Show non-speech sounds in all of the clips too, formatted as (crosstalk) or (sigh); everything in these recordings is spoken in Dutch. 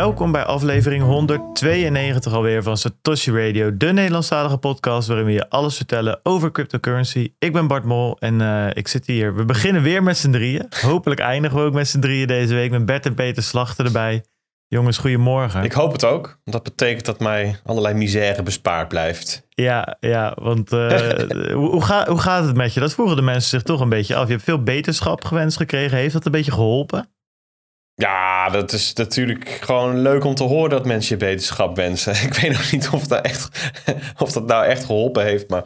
Welkom bij aflevering 192 alweer van Satoshi Radio, de Nederlandstalige podcast waarin we je alles vertellen over cryptocurrency. Ik ben Bart Mol en uh, ik zit hier. We beginnen weer met z'n drieën. Hopelijk eindigen we ook met z'n drieën deze week met Bert en Peter Slachter erbij. Jongens, goedemorgen. Ik hoop het ook. Want dat betekent dat mij allerlei misère bespaard blijft. Ja, ja want (laughs) uh, hoe, ga, hoe gaat het met je? Dat vroegen de mensen zich toch een beetje af. Je hebt veel beterschap gewenst gekregen. Heeft dat een beetje geholpen? Ja, dat is natuurlijk gewoon leuk om te horen dat mensen je beterschap wensen. (laughs) Ik weet nog niet of dat, echt, (laughs) of dat nou echt geholpen heeft, maar...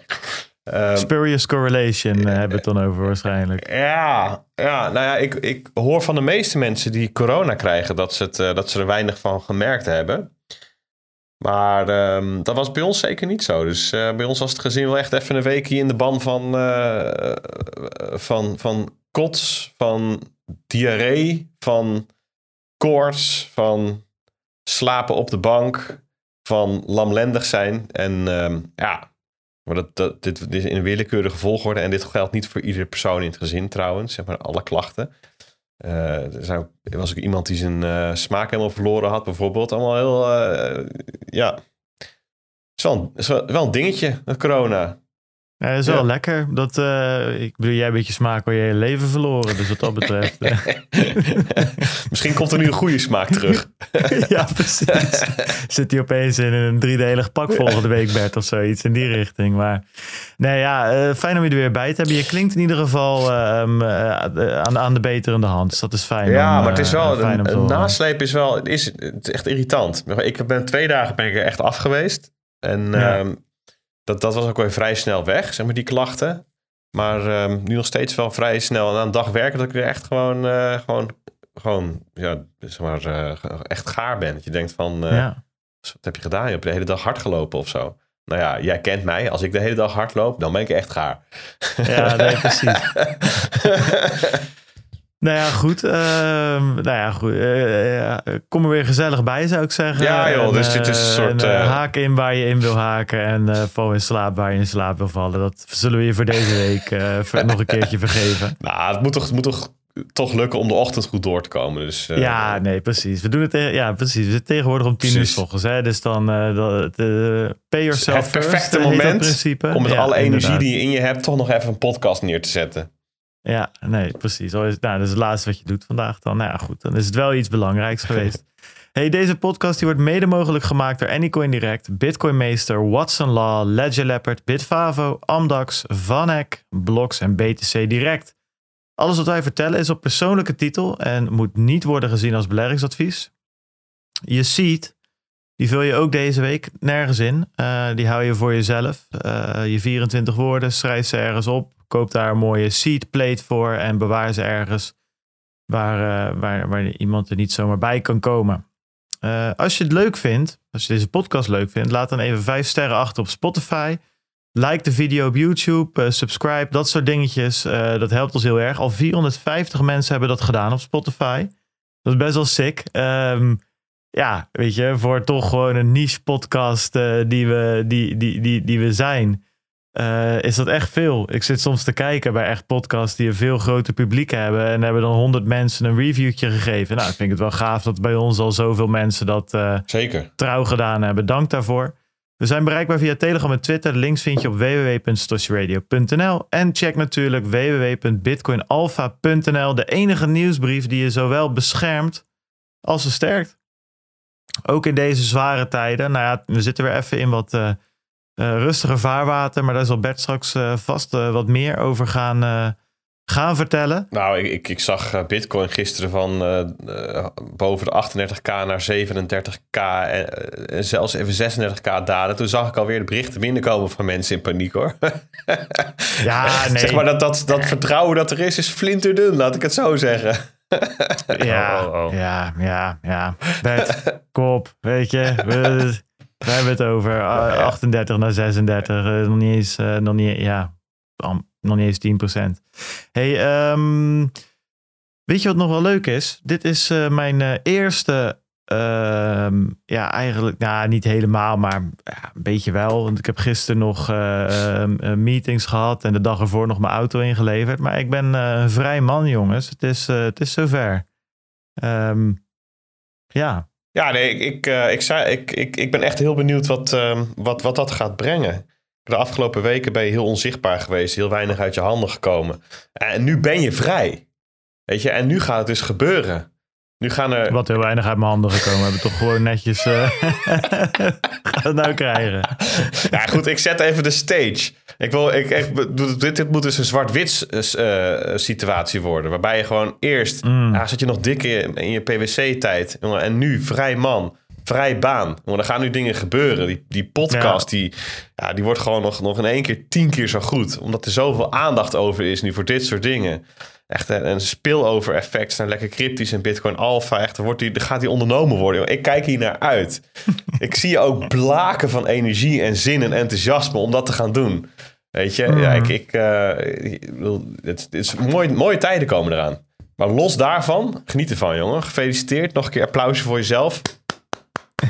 Um, Spurious correlation uh, hebben we het dan over waarschijnlijk. Ja, ja nou ja, ik, ik hoor van de meeste mensen die corona krijgen dat ze, het, uh, dat ze er weinig van gemerkt hebben. Maar um, dat was bij ons zeker niet zo. Dus uh, bij ons was het gezin wel echt even een weekje in de ban van, van, van kots, van diarree, van koorts, van slapen op de bank, van lamlendig zijn. En um, ja, maar dat, dat, dit, dit is in een willekeurige volgorde. En dit geldt niet voor iedere persoon in het gezin trouwens, zeg maar alle klachten. Uh, er zijn, was ook iemand die zijn uh, smaak helemaal verloren had, bijvoorbeeld. Allemaal heel, uh, ja. Het is wel, een, is wel, een dingetje, corona. Ja, dat is wel lekker. Dat, uh, ik bedoel, jij een beetje smaak waar je je leven verloren. Dus wat dat betreft. (laughs) Misschien komt er nu een goede smaak terug. (laughs) ja, precies. Zit hij opeens in een driedelig pak volgende week, Bert, of zoiets in die richting. Maar nee, ja, uh, fijn om je er weer bij te hebben. Je klinkt in ieder geval uh, aan, aan de beterende hand. Dus dat is fijn. Ja, om, maar het is wel, een, een nasleep is wel, het is, het is echt irritant. Ik ben twee dagen ben ik er echt af geweest. En ja. um, dat, dat was ook weer vrij snel weg, zeg maar, die klachten. Maar um, nu nog steeds wel vrij snel. En aan een dag werken dat ik er echt gewoon, uh, gewoon, gewoon ja, zeg maar, uh, echt gaar ben. Dat je denkt van, uh, ja. wat heb je gedaan? Je hebt de hele dag hard gelopen of zo. Nou ja, jij kent mij. Als ik de hele dag hard loop, dan ben ik echt gaar. Ja, nee, precies. (laughs) Nou ja, goed. Uh, nou ja, goed. Uh, ja, kom er weer gezellig bij, zou ik zeggen. Ja, joh. dus dit is een soort... En, uh, haken in waar je in wil haken. En val in slaap waar je in slaap wil vallen. Dat zullen we je voor deze week (laughs) nog een keertje vergeven. Nou, het moet toch, het moet toch, toch lukken om de ochtend goed door te komen. Dus, ja, nee, precies. We doen het ja, precies. We zitten tegenwoordig om tien uur s ochtends. Hè? Dus dan de, pay yourself Het perfecte first, moment om met ja, alle energie inderdaad. die je in je hebt... toch nog even een podcast neer te zetten. Ja, nee, precies. Nou, dat is het laatste wat je doet vandaag dan. Nou ja, goed, dan is het wel iets belangrijks (laughs) geweest. Hey, deze podcast die wordt mede mogelijk gemaakt door Anycoin Direct, Bitcoin Meester, Watson Law, Ledger Leopard, Bitfavo, Amdax, Vanek, Blocks en BTC Direct. Alles wat wij vertellen is op persoonlijke titel en moet niet worden gezien als beleggingsadvies. Je ziet, die vul je ook deze week nergens in. Uh, die hou je voor jezelf. Uh, je 24 woorden, schrijf ze ergens op. Koop daar een mooie seed plate voor en bewaar ze ergens waar, uh, waar, waar iemand er niet zomaar bij kan komen. Uh, als je het leuk vindt, als je deze podcast leuk vindt, laat dan even vijf sterren achter op Spotify. Like de video op YouTube, uh, subscribe, dat soort dingetjes. dat helpt ons heel erg. Al 450 mensen hebben dat gedaan op Spotify. Dat is best wel sick. Um, ja, weet je, voor toch gewoon een niche podcast die, we, die, die, die, die we zijn uh, is dat echt veel. Ik zit soms te kijken bij echt podcasts die een veel groter publiek hebben. En hebben dan honderd mensen een reviewtje gegeven. Nou, ik vind het wel gaaf dat bij ons al zoveel mensen dat uh, Zeker. trouw gedaan hebben. Dank daarvoor. We zijn bereikbaar via Telegram en Twitter. De links vind je op www.stoshiradio.nl. En check natuurlijk www.bitcoinalpha.nl. De enige nieuwsbrief die je zowel beschermt als versterkt. Ook in deze zware tijden. Nou ja, we zitten weer even in wat... Uh, uh, rustiger vaarwater. Maar daar zal Bert straks uh, vast uh, wat meer over gaan, gaan vertellen. Nou, ik, ik, ik zag Bitcoin gisteren van boven de 38k naar 37k en, en zelfs even 36k dalen. Toen zag ik alweer de berichten binnenkomen van mensen in paniek hoor. (laughs) ja, (laughs) nee. Zeg maar dat, dat, dat vertrouwen dat er is, is flinterdun, laat ik het zo zeggen. ja, oh, oh, oh. ja, ja, ja. Bert, kop, weet je. We, we hebben het over 38 naar 36. Uh, nog niet eens, uh, nog niet, ja, nog niet eens 10 procent. Hey, um, weet je wat nog wel leuk is? Dit is mijn eerste, um, ja, eigenlijk, nou, niet helemaal, maar ja, een beetje wel. Want ik heb gisteren nog meetings gehad en de dag ervoor nog mijn auto ingeleverd. Maar ik ben een vrij man, jongens. Het is, het is zover. Um, ja, Ja, nee, ik, ik, eh, ik, zei, ik, ik, ik ben echt heel benieuwd wat, ehm, wat, wat dat gaat brengen. De afgelopen weken ben je heel onzichtbaar geweest, heel weinig uit je handen gekomen. En nu ben je vrij. Weet je, en nu gaat het dus gebeuren. Nu gaan er... Wat heel weinig uit mijn handen gekomen. We hebben toch gewoon netjes... (laughs) Uh, gaat het nou krijgen? Ja, goed, ik zet even de stage. Ik wil, ik, ik, dit, dit moet dus een zwart-wit uh, situatie worden. Waarbij je gewoon eerst... Mm. Ja, zat je nog dik in, in je PwC-tijd. En nu vrij man vrij baan. Want er gaan nu dingen gebeuren. Die, die podcast, Die, ja, die wordt gewoon nog, nog in één keer tien keer zo goed. Omdat er zoveel aandacht over is nu voor dit soort dingen. Echt een, een spillover effect. Zijn lekker cryptisch en Bitcoin Alpha. Echt, wordt die, gaat die ondernomen worden. Ik kijk hier naar uit. (laughs) ik zie je ook blaken van energie en zin en enthousiasme om dat te gaan doen. Weet je, ja, ik, ik, uh, het, het is mooi, mooie tijden komen eraan. Maar los daarvan, geniet ervan, jongen. Gefeliciteerd. Nog een keer applausje voor jezelf.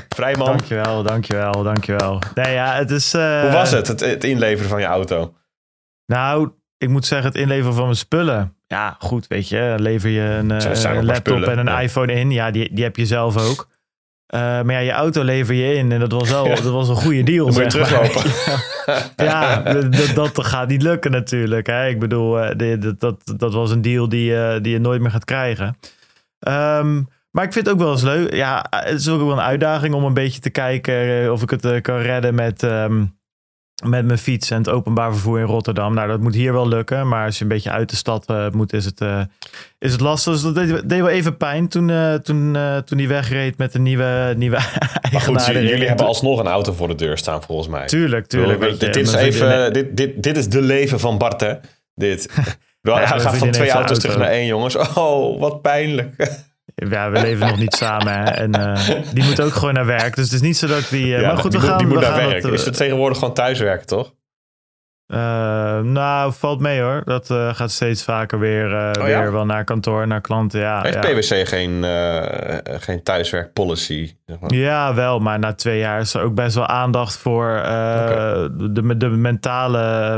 Vrijman. Dankjewel, dankjewel, dankjewel. Nee, ja, het is... Uh... Hoe was het, het, het, inleveren van je auto? Nou, ik moet zeggen, het inleveren van mijn spullen. Ja, goed, weet je. Lever je een, uh, laptop en een iPhone in. Ja, die, die heb je zelf ook. Uh, maar ja, je auto lever je in en dat was wel dat was een goede deal. Dan moet je teruglopen. (laughs) (laughs) ja, dat, dat, gaat niet lukken natuurlijk. Hè. Ik bedoel, dat, dat, dat was een deal die, die je nooit meer gaat krijgen. Um, maar ik vind het ook wel eens leuk. Ja, het is ook wel een uitdaging om een beetje te kijken eh, of ik het eh, kan redden met, um, met mijn fiets en het openbaar vervoer in Rotterdam. Nou, dat moet hier wel lukken. Maar als je een beetje uit de stad uh, moet, is het, uh, is het lastig. Dus dat deed, deed wel even pijn toen, uh, toen, toen hij wegreed met een nieuwe, nieuwe (laughs) Maar goed, jullie hebben alsnog een auto voor de deur staan, volgens mij. Tuurlijk, tuurlijk. Dit, dit, is even, dit, dit, dit is de leven van Bart, hè? Dit. (laughs) hij gaat van twee auto's terug naar één, jongens. Oh, wat pijnlijk. Ja, we leven nog niet (laughs) samen. Hè? En uh, die moet ook gewoon naar werk. Dus het is niet zo dat ik die... Uh, ja, maar goed, die we moet, gaan... Die moet naar werk. Dat, is het tegenwoordig gewoon thuiswerken, toch? Uh, nou, valt mee hoor. Dat gaat steeds vaker weer, oh, weer wel naar kantoor, naar klanten. Ja, Heeft ja. PwC geen, geen thuiswerkpolicy? Zeg maar. Ja, wel. Maar na twee jaar is er ook best wel aandacht voor okay. de, de mentale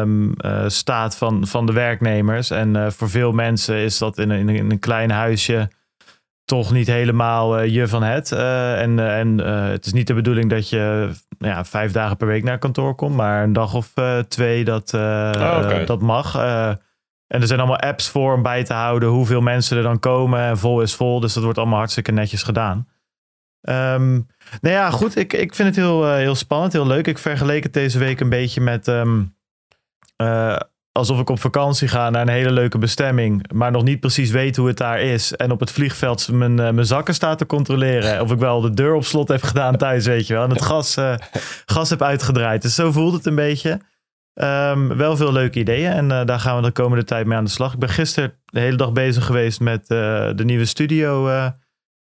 um, staat van, van de werknemers. En voor veel mensen is dat in een, in een klein huisje toch niet helemaal uh, je van het. Uh, en uh, en het is niet de bedoeling dat je ja, vijf dagen per week naar kantoor komt, maar een dag of twee dat, oh, okay. dat mag. en er zijn allemaal apps voor om bij te houden hoeveel mensen er dan komen. En vol is vol, dus dat wordt allemaal hartstikke netjes gedaan. Um, nou ja, goed. Ik, ik vind het heel, heel spannend, heel leuk. Ik vergeleek het deze week een beetje met um, alsof ik op vakantie ga naar een hele leuke bestemming, maar nog niet precies weet hoe het daar is. En op het vliegveld mijn, uh, mijn zakken sta te controleren. Of ik wel de deur op slot heb gedaan thuis, weet je wel. En het gas, uh, gas heb uitgedraaid. Dus zo voelt het een beetje. Um, wel veel leuke ideeën en uh, daar gaan we de komende tijd mee aan de slag. Ik ben gisteren de hele dag bezig geweest met de nieuwe studio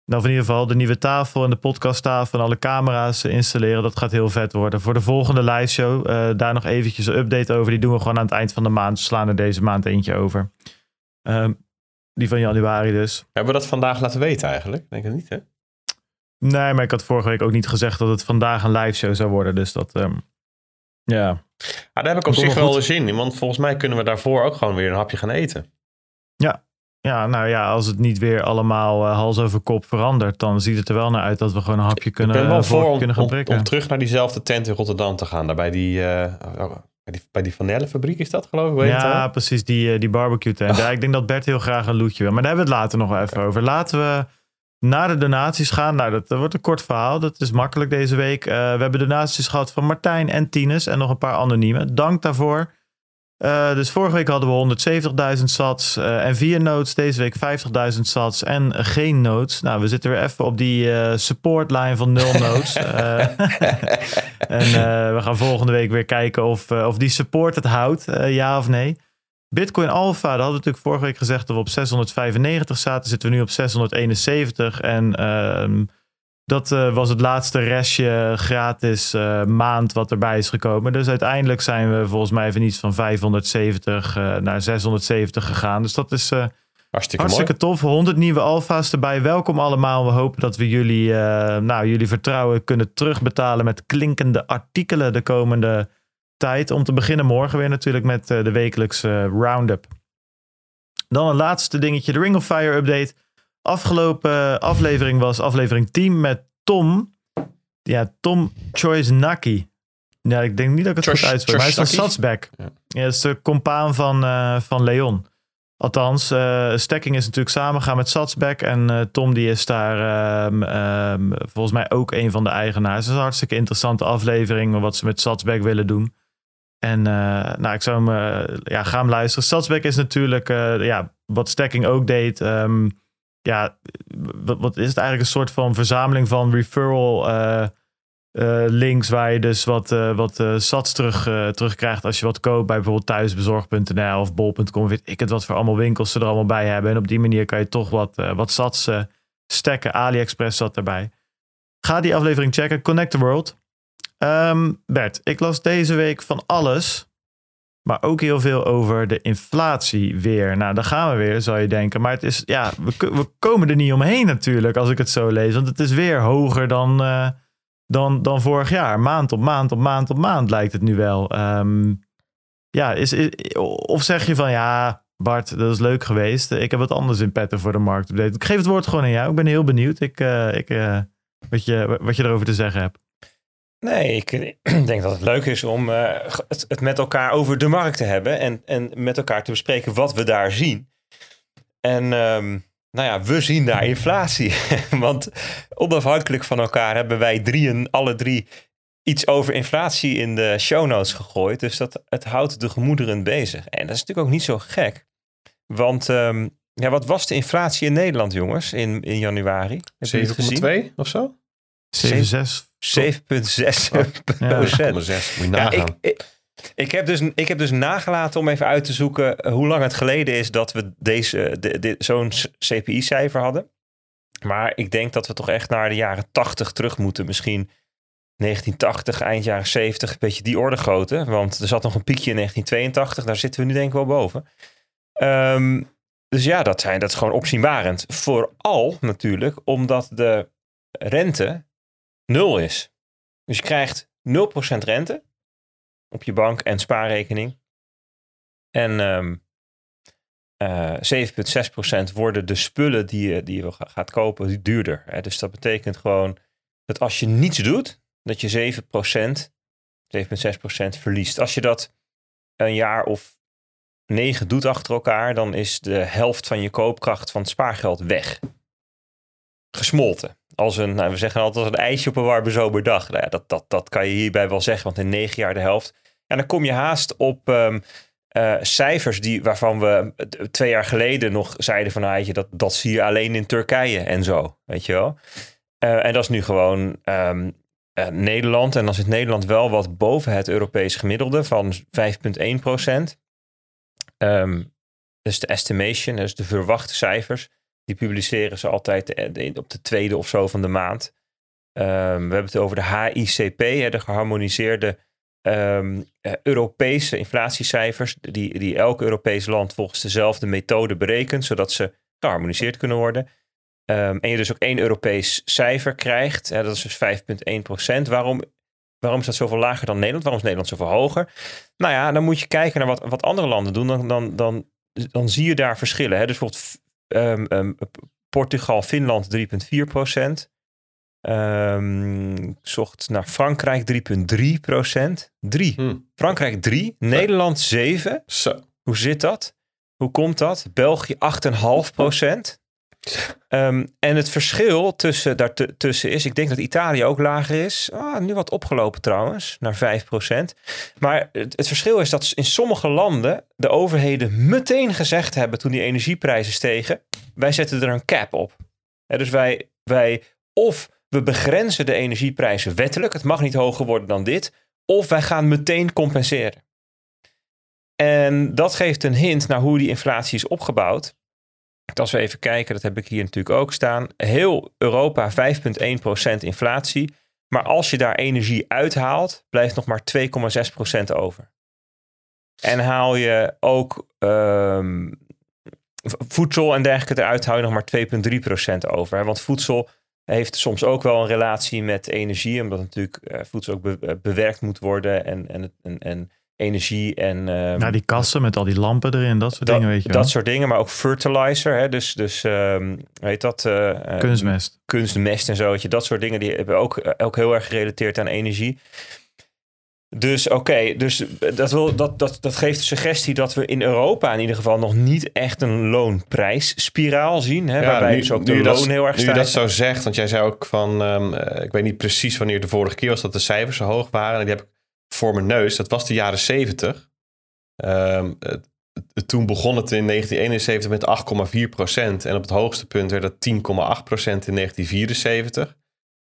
nou, in ieder geval de nieuwe tafel en de podcasttafel en alle camera's installeren. Dat gaat heel vet worden. Voor de volgende live show, uh, daar nog eventjes een update over. Die doen we gewoon aan het eind van de maand. Slaan er deze maand eentje over. Um, die van januari dus. Hebben we dat vandaag laten weten eigenlijk? Denk ik niet, hè? Nee, maar ik had vorige week ook niet gezegd dat het vandaag een live show zou worden. Dus dat, um, ja. Ah, daar heb ik op zich wel zin in. Want volgens mij kunnen we daarvoor ook gewoon weer een hapje gaan eten. Ja, ja, nou ja, als het niet weer allemaal uh, hals over kop verandert, dan ziet het er wel naar uit dat we gewoon een hapje kunnen, ik ben wel voor om, kunnen gaan om, om, terug naar diezelfde tent in Rotterdam te gaan. Daar bij die, uh, bij die, bij die Vanellenfabriek is dat geloof ik? ja, precies, die, die barbecue tent. Ja, ik denk dat Bert heel graag een loetje wil. Maar daar hebben we het later nog wel even over. Laten we naar de donaties gaan. Nou, dat, dat wordt een kort verhaal. Dat is makkelijk deze week. we hebben donaties gehad van Martijn en Tines en nog een paar anoniemen. Dank daarvoor. Uh, dus vorige week hadden we 170.000 sats uh, en vier notes. Deze week 50.000 sats en geen notes. Nou, we zitten weer even op die uh, supportlijn van nul notes. (laughs) en we gaan volgende week weer kijken of, of die support het houdt, ja of nee. Bitcoin Alpha, dat hadden we natuurlijk vorige week gezegd dat we op 695 zaten. Zitten we nu op 671 en... Ehm, dat uh, was het laatste restje gratis uh, maand wat erbij is gekomen. Dus uiteindelijk zijn we volgens mij van iets van 570 uh, naar 670 gegaan. Dus dat is hartstikke, hartstikke tof. 100 nieuwe alfa's erbij. Welkom allemaal. We hopen dat we jullie, nou, jullie vertrouwen kunnen terugbetalen met klinkende artikelen de komende tijd. Om te beginnen morgen weer natuurlijk met de wekelijkse roundup. Dan een laatste dingetje, de Ring of Fire update. Afgelopen aflevering was aflevering 10 met Tom. Ja, Tom Choice Naki. Ja, ik denk niet dat ik het goed uitspreek. Maar hij is van Satsback. Ja. Ja. dat is de compaan van, eh, van Leon. Althans, eh Stekking is natuurlijk samengegaan met Satsback. En eh, Tom die is daar ehm, ehm, volgens mij ook een van de eigenaars. Het is een hartstikke interessante aflevering. Wat ze met Satsback willen doen. En nou, ik zou hem, ja, ga hem luisteren. Satsback is natuurlijk, ja, wat Stekking ook deed. ehm, ja, wat, wat is het eigenlijk? Een soort van verzameling van referral eh, eh, links. Waar je dus wat, eh, wat sats terug, terugkrijgt als je wat koopt. Bij bijvoorbeeld thuisbezorg.nl of bol.com. Weet ik het wat voor allemaal winkels ze er allemaal bij hebben. En op die manier kan je toch wat, wat sats stekken. AliExpress zat erbij. Ga die aflevering checken. Connect the World. Ehm, Bert, ik las deze week van alles. Maar ook heel veel over de inflatie weer. Nou, daar gaan we weer, zou je denken. Maar het is, ja, we, ko- we komen er niet omheen natuurlijk, als ik het zo lees. Want het is weer hoger dan, eh, dan, dan vorig jaar. Maand op maand op maand op maand lijkt het nu wel. Ehm, ja, is, is- of zeg je van, ja, Bart, dat is leuk geweest. Ik heb wat anders in petten voor de markt. Ik geef het woord gewoon aan jou. Ik ben heel benieuwd ik, eh, ik, eh, wat, je, wat je erover te zeggen hebt. Nee, (clears throat) ik denk dat het leuk is om eh, het, het met elkaar over de markt te hebben. En, en met elkaar te bespreken wat we daar zien. En ehm, nou ja, we zien daar inflatie. (laughs) Want onafhankelijk van elkaar hebben wij drieën, alle drie, iets over inflatie in de show notes gegooid. Dus dat, het houdt de gemoederen bezig. En dat is natuurlijk ook niet zo gek. Want ehm, ja, wat was de inflatie in Nederland, jongens, in, in januari? Heb je het gezien? 7,2 of zo? 7, 6. 7,6 Ja. procent. 0,6. Moet je Ja, nagaan. ik, ik, ik, heb dus, ik heb dus nagelaten om even uit te zoeken eh, hoe lang het geleden is dat we deze, de, de, zo'n CPI-cijfer hadden. Maar ik denk dat we toch echt naar de jaren 80 terug moeten. Misschien 1980, eind jaren 70, een beetje die orde grootte. Want er zat nog een piekje in 1982, daar zitten we nu denk ik wel boven. Ehm, dus ja, dat, zijn, dat is gewoon opzienbarend. Vooral natuurlijk omdat de rente nul is. Dus je krijgt 0% rente op je bank en spaarrekening. En ehm eh 7,6% worden de spullen die je, die je ga- gaat kopen duurder. Hè? Dus dat betekent gewoon dat als je niets doet, dat je 7%, 7,6% verliest. Als je dat een jaar of negen doet achter elkaar, dan is de helft van je koopkracht van het spaargeld weg. Gesmolten. Als een, nou, we zeggen altijd als een ijsje op een warme zomerdag. Nou ja, dat, dat, dat kan je hierbij wel zeggen, want in negen jaar de helft. En dan kom je haast op ehm, eh, cijfers die, waarvan we twee jaar geleden nog zeiden van nou, dat, dat zie je alleen in Turkije en zo. Weet je wel. Eh, en dat is nu gewoon ehm, eh, Nederland. En dan zit Nederland wel wat boven het Europees gemiddelde van 5,1 procent. Ehm, dus de estimation, dus de verwachte cijfers, die publiceren ze altijd de- op de tweede of zo van de maand. Ehm, we hebben het over de HICP, de geharmoniseerde ehm, eh, Europese inflatiecijfers, die, die elk Europees land volgens dezelfde methode berekent, zodat ze geharmoniseerd kunnen worden. Ehm, en je dus ook één Europees cijfer krijgt, hè, dat is dus 5,1 procent. Waarom, waarom is dat zoveel lager dan Nederland? Waarom is Nederland zoveel hoger? Nou ja, dan moet je kijken naar wat, wat andere landen doen. Dan, dan, dan, dan zie je daar verschillen. Hè? Dus bijvoorbeeld ehm, ehm, Portugal, Finland 3,4 procent. Ik zocht naar Frankrijk 3,3 procent. 3. Hm. Frankrijk 3. Nederland 7. Zo. Hoe zit dat? Hoe komt dat? België 8,5 procent. Ehm, en het verschil tussen, daartussen is, ik denk dat Italië ook lager is. Ah, nu wat opgelopen trouwens, naar 5 procent. Maar het, het verschil is dat in sommige landen de overheden meteen gezegd hebben toen die energieprijzen stegen, wij zetten er een cap op. Dus wij, wij of we begrenzen de energieprijzen wettelijk, het mag niet hoger worden dan dit, of wij gaan meteen compenseren. En dat geeft een hint naar hoe die inflatie is opgebouwd. Als we even kijken, dat heb ik hier natuurlijk ook staan. Heel Europa 5,1% inflatie. Maar als je daar energie uithaalt, blijft nog maar 2,6% over. En haal je ook ehm, voedsel en dergelijke eruit, hou je nog maar 2,3% over. Want voedsel heeft soms ook wel een relatie met energie, omdat natuurlijk eh, voedsel ook be- bewerkt moet worden en, en, en, en energie en... ehm, Nou, die kassen met al die lampen erin, dat soort dat, dingen, weet je wel. dat soort dingen, maar ook fertilizer. Hè? Dus, dus ehm, hoe heet dat? eh, eh, Kunstmest. kunstmest en zo. weet je, Dat soort dingen die hebben ook, eh, ook heel erg gerelateerd aan energie. Dus oké, dus dat, wil, dat, dat, dat geeft de suggestie dat we in Europa in ieder geval nog niet echt een loonprijsspiraal zien. Hè, waarbij nu- dus ook nu de dat- loon heel erg Nu je dat stijgt. zo zegt, want jij zei ook van, ehm, eh, ik weet niet precies wanneer de vorige keer was dat de cijfers zo hoog waren. En die heb ik voor mijn neus. Dat was de jaren 70. Ehm, het- toen begon het in 1971 met 8,4 procent. En op het hoogste punt werd dat 10,8 procent in 1974.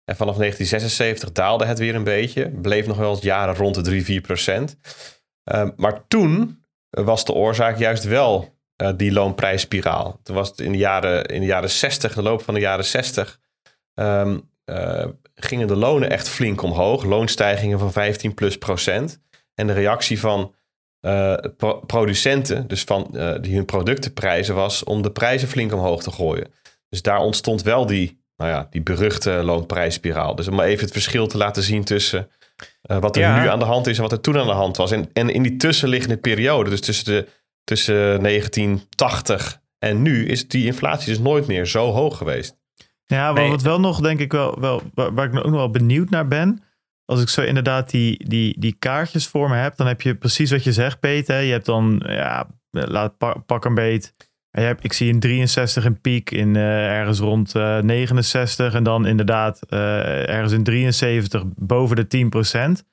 En vanaf 1976 daalde het weer een beetje. Bleef nog wel eens jaren rond de 3, 4 procent. Ehm, maar toen was de oorzaak juist wel eh, die loonprijsspiraal. Toen was het in de jaren, in de jaren 60, de loop van de jaren 60, ehm, eh, gingen de lonen echt flink omhoog. Loonstijgingen van 15 plus procent. En de reactie van eh, pro- producenten, dus van eh, die hun producten prijzen, was om de prijzen flink omhoog te gooien. Dus daar ontstond wel die, nou ja, die beruchte loonprijsspiraal. Dus om maar even het verschil te laten zien tussen wat er Ja. nu aan de hand is en wat er toen aan de hand was. En, en in die tussenliggende periode, dus tussen, de, tussen 1980 en nu, is die inflatie dus nooit meer zo hoog geweest. Ja, maar wat wel nog, denk ik wel, wel waar, ik ook nog wel benieuwd naar ben. Als ik zo inderdaad die, die, die kaartjes voor me heb, dan heb je precies wat je zegt, Peter. Je hebt dan, ja, laat pa- pak een beet. Je hebt, ik zie in 63 een piek in eh, ergens rond eh, 69 en dan inderdaad eh, ergens in 73 boven de 10%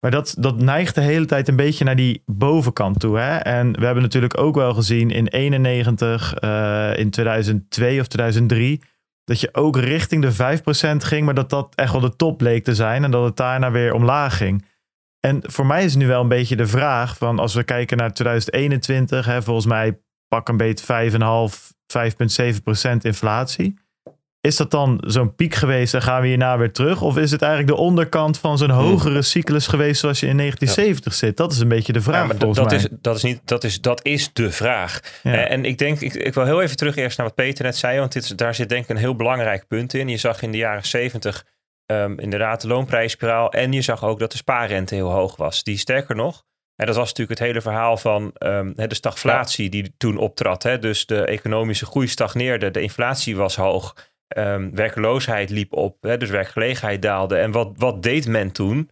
Maar dat, dat neigt de hele tijd een beetje naar die bovenkant toe. Hè? En we hebben natuurlijk ook wel gezien in 91, eh, in 2002 of 2003 dat je ook richting de 5% ging, maar dat dat echt wel de top leek te zijn en dat het daarna weer omlaag ging. En voor mij is nu wel een beetje de vraag van als we kijken naar 2021, hè, volgens mij pak een beetje 5,5, 5,7% inflatie. Is dat dan zo'n piek geweest en gaan we hierna weer terug? Of is het eigenlijk de onderkant van zo'n hogere cyclus geweest zoals je in 1970 zit? Dat is een beetje de vraag Ja, maar volgens dat, mij. is, dat, is niet, dat, is, dat is de vraag. Ja. Eh, en ik denk, ik, ik wil heel even terug eerst naar wat Peter net zei, want dit, daar zit denk ik een heel belangrijk punt in. Je zag in de jaren 70 ehm, inderdaad de loonprijsspiraal en je zag ook dat de spaarrente heel hoog was. Die sterker nog, en dat was natuurlijk het hele verhaal van ehm, de stagflatie die toen optrad. Hè? Dus de economische groei stagneerde, de inflatie was hoog, ehm, werkloosheid liep op, hè? dus werkgelegenheid daalde. En wat, wat deed men toen?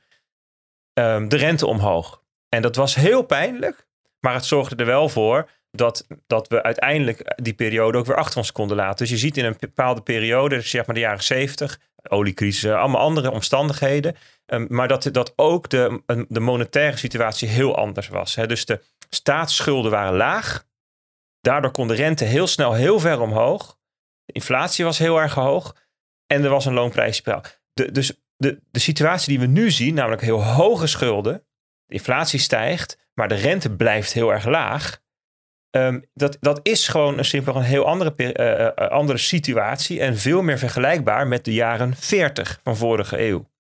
Ehm, de rente omhoog. En dat was heel pijnlijk, maar het zorgde er wel voor dat, dat we uiteindelijk die periode ook weer achter ons konden laten. Dus je ziet in een bepaalde periode, zeg maar de jaren 70, oliecrisis, allemaal andere omstandigheden. ehm, maar dat, dat ook de, de monetaire situatie heel anders was. Hè. Dus de staatsschulden waren laag. Daardoor kon de rente heel snel heel ver omhoog. Inflatie was heel erg hoog. En er was een loonprijsspiraal. De, dus de, de situatie die we nu zien, namelijk heel hoge schulden. De inflatie stijgt, maar de rente blijft heel erg laag. Ehm, dat, dat is gewoon een simpel een heel andere, per- eh, eh, andere situatie en veel meer vergelijkbaar met de jaren 40 van vorige eeuw.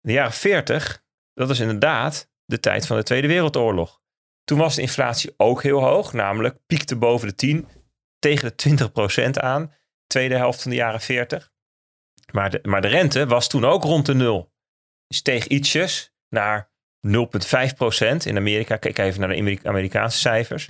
De jaren 40, dat is inderdaad de tijd van de Tweede Wereldoorlog. Toen was de inflatie ook heel hoog, namelijk piekte boven de 10 tegen de 20% aan, tweede helft van de jaren 40. Maar de, maar de rente was toen ook rond de nul. Steeg ietsjes naar 0,5% in Amerika. Kijk even naar de Amerika- Amerikaanse cijfers.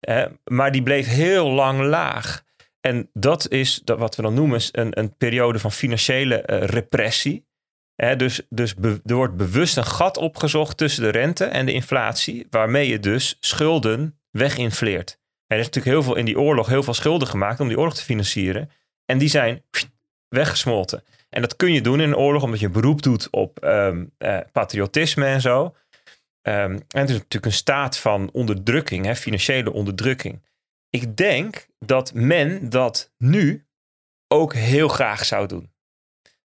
Eh, maar die bleef heel lang laag. En dat is dat wat we dan noemen een, een periode van financiële eh, repressie. Eh, dus dus er wordt bewust een gat opgezocht tussen de rente en de inflatie, waarmee je dus schulden weginfleert. Er is natuurlijk heel veel in die oorlog heel veel schulden gemaakt om die oorlog te financieren. En die zijn weggesmolten. En dat kun je doen in een oorlog omdat je beroep doet op eh, patriotisme en zo. Ehm, en het is natuurlijk een staat van onderdrukking, hè, financiële onderdrukking. Ik denk dat men dat nu ook heel graag zou doen.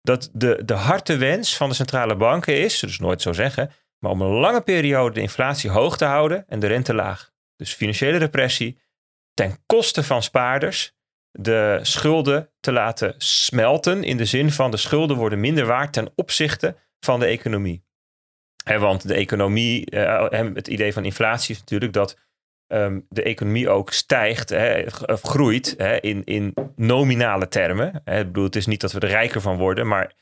Dat de, de harte wens van de centrale banken is, dus nooit zo zeggen, maar om een lange periode de inflatie hoog te houden en de rente laag. Dus financiële repressie ten koste van spaarders, de schulden te laten smelten in de zin van de schulden worden minder waard ten opzichte van de economie. Hè, want de economie, eh, het idee van inflatie is natuurlijk dat ehm, de economie ook stijgt, of groeit hè, in, in nominale termen. Ik bedoel, het is niet dat we er rijker van worden, maar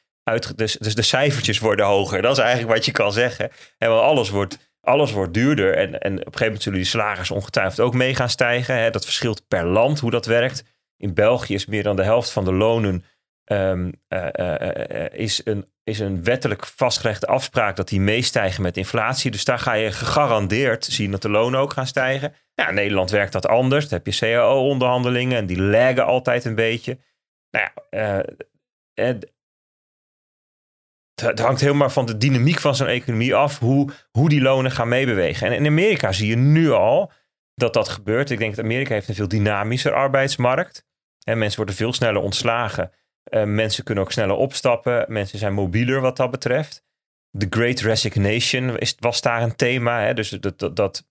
dus, dus de cijfertjes worden hoger. Dat is eigenlijk wat je kan zeggen. En wel alles wordt alles wordt duurder. En, en op een gegeven moment zullen die slagers ongetwijfeld ook mee gaan stijgen. Hè. Dat verschilt per land hoe dat werkt. In België is meer dan de helft van de lonen um, is, een, is een wettelijk vastgelegde afspraak dat die meestijgen met inflatie. Dus daar ga je gegarandeerd zien dat de lonen ook gaan stijgen. Ja, in Nederland werkt dat anders. Dan heb je CAO-onderhandelingen en die laggen altijd een beetje. Nou ja, het hangt helemaal van de dynamiek van zo'n economie af hoe, hoe die lonen gaan meebewegen. En in Amerika zie je nu al dat dat gebeurt. Ik denk dat Amerika heeft een veel dynamischer arbeidsmarkt. En mensen worden veel sneller ontslagen. Uh, mensen kunnen ook sneller opstappen. Mensen zijn mobieler wat dat betreft. The Great Resignation is, was daar een thema. Hè? Dus dat, dat, dat,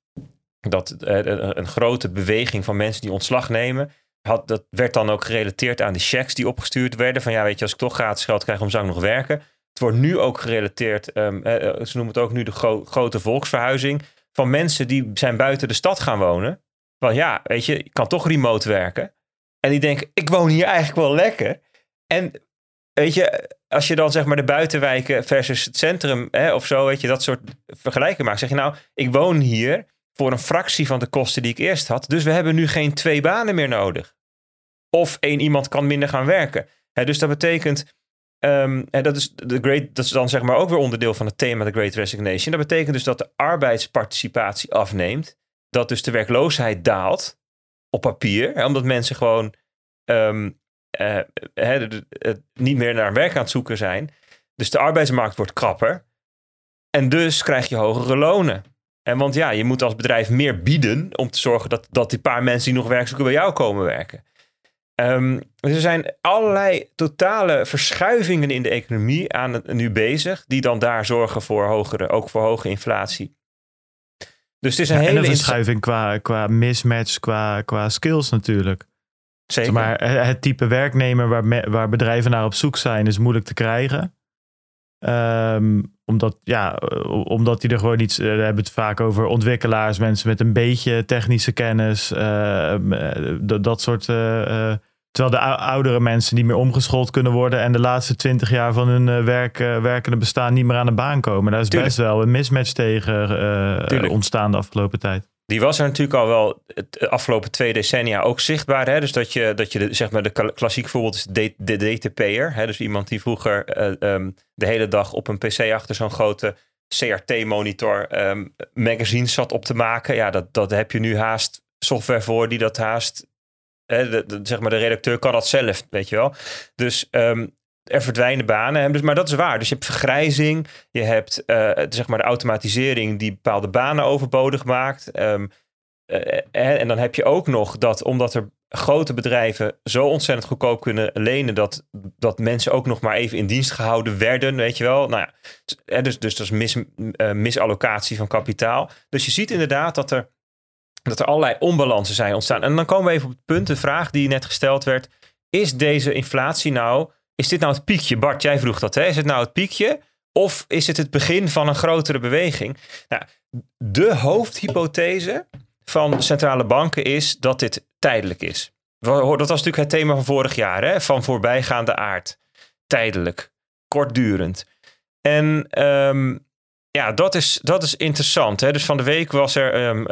dat uh, een grote beweging van mensen die ontslag nemen. Had, dat werd dan ook gerelateerd aan de checks die opgestuurd werden. Van ja, weet je, als ik toch gratis geld krijg, om zou ik nog werken? Het wordt nu ook gerelateerd, um, ze noemen het ook nu de grote volksverhuizing, van mensen die zijn buiten de stad gaan wonen. Want ja, weet je, je kan toch remote werken. En die denken, ik woon hier eigenlijk wel lekker. En weet je, als je dan zeg maar de buitenwijken versus het centrum hè, of zo, weet je, dat soort vergelijken maakt. Zeg je nou, ik woon hier voor een fractie van de kosten die ik eerst had. Dus we hebben nu geen twee banen meer nodig. Of één iemand kan minder gaan werken. dus dat betekent Um, en dat is, de great, dat is dan zeg maar ook weer onderdeel van het thema de Great Resignation. Dat betekent dus dat de arbeidsparticipatie afneemt. Dat dus de werkloosheid daalt op papier. omdat mensen gewoon um, uh, niet meer naar werk aan het zoeken zijn. Dus de arbeidsmarkt wordt krapper. En dus krijg je hogere lonen. En want ja, je moet als bedrijf meer bieden om te zorgen dat, dat die paar mensen die nog werk zoeken bij jou komen werken. Um, er zijn allerlei totale verschuivingen in de economie aan het, nu bezig, die dan daar zorgen voor hogere, ook voor hoge inflatie. Dus het is een hele. En een verschuiving qua, qua mismatch, qua, qua skills natuurlijk. Zeker. maar het type werknemer waar, waar bedrijven naar op zoek zijn, is moeilijk te krijgen. Um, omdat, ja, omdat die er gewoon iets. Uh, we hebben het vaak over ontwikkelaars, mensen met een beetje technische kennis. Uh, dat soort uh, Terwijl de oudere mensen niet meer omgeschoold kunnen worden en de laatste twintig jaar van hun uh, werk, uh, werkende bestaan niet meer aan de baan komen. Daar is best wel een mismatch tegen uh, ontstaan de afgelopen tijd. Die was er natuurlijk al wel de afgelopen twee decennia ook zichtbaar. Hè? Dus dat je, dat je de, zeg maar de klassiek voorbeeld is de, de DTP'er. Hè? Dus iemand die vroeger um, de hele dag op een pc achter zo'n grote CRT-monitor um, magazines zat op te maken. Ja, dat, dat heb je nu haast software voor die dat haast de, zeg maar de redacteur kan dat zelf, weet je wel. Dus um, er verdwijnen banen. Dus, maar dat is waar. Dus je hebt vergrijzing, je hebt uh, zeg maar de automatisering die bepaalde banen overbodig maakt. Um, uh, en dan heb je ook nog dat omdat er grote bedrijven zo ontzettend goedkoop kunnen lenen dat, dat mensen ook nog maar even in dienst gehouden werden, weet je wel. Nou ja, dus, dus dat is mis, misallocatie van kapitaal. Dus je ziet inderdaad dat er dat er allerlei onbalansen zijn ontstaan. En dan komen we even op het punt, de vraag die net gesteld werd. Is deze inflatie nou, is dit nou het piekje? Bart, jij vroeg dat, hè? Is het nou het piekje? Of is het het begin van een grotere beweging? Nou, de hoofdhypothese van centrale banken is dat dit tijdelijk is. Dat was natuurlijk het thema van vorig jaar, hè? van voorbijgaande aard. Tijdelijk, kortdurend. En um, ja, dat is, dat is interessant. Hè? Dus van de week was er um, uh,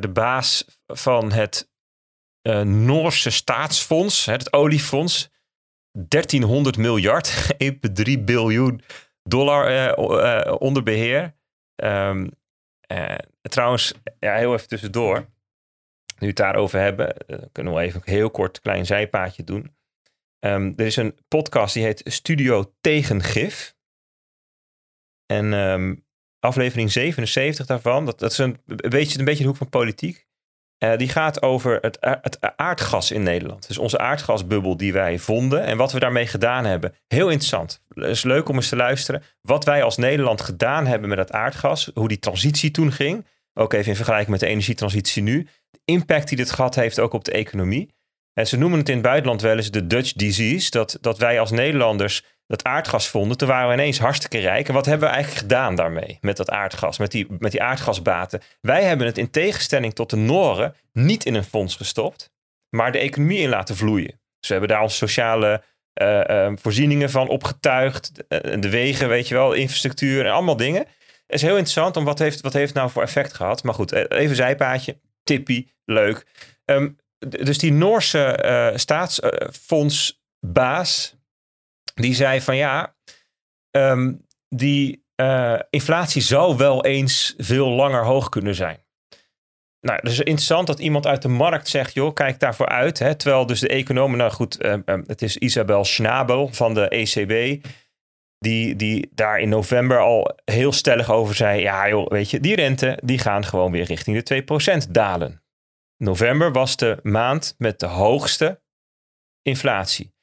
de baas van het Noorse staatsfonds, het oliefonds. 1300 miljard, (laughs) 1,3 biljoen dollar onder beheer. Um, trouwens, ja, heel even tussendoor. Nu we het daarover hebben, kunnen we even een heel kort klein zijpaadje doen. Um, er is een podcast die heet Studio Tegengif. En um, aflevering 77 daarvan, dat, dat is een, beetje, een beetje de hoek van politiek. Uh, die gaat over het, het aardgas in Nederland. Dus onze aardgasbubbel die wij vonden en wat we daarmee gedaan hebben. Heel interessant. Het is leuk om eens te luisteren. Wat wij als Nederland gedaan hebben met dat aardgas. Hoe die transitie toen ging. Ook even in vergelijking met de energietransitie nu. De impact die dit gehad heeft ook op de economie. En ze noemen het in het buitenland wel eens de Dutch disease. Dat, dat wij als Nederlanders dat aardgas vonden, toen waren we ineens hartstikke rijk. En wat hebben we eigenlijk gedaan daarmee, met dat aardgas, met die, met die aardgasbaten? Wij hebben het in tegenstelling tot de Noren niet in een fonds gestopt, maar de economie in laten vloeien. Dus we hebben daar onze sociale uh, uh, voorzieningen van opgetuigd, uh, de wegen, weet je wel, infrastructuur en allemaal dingen. is heel interessant om wat heeft, wat heeft nou voor effect gehad. Maar goed, eh, even zijpaadje. Tippie, leuk. Ehm, dus die Noorse eh, staatsfondsbaas, die zei van ja, ehm, die eh, inflatie zou wel eens veel langer hoog kunnen zijn. Nou, dus interessant dat iemand uit de markt zegt, joh, kijk daarvoor uit. Hè? Terwijl dus de economen, nou goed, eh, eh, het is Isabel Schnabel van de ECB, die, die daar in november al heel stellig over zei, ja joh, weet je, die rente, die gaan gewoon weer richting de 2% dalen. November was de maand met de hoogste inflatie.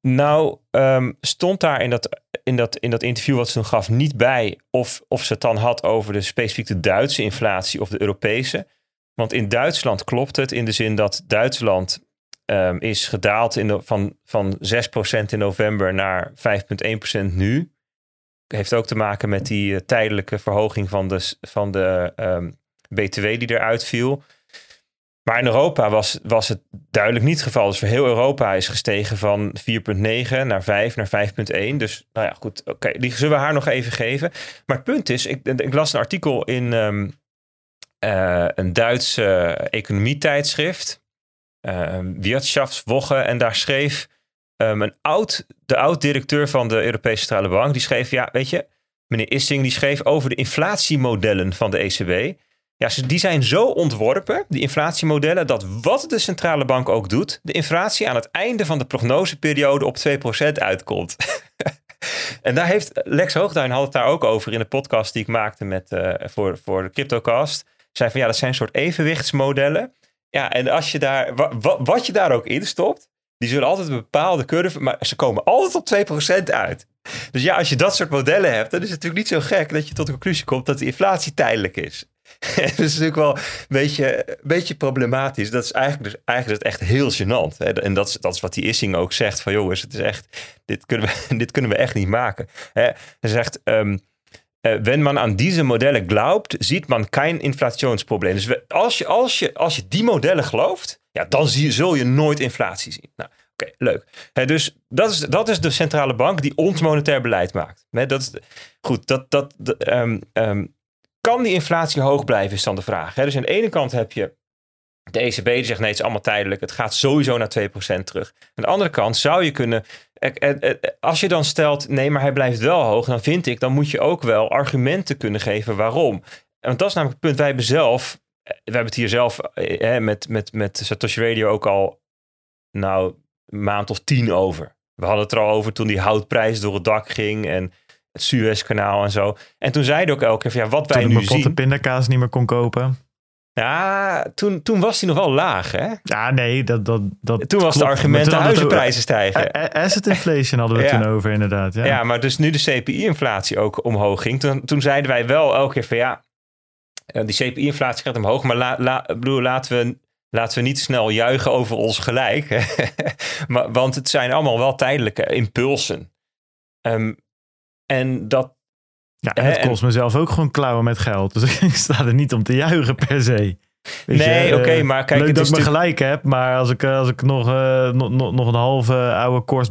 Nou, ehm, stond daar in dat, in, dat, in dat interview wat ze toen gaf niet bij of, of ze het dan had over de specifiek de Duitse inflatie of de Europese. Want in Duitsland klopt het in de zin dat Duitsland ehm, is gedaald in de, van, van 6% in november naar 5,1% nu. Heeft ook te maken met die eh, tijdelijke verhoging van de, van de ehm, BTW die eruit viel. Maar in Europa was, was het duidelijk niet het geval. Dus voor heel Europa is gestegen van 4,9 naar 5 naar 5,1. Dus nou ja, goed. Oké, die zullen we haar nog even geven. Maar het punt is, ik, ik las een artikel in ehm, eh, een Duits eh, economietijdschrift. eh Wirtschaftswoche. En daar schreef ehm, een oud, de oud-directeur van de Europese Centrale Bank. Die schreef, ja, weet je, meneer Issing, die schreef over de inflatiemodellen van de ECB. Ja, die zijn zo ontworpen, die inflatiemodellen, dat wat de centrale bank ook doet, de inflatie aan het einde van de prognoseperiode op 2% uitkomt. (laughs) en daar heeft Lex Hoogduin had het daar ook over in de podcast die ik maakte met, eh, voor, voor de CryptoCast. Zei van ja, dat zijn soort evenwichtsmodellen. Ja, en als je daar, wa- wa- wat je daar ook in stopt, die zullen altijd een bepaalde curve, maar ze komen altijd op 2% uit. Dus ja, als je dat soort modellen hebt, dan is het natuurlijk niet zo gek dat je tot de conclusie komt dat de inflatie tijdelijk is. (laughs) dat is natuurlijk wel een beetje, een beetje problematisch. Dat is eigenlijk, dus, eigenlijk is het echt heel gênant. En dat is, dat is wat die Issing ook zegt. Van jongens, het is echt, dit, kunnen we, (laughs) dit kunnen we echt niet maken. Hij zegt, wenn man aan deze modellen glaubt, ziet man geen inflationsprobleem. Dus als je, als, je, als je die modellen gelooft, ja, dan zie je, zul je nooit inflatie zien. Nou, oké, leuk. Dus dat is, dat is de centrale bank die ons monetair beleid maakt. Hè, dat is, goed, dat, dat, ehm, ehm, kan die inflatie hoog blijven, is dan de vraag. Hè? Dus aan de ene kant heb je de ECB die zegt nee, het is allemaal tijdelijk. Het gaat sowieso naar 2% terug. Aan de andere kant zou je kunnen... Als je dan stelt, nee, maar hij blijft wel hoog, dan vind ik, dan moet je ook wel argumenten kunnen geven waarom. Want dat is namelijk het punt. Wij hebben zelf, eh, we hebben het hier zelf eh, hè, met, met, met Satoshi Radio ook al, nou, een maand of tien over. We hadden het er al over toen die houtprijs door het dak ging en het Suezkanaal en zo. En toen zeiden ook elke keer van ja, wat wij Toen nu zien. pindakaas niet meer kon kopen. Ja, toen, toen was hij nog wel laag, hè? Ja, nee, dat, dat, dat Toen was het argument de toen huizenprijzen stijgen. Asset inflation hadden we Ja. toen over, inderdaad. Ja. Ja, maar dus nu de CPI-inflatie ook omhoog ging. Toen, toen zeiden wij wel elke keer van ja, eh, die CPI-inflatie gaat omhoog. Maar la, la, bedoel, laten, we, laten we niet snel juichen over ons gelijk. (laughs) maar, want het zijn allemaal wel tijdelijke impulsen. Ehm, en dat, Ja, en Hè, het en- kost mezelf ook gewoon klauwen met geld. (laughs) Dus ik sta er niet om te juichen per se. Weet Nee, oké, eh, maar kijk, Leuk het dat is ik me gelijk heb, maar als ik, eh, als ik nog, eh, nog, nog, nog een halve oude korst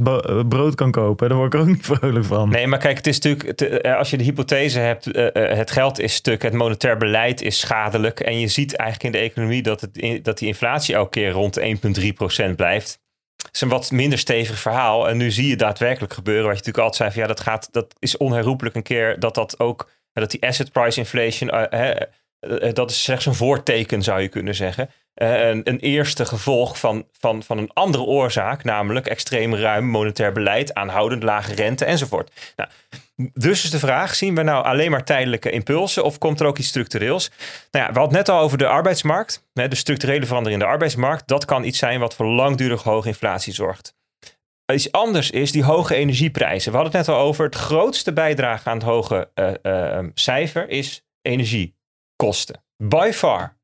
brood kan kopen, dan word ik ook (laughs) niet vrolijk van. Nee, maar kijk, het is natuurlijk, als je de hypothese hebt, het geld is stuk, het monetair beleid is schadelijk. En je ziet eigenlijk in de economie dat, het, in- dat die inflatie elke keer rond de 1,3% blijft. Is een wat minder stevig verhaal. En nu zie je daadwerkelijk gebeuren, wat je natuurlijk altijd zei van ja, dat, gaat, dat is onherroepelijk een keer dat dat ook, dat die asset price inflation, eh, hè, eh, dat is slechts een voorteken zou je kunnen zeggen. Eh, een, een eerste gevolg van, van, van een andere oorzaak, namelijk extreem ruim monetair beleid, aanhoudend lage rente enzovoort. Nou, dus is de vraag, zien we nou alleen maar tijdelijke impulsen of komt er ook iets structureels? Nou ja, we hadden net al over de arbeidsmarkt, hè, de structurele verandering in de arbeidsmarkt. Dat kan iets zijn wat voor langdurig hoge inflatie zorgt. Iets anders is die hoge energieprijzen. We hadden het net al over, het grootste bijdrage aan het hoge eh, eh, cijfer is energiekosten. By far.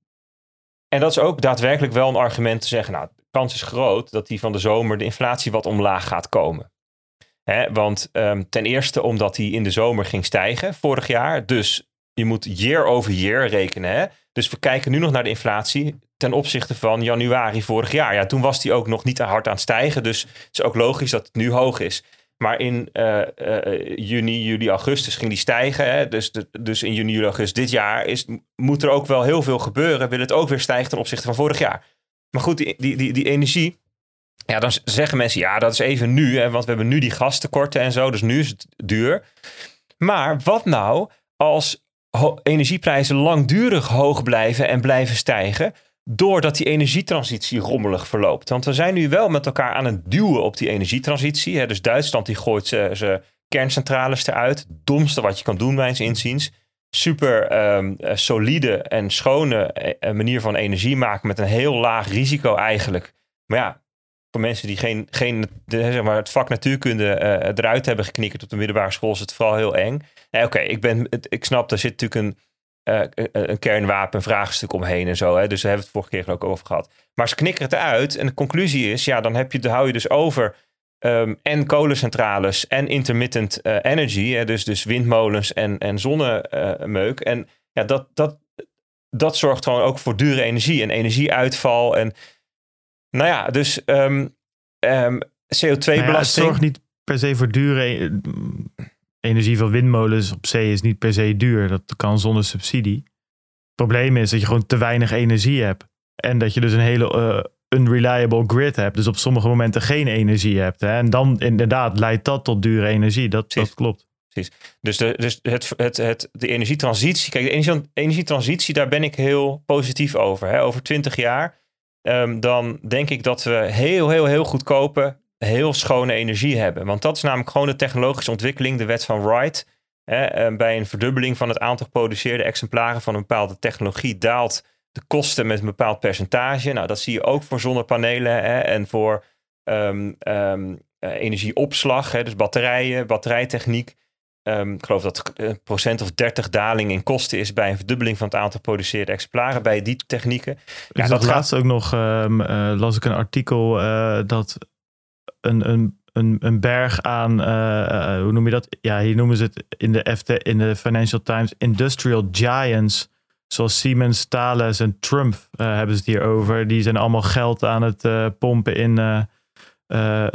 En dat is ook daadwerkelijk wel een argument te zeggen, nou, de kans is groot dat die van de zomer de inflatie wat omlaag gaat komen. Hè, want ehm, ten eerste omdat die in de zomer ging stijgen vorig jaar. Dus je moet year over year rekenen. Hè? Dus we kijken nu nog naar de inflatie ten opzichte van januari vorig jaar. Ja, toen was die ook nog niet hard aan het stijgen. Dus het is ook logisch dat het nu hoog is. Maar in uh, uh, juni, juli, augustus ging die stijgen. Hè? Dus, dus in juni, juli, augustus dit jaar is, moet er ook wel heel veel gebeuren. Wil het ook weer stijgen ten opzichte van vorig jaar. Maar goed, die, die, die, die energie. Ja, dan zeggen mensen, ja, dat is even nu. Hè, want we hebben nu die gastekorten en zo. Dus nu is het duur. Maar wat nou als energieprijzen langdurig hoog blijven en blijven stijgen? Doordat die energietransitie rommelig verloopt. Want we zijn nu wel met elkaar aan het duwen op die energietransitie. Hè. Dus Duitsland die gooit zijn kerncentrales eruit. Domste wat je kan doen, mijns inziens. Super um, solide en schone eh, manier van energie maken met een heel laag risico eigenlijk. Maar ja, voor mensen die geen, geen zeg maar, het vak natuurkunde eruit hebben geknikkerd op de middelbare school, is het vooral heel eng. Oké, ik ben, ik snap, daar zit natuurlijk een uh, een kernwapenvraagstuk omheen en zo. Hè? Dus daar hebben we het vorige keer ook over gehad. Maar ze knikkeren het eruit en de conclusie is, ja, dan heb je, dan hou je dus over um, en kolencentrales en intermittent uh, energy, hè? Dus, dus windmolens en, en zonnemeuk. en ja, dat, dat, dat zorgt gewoon ook voor dure energie en energieuitval. En nou ja, dus um, um, CO2-belasting. Nou ja, het zorgt niet per se voor dure energie van windmolens op zee is niet per se duur. Dat kan zonder subsidie. Het probleem is dat je gewoon te weinig energie hebt. En dat je dus een hele uh, unreliable grid hebt. Dus op sommige momenten geen energie hebt. Hè? En dan inderdaad leidt dat tot dure energie. Dat, dat klopt. Precies. Dus, de, dus het, het, het, de energietransitie. Kijk, de energie, energietransitie, daar ben ik heel positief over. Hè? Over twintig jaar. Um, dan denk ik dat we heel, heel, heel goedkope heel schone energie hebben. Want dat is namelijk gewoon de technologische ontwikkeling, de wet van Wright. Hè, eh, bij een verdubbeling van het aantal geproduceerde exemplaren van een bepaalde technologie daalt de kosten met een bepaald percentage. Nou, dat zie je ook voor zonnepanelen hè, en voor um, um, energieopslag, hè, dus batterijen, batterijtechniek. Um, ik geloof dat een procent of 30 daling in kosten is bij een verdubbeling van het aantal geproduceerde exemplaren bij die technieken. Ja, dat laatst ook nog, uh, las ik een artikel uh, dat een, een, een, een berg aan, uh, hoe noem je dat? Ja, hier noemen ze het in de, FT, in de Financial Times Industrial Giants. Zoals Siemens, Thales en Trump uh, hebben ze het hier over. Die zijn allemaal geld aan het pompen in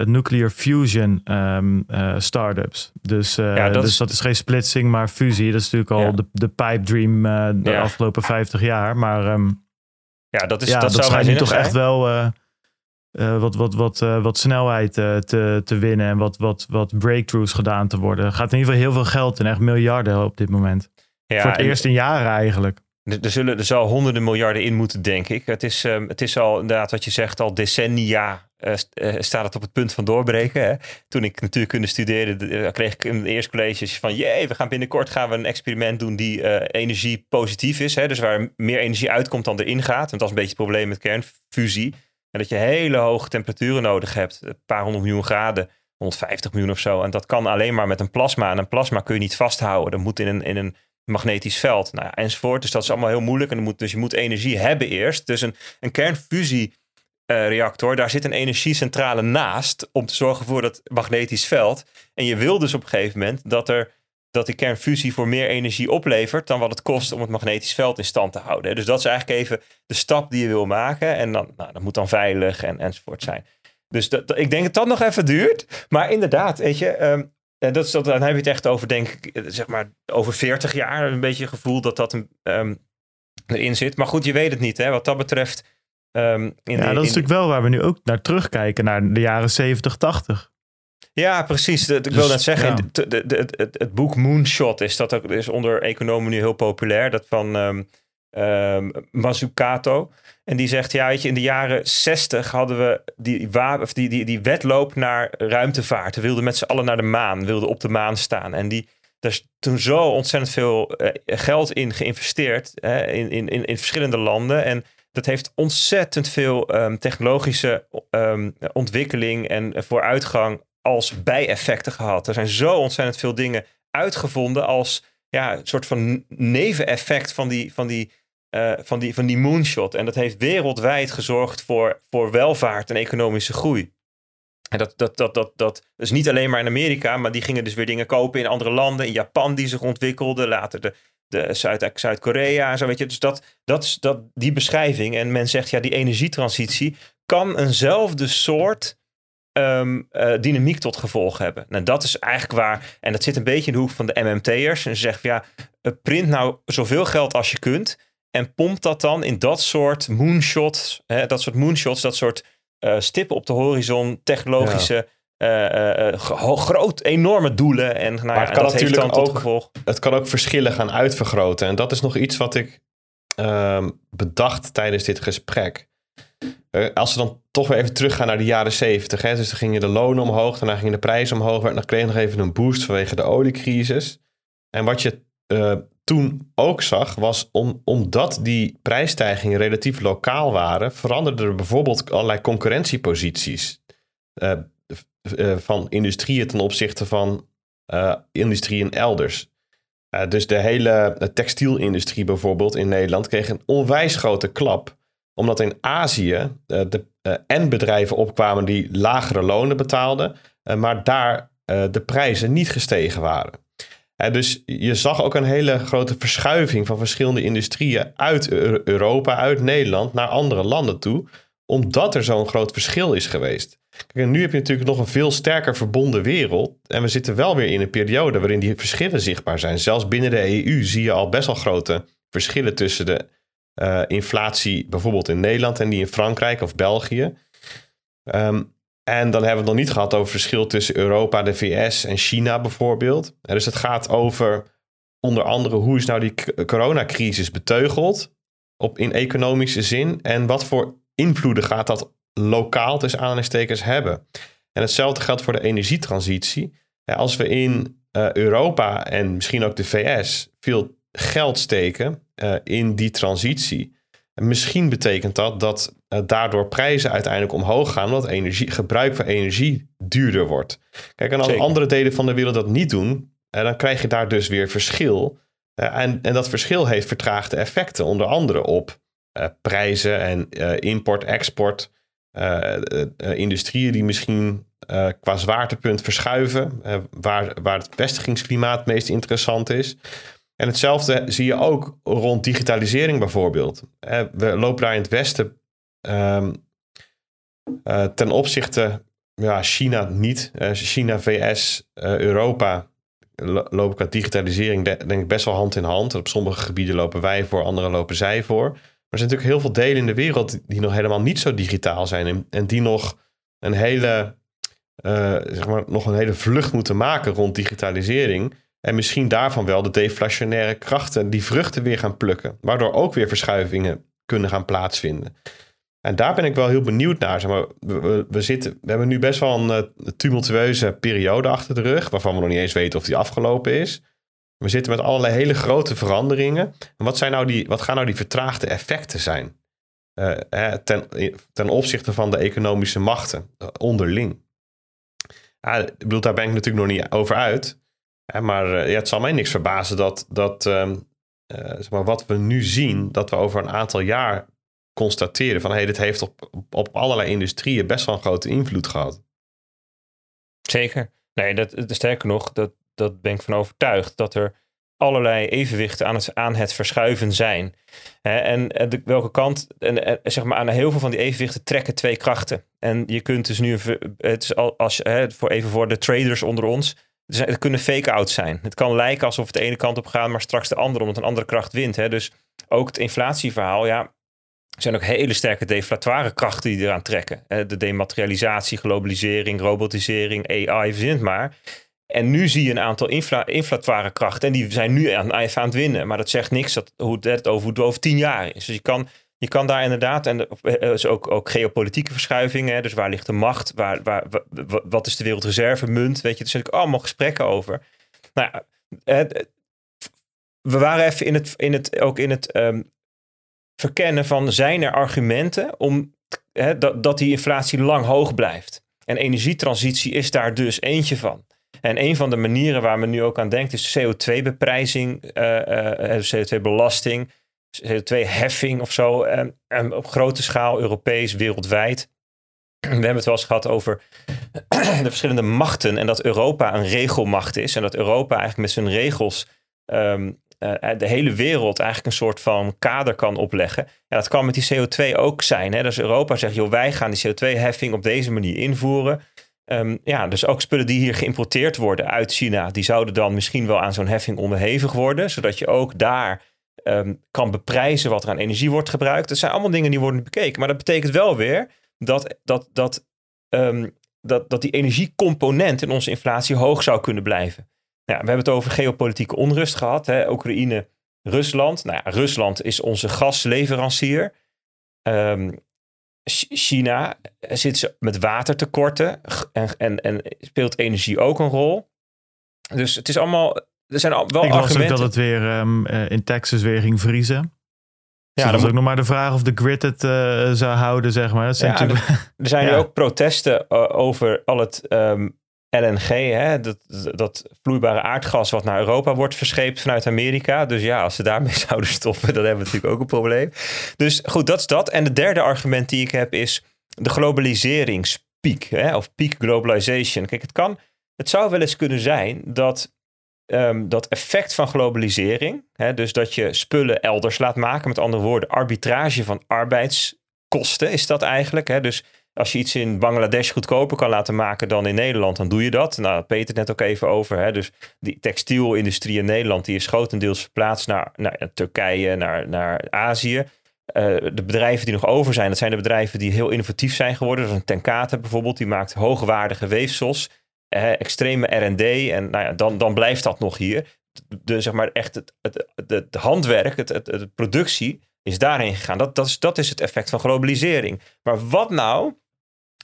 nuclear fusion um, startups. Dus, ja, dat dus is... dat is geen splitsing, maar fusie. Dat is natuurlijk al de, de pipe dream de ja. afgelopen 50 jaar. Maar um, ja, dat, is, ja, dat, dat zou schijnt toch echt wel uh, wat, wat, wat, uh, wat snelheid uh, te, te winnen en wat, wat, wat breakthroughs gedaan te worden. Er gaat in ieder geval heel veel geld in, echt miljarden op dit moment. Ja, Voor het eerst in jaren eigenlijk. Er, zullen, er zal honderden miljarden in moeten, denk ik. Het is, um, het is al inderdaad wat je zegt, al decennia staat het op het punt van doorbreken. Hè? Toen ik natuurkunde studeerde, kreeg ik in de eerste colleges van... jee, we gaan binnenkort gaan we een experiment doen die energie positief is. Hè? Dus waar meer energie uitkomt dan erin gaat. Want dat is een beetje het probleem met kernfusie en dat je hele hoge temperaturen nodig hebt. Een paar honderd miljoen graden, 150 miljoen of zo. En dat kan alleen maar met een plasma. En een plasma kun je niet vasthouden. Dat moet in een, in een magnetisch veld. Nou ja, enzovoort. Dus dat is allemaal heel moeilijk. En moet, dus je moet energie hebben eerst. Dus een, een kernfusiereactor, daar zit een energiecentrale naast. Om te zorgen voor dat magnetisch veld. En je wil dus op een gegeven moment dat er dat die kernfusie voor meer energie oplevert dan wat het kost om het magnetisch veld in stand te houden. Dus dat is eigenlijk even de stap die je wil maken. En dan, nou, dat moet dan veilig en, enzovoort zijn. Dus dat, ik denk dat dat nog even duurt. Maar inderdaad, weet je, um, dat is, dat, dan heb je het echt over, denk ik, eh, zeg maar over 40 jaar. Een beetje gevoel dat dat um, erin zit. Maar goed, je weet het niet. Hè? Wat dat betreft. Um, in ja, dat is natuurlijk wel waar we nu ook naar terugkijken, naar de jaren 70, 80. Ja, precies. ik wil dus, net zeggen, de, de, het, het, boek Moonshot is, dat ook, is onder economen nu heel populair. Dat van um, um, Mazzucato. En die zegt, ja, weet je, in de jaren 60 hadden we die, of die, die, die wedloop naar ruimtevaart. We wilden met z'n allen naar de maan, wilden op de maan staan. En die, daar is toen zo ontzettend veel uh, geld in geïnvesteerd uh, in, in, in, in verschillende landen. En dat heeft ontzettend veel um, technologische um, ontwikkeling en vooruitgang als bijeffecten gehad. Er zijn zo ontzettend veel dingen uitgevonden als ja, een soort van neveneffect van die, van die, uh, van die, van die moonshot. En dat heeft wereldwijd gezorgd voor, voor welvaart en economische groei. En dat, dat, dat, dat, dat is niet alleen maar in Amerika, maar die gingen dus weer dingen kopen in andere landen. In Japan die zich ontwikkelde, later de, de Zuid, Zuid-Korea en zo, weet je. Dus dat, dat is dat, die beschrijving. En men zegt, ja, die energietransitie kan eenzelfde soort ehm, eh, dynamiek tot gevolg hebben. Nou, dat is eigenlijk waar, en dat zit een beetje in de hoek van de MMT'ers. En ze zeggen van ja, eh, print nou zoveel geld als je kunt en pomp dat dan in dat soort moonshots, hè, dat soort moonshots, dat soort uh, stippen op de horizon, technologische, ja. groot, enorme doelen. En, nou, maar het kan natuurlijk ook, gevolg... het kan ook verschillen gaan uitvergroten. En dat is nog iets wat ik ehm, bedacht tijdens dit gesprek. Uh, als we dan toch weer even teruggaan naar de jaren zeventig. Dus dan gingen de lonen omhoog, daarna gingen de prijzen omhoog. Dan kreeg nog even een boost vanwege de oliecrisis. En wat je uh, toen ook zag, was om, omdat die prijsstijgingen relatief lokaal waren, veranderden er bijvoorbeeld allerlei concurrentieposities uh, van industrieën ten opzichte van industrieën elders. dus de hele textielindustrie bijvoorbeeld in Nederland kreeg een onwijs grote klap omdat in Azië uh, de, uh, en bedrijven opkwamen die lagere lonen betaalden, uh, maar daar de prijzen niet gestegen waren. dus je zag ook een hele grote verschuiving van verschillende industrieën uit Europa, uit Nederland naar andere landen toe, omdat er zo'n groot verschil is geweest. Kijk, nu heb je natuurlijk nog een veel sterker verbonden wereld. En we zitten wel weer in een periode waarin die verschillen zichtbaar zijn. Zelfs binnen de EU zie je al best wel grote verschillen tussen de uh, inflatie bijvoorbeeld in Nederland en die in Frankrijk of België. Um, en dan hebben we het nog niet gehad over het verschil tussen Europa, de VS en China bijvoorbeeld. Dus het gaat over onder andere hoe is nou die coronacrisis beteugeld op, in economische zin en wat voor invloeden gaat dat lokaal tussen aanhalingstekens hebben. En hetzelfde geldt voor de energietransitie. Als we in uh, Europa en misschien ook de VS veel geld steken uh, in die transitie. En misschien betekent dat dat uh, daardoor prijzen uiteindelijk omhoog gaan, omdat energie, gebruik van energie duurder wordt. Kijk, en als Zeker. andere delen van de wereld dat niet doen, uh, dan krijg je daar dus weer verschil. en, en dat verschil heeft vertraagde effecten, onder andere op prijzen en import, export. industrieën die misschien qua zwaartepunt verschuiven, waar, waar het vestigingsklimaat meest interessant is. En hetzelfde zie je ook rond digitalisering bijvoorbeeld. We lopen daar in het Westen um, uh, ten opzichte ja, China niet. Uh, China, VS, eh, Europa lopen qua digitalisering denk ik best wel hand in hand. Op sommige gebieden lopen wij voor, andere lopen zij voor. Maar er zijn natuurlijk heel veel delen in de wereld die nog helemaal niet zo digitaal zijn. En, en die nog een hele, zeg maar, nog een hele vlucht moeten maken rond digitalisering. En misschien daarvan wel de deflationaire krachten die vruchten weer gaan plukken. Waardoor ook weer verschuivingen kunnen gaan plaatsvinden. En daar ben ik wel heel benieuwd naar. We, zitten, we hebben nu best wel een uh, tumultueuze periode achter de rug. Waarvan we nog niet eens weten of die afgelopen is. We zitten met allerlei hele grote veranderingen. En wat, zijn nou die, wat gaan nou die vertraagde effecten zijn? Uh, ten, ten opzichte van de economische machten uh, onderling. Ja, daar ben ik natuurlijk nog niet over uit maar eh, ja, het zal mij niks verbazen dat, dat uh, zeg maar, wat we nu zien, dat we over een aantal jaar constateren van hey, dit heeft op, op allerlei industrieën best wel een grote invloed gehad. Zeker. Nee, dat, sterker nog, dat, dat ben ik van overtuigd dat er allerlei evenwichten aan het, aan het verschuiven zijn. en welke kant, en, zeg maar, aan heel veel van die evenwichten trekken twee krachten. En je kunt dus nu, het is als, hè, voor even voor de traders onder ons, het kunnen fake-outs zijn. Het kan lijken alsof het de ene kant op gaat, maar straks de andere, omdat een andere kracht wint. Hè? Dus ook het inflatieverhaal, ja, er zijn ook hele sterke deflatoire krachten die eraan trekken. De dematerialisatie, globalisering, robotisering, AI, verzin het maar. En nu zie je een aantal infla inflatoire krachten en die zijn nu aan, aan het winnen. Maar dat zegt niks dat, hoe over, hoe het over tien jaar is. Dus je kan je kan daar inderdaad, en er is ook, ook geopolitieke verschuivingen. Dus waar ligt de macht? Waar, waar, wat is de wereldreserve munt? Weet je, er zijn allemaal gesprekken over. Nou ja, we waren even in het, in het, ook in het um, verkennen van zijn er argumenten om dat, dat die inflatie lang hoog blijft. En energietransitie is daar dus eentje van. En een van de manieren waar men nu ook aan denkt is CO2-beprijzing, uh, uh, CO2-belasting. CO2-heffing of zo. En, op grote schaal, Europees, wereldwijd. (clears throat) We hebben het wel eens gehad over (clears throat) de verschillende machten. En dat Europa een regelmacht is. En dat Europa eigenlijk met zijn regels ehm, eh, de hele wereld eigenlijk een soort van kader kan opleggen. En dat kan met die CO2 ook zijn. Hè? Dus Europa zegt, joh, wij gaan die CO2-heffing op deze manier invoeren. Ehm, ja, dus ook spullen die hier geïmporteerd worden uit China, die zouden dan misschien wel aan zo'n heffing onderhevig worden, zodat je ook daar ehm, kan beprijzen wat er aan energie wordt gebruikt. Dat zijn allemaal dingen die worden bekeken. Maar dat betekent wel weer dat, dat, dat, ehm, dat, dat die energiecomponent in onze inflatie hoog zou kunnen blijven. Nou, we hebben het over geopolitieke onrust gehad. Hè? Oekraïne, Rusland. Nou ja, Rusland is onze gasleverancier. Um, China zit ze met watertekorten en, en, en speelt energie ook een rol. Dus het is allemaal. Er zijn wel Ik argumenten. ook dat het weer um, in Texas weer ging vriezen. Ja, dus dat is ook nog maar de vraag of de grid het uh, zou houden, zeg maar. Dat zijn ja, natuurlijk... er, zijn ja. ook protesten uh, over al het um, LNG, hè, dat, dat vloeibare aardgas wat naar Europa wordt verscheept vanuit Amerika. Dus ja, als ze daarmee (laughs) zouden stoppen, dan hebben we natuurlijk ook een probleem. Dus goed, dat is dat. En de derde argument die ik heb is de globaliseringspiek, hè, of peak globalization. Kijk, het kan, het zou wel eens kunnen zijn dat um, dat effect van globalisering, hè, dus dat je spullen elders laat maken, met andere woorden, arbitrage van arbeidskosten is dat eigenlijk. Hè, dus als je iets in Bangladesh goedkoper kan laten maken dan in Nederland, dan doe je dat. Nou, Peter het net ook even over. Hè? Dus die textielindustrie in Nederland, die is grotendeels verplaatst naar, naar Turkije, naar, naar Azië. Uh, de bedrijven die nog over zijn, dat zijn de bedrijven die heel innovatief zijn geworden. Dus een Tenkate bijvoorbeeld, die maakt hoogwaardige weefsels, eh, extreme R&D. En nou ja, dan, dan blijft dat nog hier. De, zeg maar echt het, het, handwerk, het, het, het productie, is daarheen gegaan. Dat, dat, is, dat is het effect van globalisering. Maar wat nou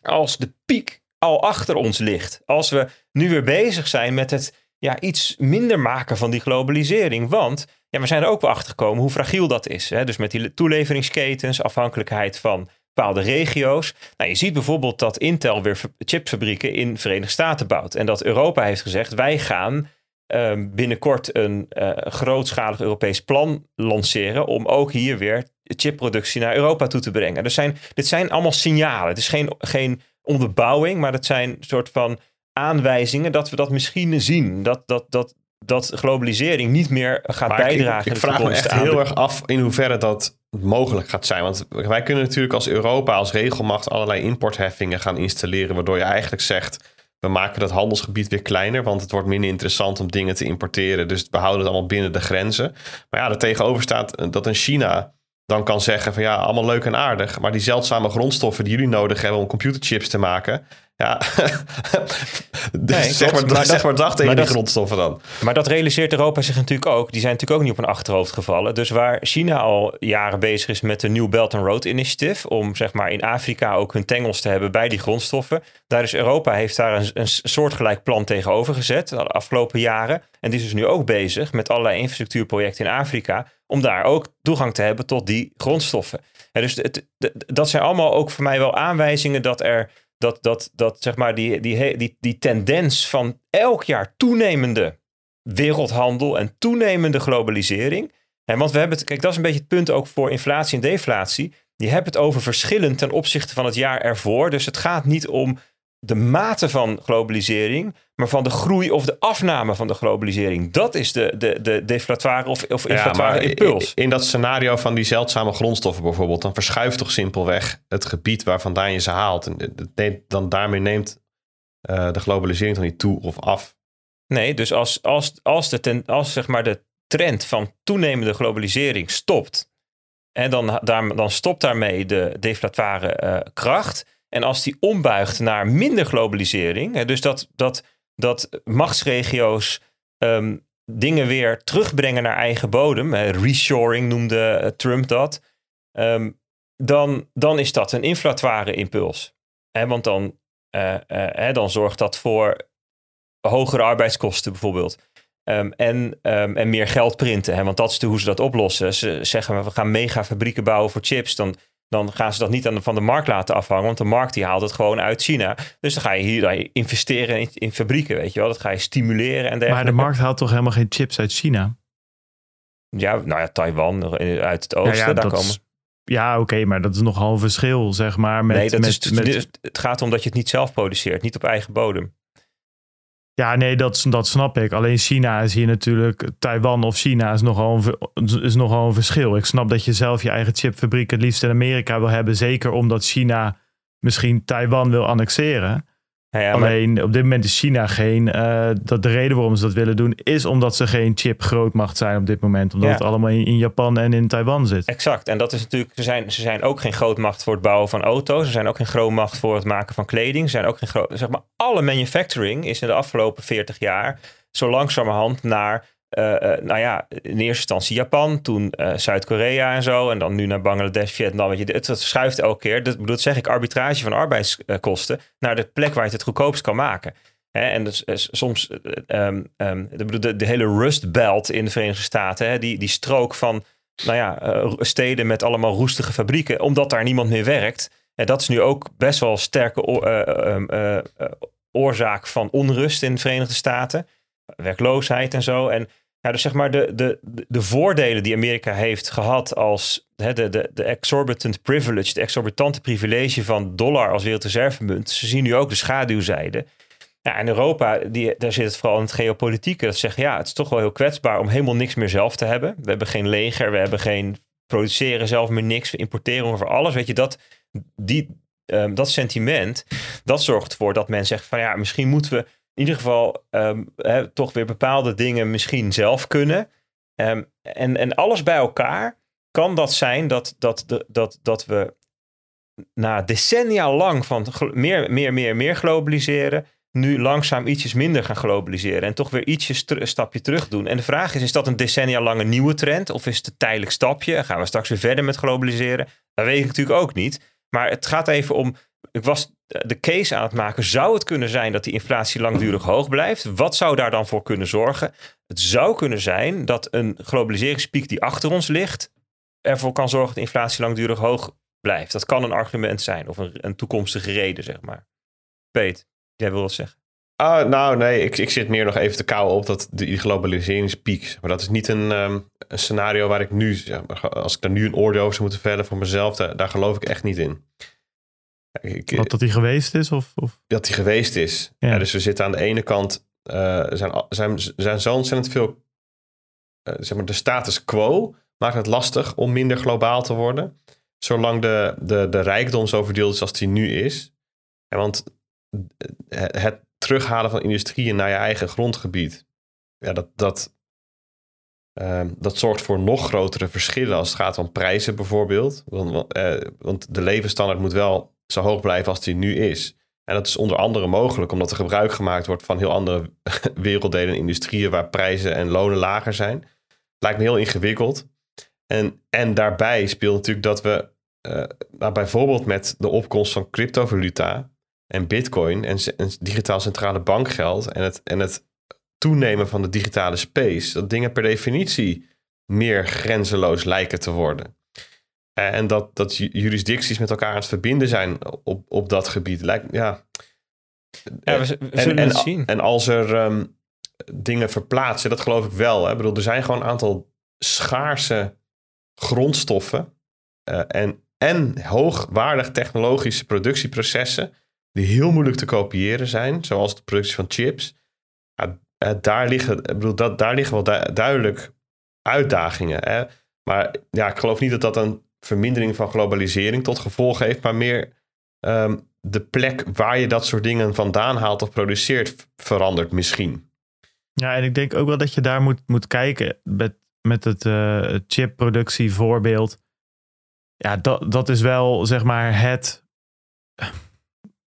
als de piek al achter ons ligt. Als we nu weer bezig zijn met het ja, iets minder maken van die globalisering. Want ja, we zijn er ook wel achter gekomen hoe fragiel dat is. Hè? Dus met die toeleveringsketens, afhankelijkheid van bepaalde regio's. Nou, je ziet bijvoorbeeld dat Intel weer chipfabrieken in de Verenigde Staten bouwt. En dat Europa heeft gezegd, wij gaan uh, binnenkort een uh, grootschalig Europees plan lanceren om ook hier weer chipproductie naar Europa toe te brengen. Dus zijn, dit zijn allemaal signalen. Het is geen, geen onderbouwing, maar het zijn soort van aanwijzingen dat we dat misschien zien. Dat, dat, dat, dat globalisering niet meer gaat maar bijdragen. Ik, ik vraag me echt heel erg af in hoeverre dat mogelijk gaat zijn. Want wij kunnen natuurlijk als Europa, als regelmacht, allerlei importheffingen gaan installeren, waardoor je eigenlijk zegt we maken dat handelsgebied weer kleiner, want het wordt minder interessant om dingen te importeren. Dus we houden het allemaal binnen de grenzen. Maar ja, er tegenover staat dat een China dan kan zeggen van ja, allemaal leuk en aardig, maar die zeldzame grondstoffen die jullie nodig hebben om computerchips te maken, ja, (laughs) dus Nee, zeg, maar, Maar zeg dat- maar dag tegen die dat- grondstoffen dan. Maar dat realiseert Europa zich natuurlijk ook. Die zijn natuurlijk ook niet op een achterhoofd gevallen. Dus waar China al jaren bezig is met de New Belt and Road Initiative, om zeg maar in Afrika ook hun tengels te hebben bij die grondstoffen, daar is Europa heeft daar een, een soortgelijk plan tegenover gezet de afgelopen jaren. En die is dus nu ook bezig met allerlei infrastructuurprojecten in Afrika, om daar ook toegang te hebben tot die grondstoffen. En dus het, het- dat zijn allemaal ook voor mij wel aanwijzingen dat er dat, dat, dat zeg maar die, die, die, die tendens van elk jaar toenemende wereldhandel en toenemende globalisering. En want we hebben het, kijk, dat is een beetje het punt ook voor inflatie en deflatie. Je hebt het over verschillen ten opzichte van het jaar ervoor. Dus het gaat niet om de mate van globalisering, maar van de groei of de afname van de globalisering. Dat is de, de, de deflatoire of, of inflatoire in, impuls. in dat scenario van die zeldzame grondstoffen bijvoorbeeld, dan verschuift toch simpelweg het gebied waar vandaan je ze haalt. En neemt- dan daarmee neemt eh, de globalisering toch niet toe of af. Nee, dus als, als, als, de, ten, als zeg maar de trend van toenemende globalisering stopt, en dan, daar, dan stopt daarmee de deflatoire eh, kracht. En als die ombuigt naar minder globalisering, hè, dus dat, dat, dat machtsregio's ehm, dingen weer terugbrengen naar eigen bodem, reshoring noemde eh, Trump dat, ehm, dan, dan is dat een inflatoire impuls. Hè, want dan, eh, eh, dan zorgt dat voor hogere arbeidskosten bijvoorbeeld. Ehm, en, en meer geld printen. Hè? Want dat is de, hoe ze dat oplossen. Ze zeggen we gaan mega fabrieken bouwen voor chips. Dan, dan gaan ze dat niet aan de, van de markt laten afhangen. Want de markt die haalt het gewoon uit China. Dus dan ga je hier dan investeren in, in fabrieken. Weet je wel? Dat ga je stimuleren en dergelijke. Maar de markt haalt toch helemaal geen chips uit China? Ja, nou ja, Taiwan eh, uit het oosten. Nou ja, daar komen. is- ja, oké, maar dat is nogal een verschil, zeg maar. Met, nee, dat met, is, met, het gaat om dat je het niet zelf produceert. Niet op eigen bodem. Ja, nee, dat, dat snap ik. Alleen China is hier natuurlijk... Taiwan of China is nogal, een, is nogal een verschil. Ik snap dat je zelf je eigen chipfabriek het liefst in Amerika wil hebben. Zeker omdat China misschien Taiwan wil annexeren. Nou maar- Alleen op dit moment is China geen. eh, dat de reden waarom ze dat willen doen is omdat ze geen chip grootmacht zijn op dit moment. Omdat Ja. het allemaal in, in Japan en in Taiwan zit. Exact. En dat is natuurlijk, ze zijn, ze zijn ook geen grootmacht voor het bouwen van auto's. Ze zijn ook geen grootmacht voor het maken van kleding. Ze zijn ook geen groot. Zeg maar, alle manufacturing is in de afgelopen 40 jaar zo langzamerhand naar. Eh, eh, nou ja, in eerste instantie Japan, toen eh, Zuid-Korea en zo. En dan nu naar Bangladesh, Vietnam. Weet je, het, het schuift elke keer. Dat, bedoel, zeg ik, arbitrage van arbeidskosten naar de plek waar je het het goedkoopst kan maken. En dus, soms, eh, ehm, ehm, de, de, de hele Rust Belt in de Verenigde Staten, die, die strook van nou ja, steden met allemaal roestige fabrieken, omdat daar niemand meer werkt. En dat is nu ook best wel een sterke eh, ehm, eh, eh, oorzaak van onrust in de Verenigde Staten. Werkloosheid en zo. En ja, dus zeg maar de, de, de- de voordelen die Amerika heeft gehad als hè, de, de, de exorbitant privilege, de exorbitante privilege van dollar als wereldreservemunt. Ze zien nu ook de schaduwzijde. Ja, en Europa, die, daar zit het vooral in het geopolitieke. Dat zeggen, ja, het is toch wel heel kwetsbaar om helemaal niks meer zelf te hebben. We hebben geen leger, we hebben geen produceren zelf meer niks, we importeren over alles. Weet je, dat, die, ehm, dat sentiment, dat zorgt ervoor dat men zegt van ja, misschien moeten we in ieder geval ehm, toch weer bepaalde dingen misschien zelf kunnen. Ehm, en, en alles bij elkaar kan dat zijn dat, dat, dat, dat, we na decennia lang van meer, meer, meer, meer globaliseren, nu langzaam ietsjes minder gaan globaliseren en toch weer ietsjes een stapje terug doen. En de vraag is, is dat een decennia lange nieuwe trend of is het een tijdelijk stapje? En gaan we straks weer verder met globaliseren? Dat weet ik natuurlijk ook niet. Maar het gaat even om, ik was de case aan het maken, zou het kunnen zijn dat die inflatie langdurig hoog blijft? Wat zou daar dan voor kunnen zorgen? Het zou kunnen zijn dat een globaliseringspiek die achter ons ligt, ervoor kan zorgen dat de inflatie langdurig hoog blijft. Dat kan een argument zijn of een, een toekomstige reden, zeg maar. Peet, jij wil wat zeggen? Ah, nou, nee, ik, ik zit meer nog even te kauwen op dat, die globaliseringspiek. Maar dat is niet een, ehm, een scenario waar ik nu, zeg als ik daar nu een oordeel over zou moeten vellen voor mezelf, daar geloof ik echt niet in. Ik, Wat dat die geweest is? Of, of? dat die geweest is. Ja. Ja, dus we zitten aan de ene kant, eh, er zijn, zijn, zijn zo ontzettend veel, eh, zeg maar, de status quo maakt het lastig om minder globaal te worden. Zolang de, de, de rijkdom zo verdeeld is als die nu is. En want het, het terughalen van industrieën naar je eigen grondgebied, ja, dat, dat, ehm, dat zorgt voor nog grotere verschillen als het gaat om prijzen bijvoorbeeld. Want, eh, want de levensstandaard moet wel zo hoog blijven als die nu is. En dat is onder andere mogelijk omdat er gebruik gemaakt wordt van heel andere (laughs) werelddelen en industrieën waar prijzen en lonen lager zijn. Lijkt me heel ingewikkeld. En, en daarbij speelt natuurlijk dat we eh, nou, bijvoorbeeld met de opkomst van cryptovaluta en bitcoin en, en digitaal centrale bankgeld en het, en het toenemen van de digitale space, dat dingen per definitie meer grenzeloos lijken te worden. Eh, En dat, dat ju- jurisdicties met elkaar aan het verbinden zijn op, op dat gebied. Lijkt, ja. Ja, we, we En, zullen en, het zien. en als er ehm, dingen verplaatsen, dat geloof ik wel. Hè. Ik bedoel, er zijn gewoon een aantal schaarse grondstoffen eh, en, en hoogwaardig technologische productieprocessen die heel moeilijk te kopiëren zijn, zoals de productie van chips. Ja, eh, daar, liggen, ik bedoel, dat, daar liggen wel du- duidelijk uitdagingen. Hè. Maar ja, ik geloof niet dat dat een vermindering van globalisering tot gevolg heeft, maar meer ehm, de plek waar je dat soort dingen vandaan haalt of produceert verandert misschien. Ja, en ik denk ook wel dat je daar moet, moet kijken met, met het eh chipproductie voorbeeld. Ja, dat, dat is wel zeg maar het,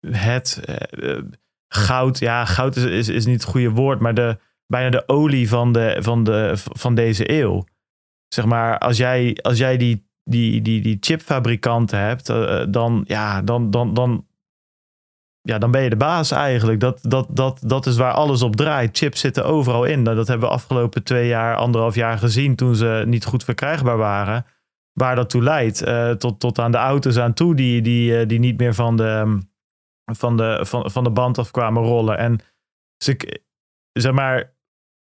het eh, eh, goud. Ja, goud is, is, is niet het goede woord, maar de, bijna de olie van, de, van, de, van deze eeuw. Zeg maar, als jij, als jij die, die, die, die chipfabrikanten hebt, eh, dan, ja, dan, dan, dan, ja, dan ben je de baas eigenlijk. Dat, dat, dat, dat is waar alles op draait. Chips zitten overal in. Nou, dat hebben we afgelopen twee jaar, anderhalf jaar gezien toen ze niet goed verkrijgbaar waren. Waar dat toe leidt. eh, tot, tot aan de auto's aan toe die, die, eh, die niet meer van de, ehm, van, de, van, van de band af kwamen rollen. En ik, zeg maar,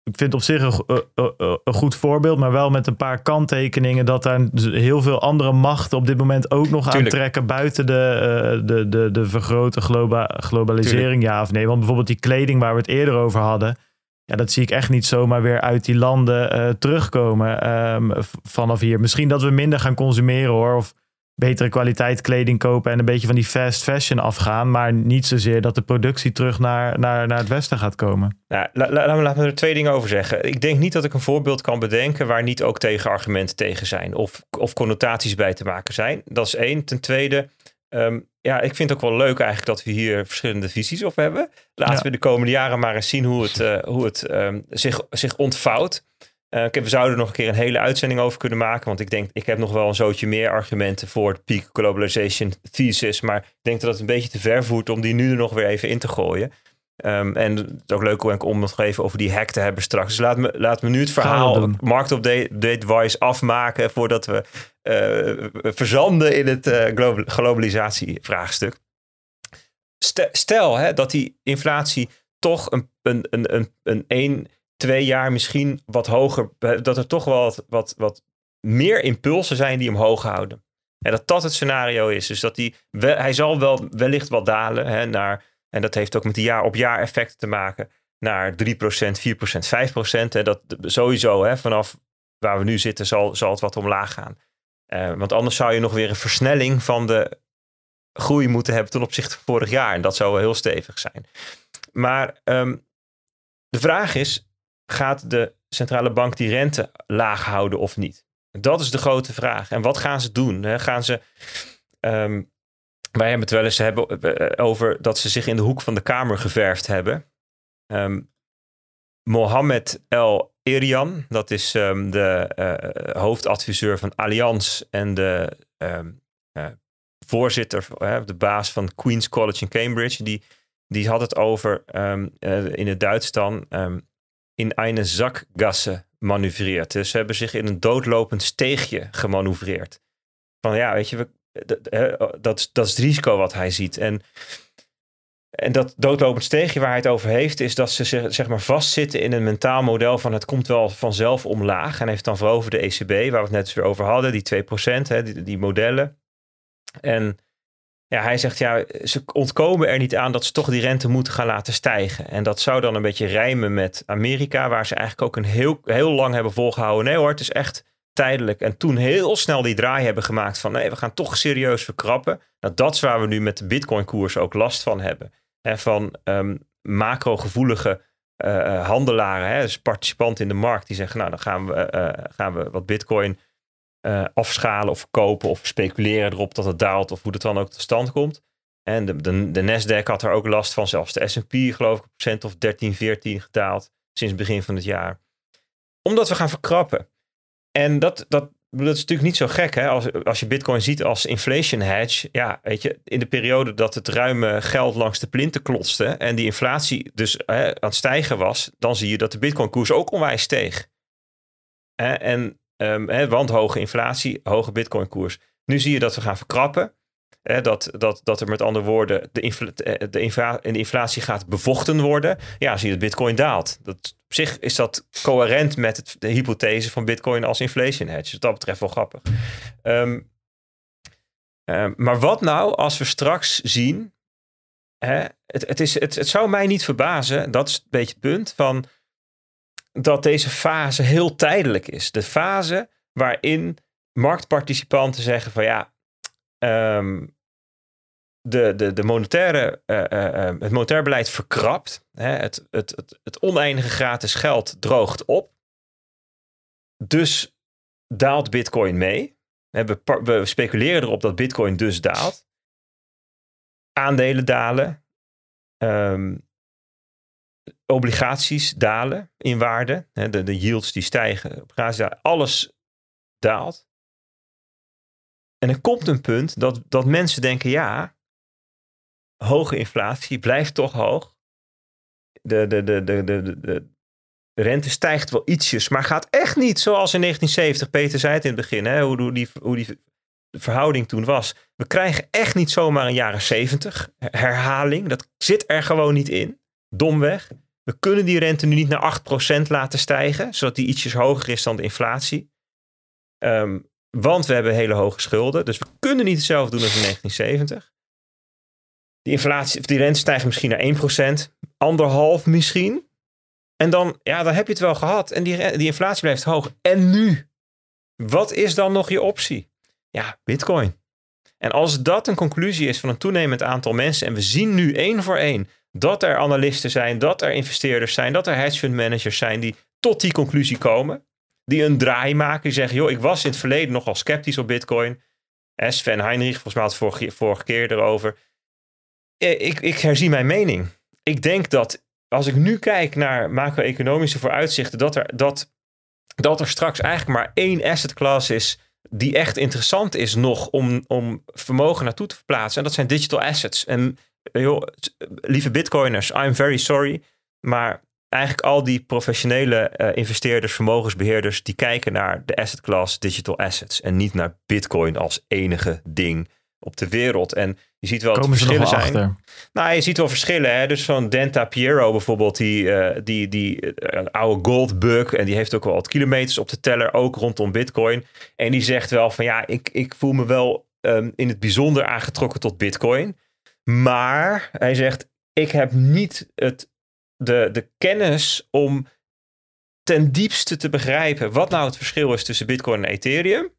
ik vind op zich een, eh, eh, eh, een goed voorbeeld, maar wel met een paar kanttekeningen dat daar heel veel andere machten op dit moment ook nog Tuurlijk. aantrekken buiten de, de, de, de vergrote globa globalisering, ja of nee. Want bijvoorbeeld die kleding waar we het eerder over hadden, ja, dat zie ik echt niet zomaar weer uit die landen terugkomen ehm, vanaf hier. Misschien dat we minder gaan consumeren hoor, of betere kwaliteit kleding kopen en een beetje van die fast fashion afgaan. Maar niet zozeer dat de productie terug naar, naar, naar het westen gaat komen. Nou, la, la, laat me er twee dingen over zeggen. Ik denk niet dat ik een voorbeeld kan bedenken waar niet ook tegenargumenten tegen zijn. Of, of connotaties bij te maken zijn. Dat is één. Ten tweede, ehm, ja, ik vind het ook wel leuk eigenlijk dat we hier verschillende visies op hebben. Laten Ja. we de komende jaren maar eens zien hoe het, eh, hoe het ehm, zich, zich ontvouwt. Ik heb- we zouden er nog een keer een hele uitzending over kunnen maken. Want ik denk, ik heb nog wel een zootje meer argumenten voor het peak globalization thesis. Maar ik denk dat het een beetje te ver voert om die nu er nog weer even in te gooien. Ehm, en het is ook leuk om- nog even over die hack te hebben straks. Dus laat me, laat me nu het verhaal marktupdate-wise afmaken voordat we eh, verzanden in het globa- globalisatievraagstuk. Stel, stel hè, dat die inflatie toch een, een, een, een, een twee jaar misschien wat hoger, dat er toch wel wat, wat, wat meer impulsen zijn die hem hoog houden. En dat dat het scenario is. Dus dat die, hij zal wel wellicht wat dalen hè, naar, en dat heeft ook met die jaar op jaar effecten te maken, naar 3%, 4%, 5%. Hè, dat sowieso hè, vanaf waar we nu zitten zal, zal het wat omlaag gaan. Eh, want anders zou je nog weer een versnelling van de groei moeten hebben ten opzichte van vorig jaar. En dat zou wel heel stevig zijn. Maar ehm, de vraag is, gaat de centrale bank die rente laag houden of niet? Dat is de grote vraag. En wat gaan ze doen? Hè? Gaan ze... ehm, wij hebben het wel eens hebben, eh, over dat ze zich in de hoek van de kamer geverfd hebben. Ehm, Mohammed El Erian, dat is ehm, de eh, hoofdadviseur van Allianz en de eh, voorzitter, eh, de baas van Queen's College in Cambridge, die, die had het over eh, in het Duits dan in eine Sackgasse manoeuvreert. Dus ze hebben zich in een doodlopend steegje gemanoeuvreerd. Van ja, weet je, we, dat, eh, dat, is- dat is het risico wat hij ziet. En en dat doodlopend steegje waar hij het over heeft, is dat ze zeg, maar vastzitten in een mentaal model van het komt wel vanzelf omlaag. En heeft dan vooral over de ECB, waar we het net weer over hadden, die 2%, hè, die, die modellen. En ja, hij zegt ja, ze ontkomen er niet aan dat ze toch die rente moeten gaan laten stijgen. En dat zou dan een beetje rijmen met Amerika, waar ze eigenlijk ook een heel, heel lang hebben volgehouden. Nee hoor, het is echt tijdelijk. En toen heel snel die draai hebben gemaakt van nee, we gaan toch serieus verkrappen. Nou, dat is waar we nu met de bitcoin koers ook last van hebben. En van ehm macro-gevoelige eh, eh, handelaren, hè, dus participanten in de markt, die zeggen, nou dan gaan we, eh, gaan we wat bitcoin eh, afschalen of verkopen of speculeren erop dat het daalt of hoe dat dan ook tot stand komt. En de, de, de Nasdaq had er ook last van, zelfs de S&P geloof ik een procent of 13, 14 gedaald sinds begin van het jaar. Omdat we gaan verkrappen. En dat, dat, dat is natuurlijk niet zo gek hè? Als, als je bitcoin ziet als inflation hedge. Ja, weet je, in de periode dat het ruime geld langs de plinten klotste en die inflatie dus hè, aan het stijgen was, dan zie je dat de bitcoin koers ook onwijs steeg. En, hè, want hoge inflatie, hoge bitcoin koers. Nu zie je dat we gaan verkrappen. Dat, dat, dat er met andere woorden de, infla, eh, de, infla, de inflatie gaat bevochten worden. Ja, zie je dat bitcoin daalt. Dat, op zich is dat coherent met de hypothese van bitcoin als inflation hedge. Dus dat betreft wel grappig. Ehm, ehm, maar wat nou als we straks zien... Het, het, is, het, het zou mij niet verbazen, dat is een beetje het punt, van dat deze fase heel tijdelijk is. De fase waarin marktparticipanten zeggen van ja, ehm, de, de, de monetaire, eh, eh, eh, het monetair beleid verkrapt. Hè, het, het, het, het oneindige gratis geld droogt op. Dus daalt bitcoin mee. We, we speculeren erop dat bitcoin dus daalt. Aandelen dalen. Ehm, obligaties dalen in waarde. De, de yields die stijgen. Alles daalt. En er komt een punt dat, dat mensen denken, ja, hoge inflatie blijft toch hoog. De, de, de, de, de, de, rente stijgt wel ietsjes, maar gaat echt niet zoals in 1970. Peter zei het in het begin, hè, hoe, hoe, die, hoe die verhouding toen was. We krijgen echt niet zomaar een jaren 70 herhaling. Dat zit er gewoon niet in. Domweg. We kunnen die rente nu niet naar 8% laten stijgen, zodat die ietsjes hoger is dan de inflatie. Ehm, want we hebben hele hoge schulden. Dus we kunnen niet hetzelfde doen als in 1970. Die, inflatie, of die rente stijgt misschien naar 1%, anderhalf misschien. En dan, ja, dan heb je het wel gehad. En die, die inflatie blijft hoog. En nu? Wat is dan nog je optie? Ja, bitcoin. En als dat een conclusie is van een toenemend aantal mensen, en we zien nu één voor één dat er analisten zijn, dat er investeerders zijn, dat er hedge fund managers zijn die tot die conclusie komen, die een draai maken, die zeggen, joh, ik was in het verleden nogal sceptisch op Bitcoin. Sven Heinrich, volgens mij had het vorige, keer erover. Eh, Ik, ik herzien mijn mening. Ik denk dat als ik nu kijk naar macro-economische vooruitzichten, dat er, dat, dat er straks eigenlijk maar één asset class is die echt interessant is nog om, om vermogen naartoe te verplaatsen. En dat zijn digital assets. En eh, joh, lieve bitcoiners, I'm very sorry. Maar eigenlijk al die professionele eh, investeerders, vermogensbeheerders, die kijken naar de asset class digital assets. En niet naar bitcoin als enige ding op de wereld. En je ziet wel Komen verschillen wel zijn. achter. Nou, je ziet wel verschillen. Hè? Dus zo'n Denta Piero bijvoorbeeld, die, eh, die, die eh, oude goldbug. En die heeft ook wel wat kilometers op de teller, ook rondom Bitcoin. En die zegt wel van ja, ik, ik voel me wel ehm, in het bijzonder aangetrokken tot Bitcoin. Maar hij zegt, ik heb niet het, de, de kennis om ten diepste te begrijpen wat nou het verschil is tussen Bitcoin en Ethereum.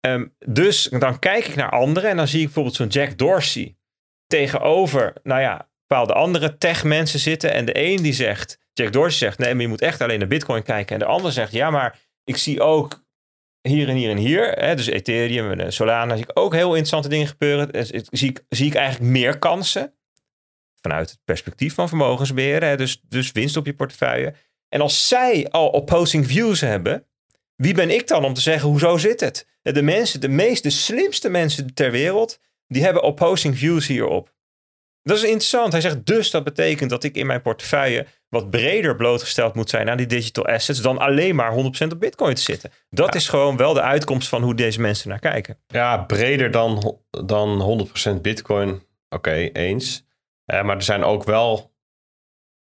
Ehm, dus dan kijk ik naar anderen en dan zie ik bijvoorbeeld zo'n Jack Dorsey tegenover, nou ja, bepaalde andere tech-mensen zitten. En de een die zegt, Jack Dorsey zegt, nee, maar je moet echt alleen naar Bitcoin kijken. En de ander zegt, ja, maar ik zie ook hier en hier en hier, hè, dus Ethereum en eh, Solana, zie ik ook heel interessante dingen gebeuren. Zie, ik, zie ik eigenlijk meer kansen vanuit het perspectief van vermogensbeheer, hè, dus, dus winst op je portefeuille. En als zij al opposing views hebben, wie ben ik dan om te zeggen, hoezo zit het? De mensen, de meest, de slimste mensen ter wereld, die hebben opposing views hierop. Dat is interessant. Hij zegt dus dat betekent dat ik in mijn portefeuille wat breder blootgesteld moet zijn aan die digital assets dan alleen maar 100% op bitcoin te zitten. Dat is gewoon wel de uitkomst van hoe deze mensen naar kijken. Ja, breder dan, dan 100% Bitcoin. Oké, eens. Eh, maar er zijn ook wel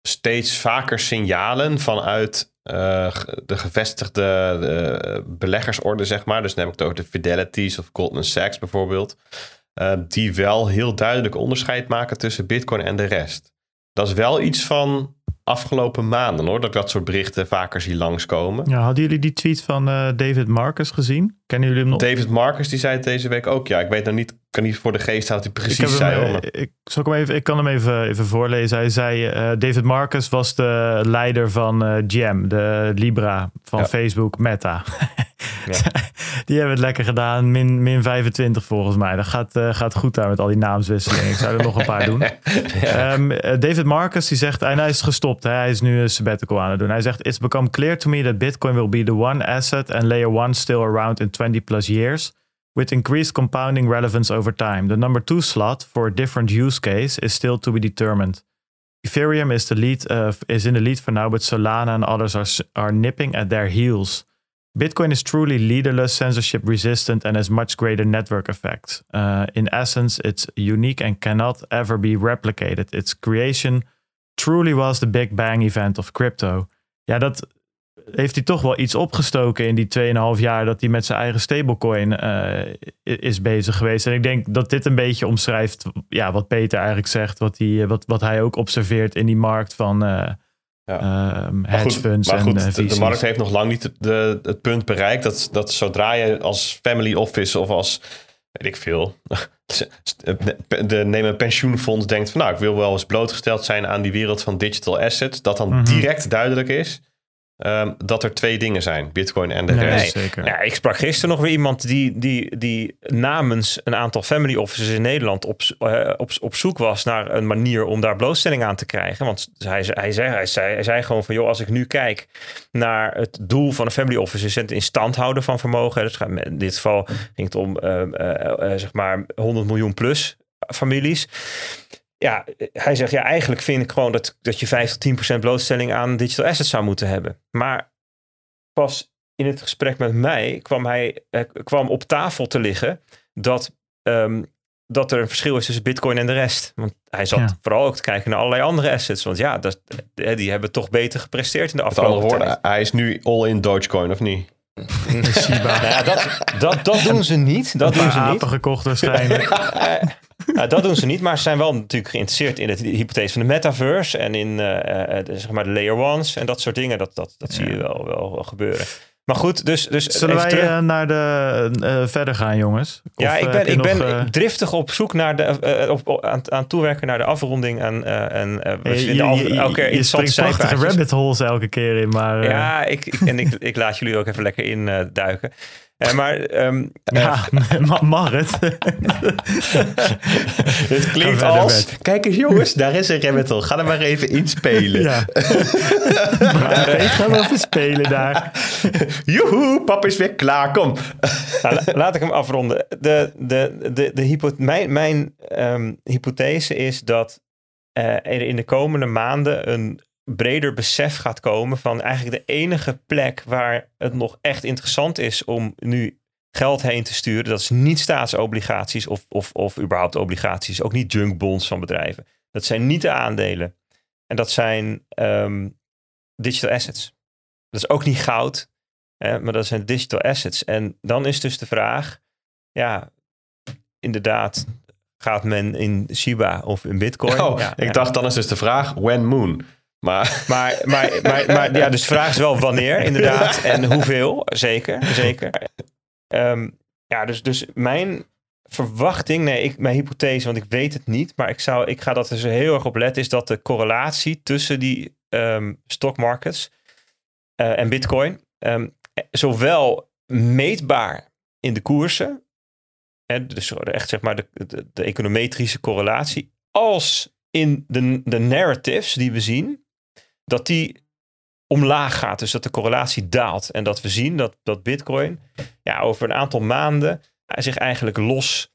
steeds vaker signalen vanuit eh, de gevestigde eh, beleggersorde, zeg maar. Dus heb ik het over de Fidelities of Goldman Sachs bijvoorbeeld. Eh, die wel heel duidelijk onderscheid maken tussen Bitcoin en de rest. Dat is wel iets van afgelopen maanden hoor, dat ik dat soort berichten vaker zie langskomen. Ja, hadden jullie die tweet van eh, David Marcus gezien? Kennen jullie hem nog? David Marcus die zei het deze week ook. Ja, ik weet nou niet, ik kan niet voor de geest wat hij ik, precies hem, zei. eh, Hoor, ik, zal ik, hem even, ik kan hem even, even voorlezen. Hij zei, eh, David Marcus was de leider van eh GM, de Libra van Ja. Facebook Meta. (laughs) Ja. die hebben het lekker gedaan. Min, min 25 volgens mij. Dat gaat, gaat goed daar met al die naamswisselingen. Ik zou er nog een paar (laughs) doen. Ehm, eh, David Marcus die zegt, en hij is gestopt. Hè? Hij is nu een sabbatical aan het doen. Hij zegt, it's become clear to me that Bitcoin will be the one asset and layer one still around in 20 plus years. With increased compounding relevance over time. The number two slot for a different use case is still to be determined. Ethereum is, the lead, uh, is in the lead for now, but Solana and others are, are nipping at their heels. Bitcoin is truly leaderless, censorship resistant, and has much greater network effects. Uh, in essence, it's unique and cannot ever be replicated. Its creation truly was the Big Bang event of crypto. Ja, dat heeft hij toch wel iets opgestoken in die 2,5 jaar dat hij met zijn eigen stablecoin eh, is bezig geweest. En ik denk dat dit een beetje omschrijft ja, wat Peter eigenlijk zegt, wat hij, wat, wat hij ook observeert in die markt van eh Ja. ehm, hedge goed, funds maar en goed eh, de, markt heeft nog lang niet de, het punt bereikt dat, dat zodra je als family office of als, weet ik veel, (laughs) de, neem een pensioenfonds denkt van nou, ik wil wel eens blootgesteld zijn aan die wereld van digital assets, dat dan Mhm. direct duidelijk is ehm, dat er twee dingen zijn, bitcoin en de Nee, rest. zeker. Ja, ik sprak gisteren nog weer iemand die, die, die namens een aantal family offices in Nederland op, eh, op, op zoek was naar een manier om daar blootstelling aan te krijgen. Want hij, zei- hij, zei, hij, zei, hij zei gewoon van, joh, als ik nu kijk naar het doel van een family office, is het in stand houden van vermogen. Dus in dit geval ging het om, eh, eh, eh, zeg maar, 100 miljoen plus families. Ja, hij zegt, ja, eigenlijk vind ik gewoon dat, dat je 5 tot 10 procent blootstelling aan digital assets zou moeten hebben. Maar pas in het gesprek met mij kwam hij eh, kwam op tafel te liggen dat, ehm, dat er een verschil is tussen Bitcoin en de rest. Want hij zat Ja. vooral ook te kijken naar allerlei andere assets. Want ja, dat, eh, die hebben toch beter gepresteerd in de Met andere afgelopen woorden, tijd. hij is nu all in Dogecoin, of niet? Shiba. (laughs) Nou ja, dat, dat, dat doen ze niet. Dat Een doen ze niet. gekocht waarschijnlijk. (laughs) Nou, dat doen ze niet, maar ze zijn wel natuurlijk geïnteresseerd in de hypothese van de metaverse en in eh, eh, de, zeg maar de layer ones en dat soort dingen. Dat, dat, dat zie je wel, wel, wel gebeuren. Maar goed, dus, dus Zullen wij terug- eh, naar de verder gaan, jongens? Of, ja, ik ben, ik nog, ben driftig op zoek naar de, op, aan, aan toewerken naar de afronding. En, en we je, elke keer je springt prachtige rabbit holes elke keer in, maar... Ja, ik, ik- en ik, ik laat jullie ook even lekker induiken. Eh, maar ehm, ja, (laughs) (laughs) ma- mag (laughs) het? Het klinkt als... met. Kijk eens jongens, daar is een hole. Ga er maar even inspelen. ja. maar ik ga wel even spelen daar. Joehoe, pap is weer klaar, kom. Nou, la- laat ik hem afronden. De, de, de, de hypo, mijn mijn ehm, hypothese is dat eh, er in de komende maanden een breder besef gaat komen van eigenlijk de enige plek waar het nog echt interessant is om nu geld heen te sturen. Dat is niet staatsobligaties of, of, of überhaupt obligaties. Ook niet junkbonds van bedrijven. Dat zijn niet de aandelen. En dat zijn ehm, digital assets. Dat is ook niet goud. Hè, maar dat zijn digital assets. En dan is dus de vraag, ja, inderdaad, gaat men in Shiba of in Bitcoin? Oh, ja, ik ja. dacht dan is dus de vraag, when moon? Maar Maar, maar, maar, maar ja, dus de vraag is wel wanneer, inderdaad. En hoeveel, zeker, zeker. Ehm, ja, dus, dus mijn verwachting, nee, ik, mijn hypothese, want ik weet het niet, maar ik, zou, ik ga dat zo heel erg op letten, is dat de correlatie tussen die ehm stock markets eh, en bitcoin, ehm, zowel meetbaar in de koersen, hè, dus echt zeg maar de, de, de econometrische correlatie, als in de, de narratives die we zien, dat die omlaag gaat. Dus dat de correlatie daalt. En dat we zien dat, dat Bitcoin ja, over een aantal maanden zich eigenlijk los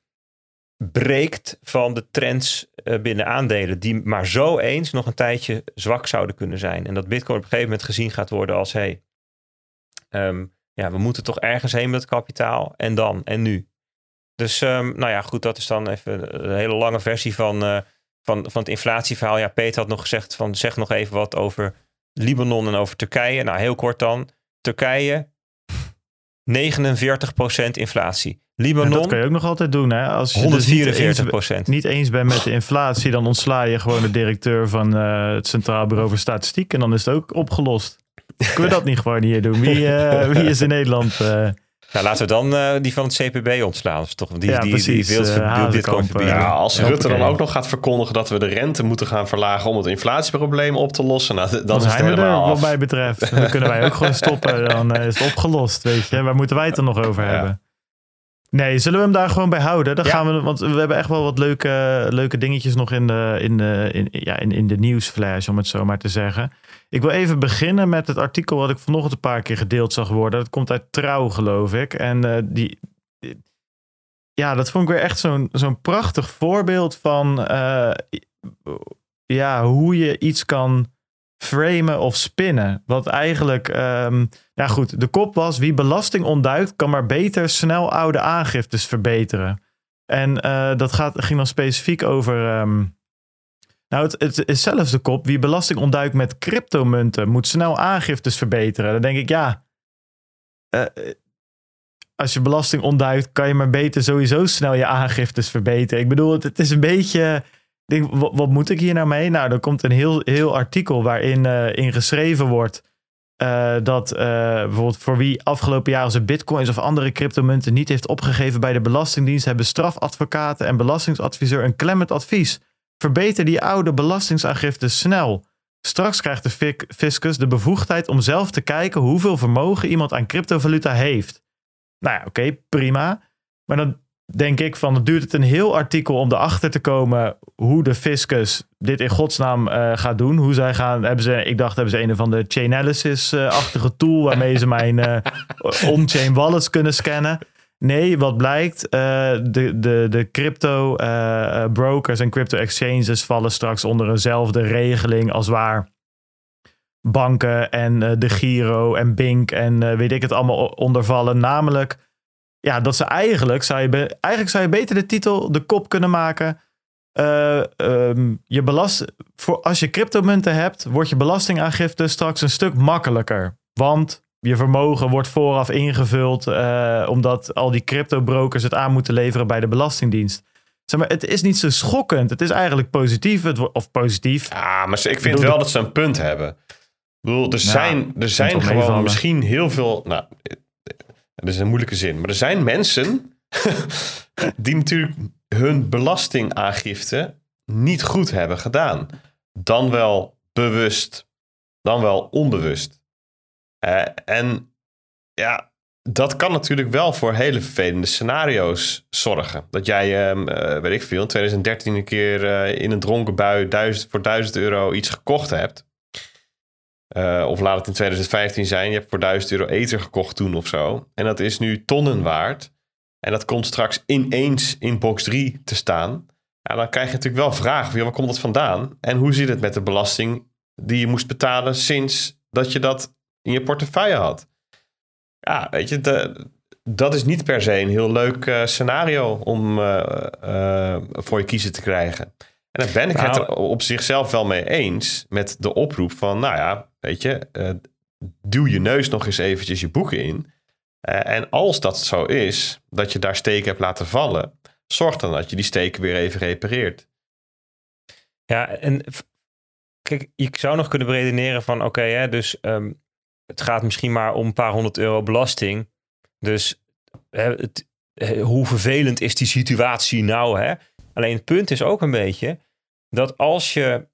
breekt van de trends eh, binnen aandelen. Die maar zo eens nog een tijdje zwak zouden kunnen zijn. En dat Bitcoin op een gegeven moment gezien gaat worden als hey, ehm, ja, we moeten toch ergens heen met het kapitaal. En dan, en nu. Dus ehm, nou ja, goed, dat is dan even een hele lange versie van, eh, van, van het inflatieverhaal. Ja, Peter had nog gezegd van zeg nog even wat over Libanon en over Turkije. Nou, heel kort dan. Turkije, 49% inflatie. En Libanon, dat kan je ook nog altijd doen, hè? Als je dus niet eens, 144%. niet eens bent met de inflatie, dan ontsla je gewoon de directeur van eh, het Centraal Bureau voor Statistiek en dan is het ook opgelost. Kun je dat niet gewoon hier doen? Wie, eh, wie is in Nederland? eh, Nou, laten we dan eh, die van het CPB ontslaan. Toch, die, Ja, die, precies. die wil Eh, uh, verbieden. ja, als Ja, Rutte dan ook nog gaat verkondigen dat we de rente moeten gaan verlagen om het inflatieprobleem op te lossen, nou, dan, Dan is het zijn we er, wat mij betreft. Dan kunnen wij ook gewoon stoppen. (laughs) Dan eh, is het opgelost, weet je. Waar moeten wij het er nog over Ja. hebben? Nee, zullen we hem daar gewoon bij houden? Dan Ja. gaan we, want we hebben echt wel wat leuke, leuke dingetjes nog in de, in, de, in, ja, in, in de nieuwsflash, om het zo maar te zeggen. Ik wil even beginnen met het artikel wat ik vanochtend een paar keer gedeeld zag worden. Dat komt uit Trouw, geloof ik. En eh, die, ja, dat vond ik weer echt zo'n zo'n prachtig voorbeeld van eh, ja, hoe je iets kan framen of spinnen. Wat eigenlijk, ehm, ja goed, de kop was wie belasting ontduikt kan maar beter snel oude aangiftes verbeteren. En eh, dat gaat, ging dan specifiek over, ehm, nou het, het is zelfs de kop, wie belasting ontduikt met cryptomunten moet snel aangiftes verbeteren. Dan denk ik, ja, eh, als je belasting ontduikt, kan je maar beter sowieso snel je aangiftes verbeteren. Ik bedoel, het, het is een beetje. Denk, wat, moet ik hier nou mee? Nou, er komt een heel, heel artikel waarin eh, in geschreven wordt eh, dat eh, bijvoorbeeld voor wie afgelopen jaar zijn bitcoins of andere cryptomunten niet heeft opgegeven bij de Belastingdienst, hebben strafadvocaten en belastingsadviseur een klemmend advies. Verbeter die oude belastingsaangifte snel. Straks krijgt de fiscus de bevoegdheid om zelf te kijken hoeveel vermogen iemand aan cryptovaluta heeft. Nou ja, oké, prima. Maar dan denk ik van, het duurt het een heel artikel om erachter te komen hoe de fiscus dit in godsnaam eh, gaat doen. Hoe zij gaan, hebben ze, ik dacht, hebben ze een of andere Chainalysis-achtige tool waarmee ze mijn eh, (laughs) on-chain wallets kunnen scannen. Nee, wat blijkt, eh, de, de, de crypto eh, eh, brokers en crypto exchanges vallen straks onder eenzelfde regeling als waar banken en eh, de Giro en Bink en eh, weet ik het allemaal onder vallen. Namelijk, ja, dat ze eigenlijk, zou je, eigenlijk zou je beter de titel, de kop kunnen maken. Eh, ehm, je belast, voor, als je cryptomunten hebt, wordt je belastingaangifte straks een stuk makkelijker. Want je vermogen wordt vooraf ingevuld, eh, omdat al die cryptobrokers het aan moeten leveren bij de Belastingdienst. Zeg maar, het is niet zo schokkend. Het is eigenlijk positief. Het, of positief. Ja, maar ik vind wel dat ze een punt hebben. Ik bedoel, er zijn, er zijn gewoon meevallen. misschien heel veel. Nou, dat is een moeilijke zin. Maar er zijn mensen (laughs) die natuurlijk hun belastingaangifte niet goed hebben gedaan. Dan wel bewust, dan wel onbewust. En ja, dat kan natuurlijk wel voor hele vervelende scenario's zorgen. Dat jij, ehm, eh, weet ik veel, in 2013 een keer eh, in een dronken bui duizend, voor 1000 euro iets gekocht hebt. Eh, of laat het in 2015 zijn, je hebt voor 1000 euro eten gekocht toen of zo. En dat is nu tonnen waard. En dat komt straks ineens in box 3 te staan. Ja, dan krijg je natuurlijk wel vragen waar komt dat vandaan? En hoe zit het met de belasting die je moest betalen sinds dat je dat in je portefeuille had? Ja, weet je, de- dat is niet per se een heel leuk eh, scenario om eh, eh, voor je kiezen te krijgen. En dan ben ik het Nou- er op zichzelf wel mee eens met de oproep van, nou ja, weet je, duw je neus nog eens eventjes je boeken in. Eh, en als dat zo is, dat je daar steken hebt laten vallen, zorg dan dat je die steken weer even repareert. Ja, en kijk, je zou nog kunnen beredeneren van oké, dus ehm, het gaat misschien maar om een paar honderd euro belasting. Dus hè, het, hoe vervelend is die situatie nou? Hè? Alleen het punt is ook een beetje dat als je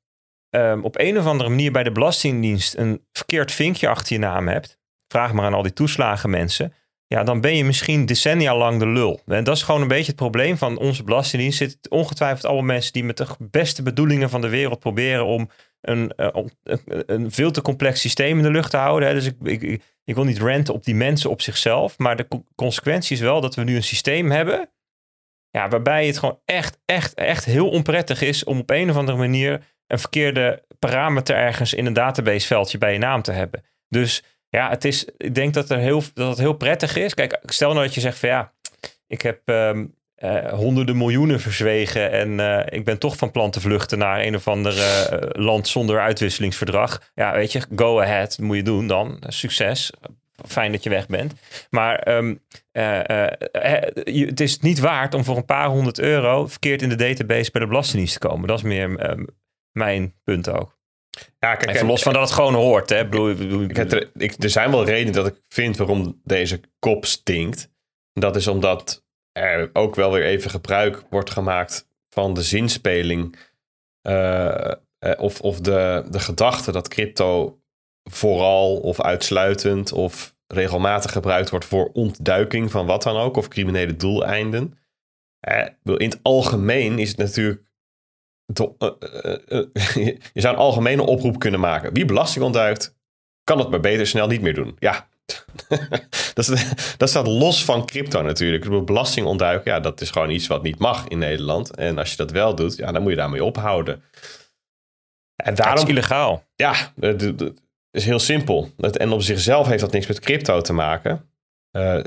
ehm, op een of andere manier bij de Belastingdienst een verkeerd vinkje achter je naam hebt, vraag maar aan al die toeslagen mensen, ja, dan ben je misschien decennia lang de lul. En dat is gewoon een beetje het probleem van onze Belastingdienst. Zitten ongetwijfeld allemaal mensen die met de beste bedoelingen van de wereld proberen om een, eh, om- een, veel te complex systeem in de lucht te houden. Dus ik, ik, ik, wil niet renten op die mensen op zichzelf. Maar de co- consequentie is wel dat we nu een systeem hebben. Ja, waarbij het gewoon echt, echt, echt heel onprettig is om op een of andere manier een verkeerde parameter ergens in een databaseveldje bij je naam te hebben. Dus ja, het is, ik denk dat, er heel, dat het heel prettig is. Kijk, stel nou dat je zegt van ja, ik heb ehm, eh, honderden miljoenen verzwegen en eh, ik ben toch van plan te vluchten naar een of ander eh, land zonder uitwisselingsverdrag. Ja, weet je, go ahead, moet je doen dan. Succes. Fijn dat je weg bent. Maar je- het is niet waard om voor een paar honderd euro verkeerd in de database bij de Belastingdienst te komen. Dat is meer ehm, mijn punt ook. Ja, kijk, Even en- los van dat het gewoon hoort. Hè? Ik bedoel, er, ik, er zijn wel redenen dat ik vind waarom deze kop stinkt. Dat is omdat er ook wel weer even gebruik wordt gemaakt van de zinspeling. eh, eh, of of de, de gedachte dat crypto vooral of uitsluitend of regelmatig gebruikt wordt voor ontduiking van wat dan ook. Of criminele doeleinden. Eh, in het algemeen is het natuurlijk eh, eh, eh, (laughs) je zou een algemene oproep kunnen maken. Wie belasting ontduikt, kan het maar beter snel niet meer doen. Ja, (laughs) dat, is, dat staat los van crypto natuurlijk. Belasting ontduiken, ja, dat is gewoon iets wat niet mag in Nederland. En als je dat wel doet, ja, dan moet je daarmee ophouden. En daarom, is illegaal. ja, het is heel simpel. En op zichzelf heeft dat niks met crypto te maken.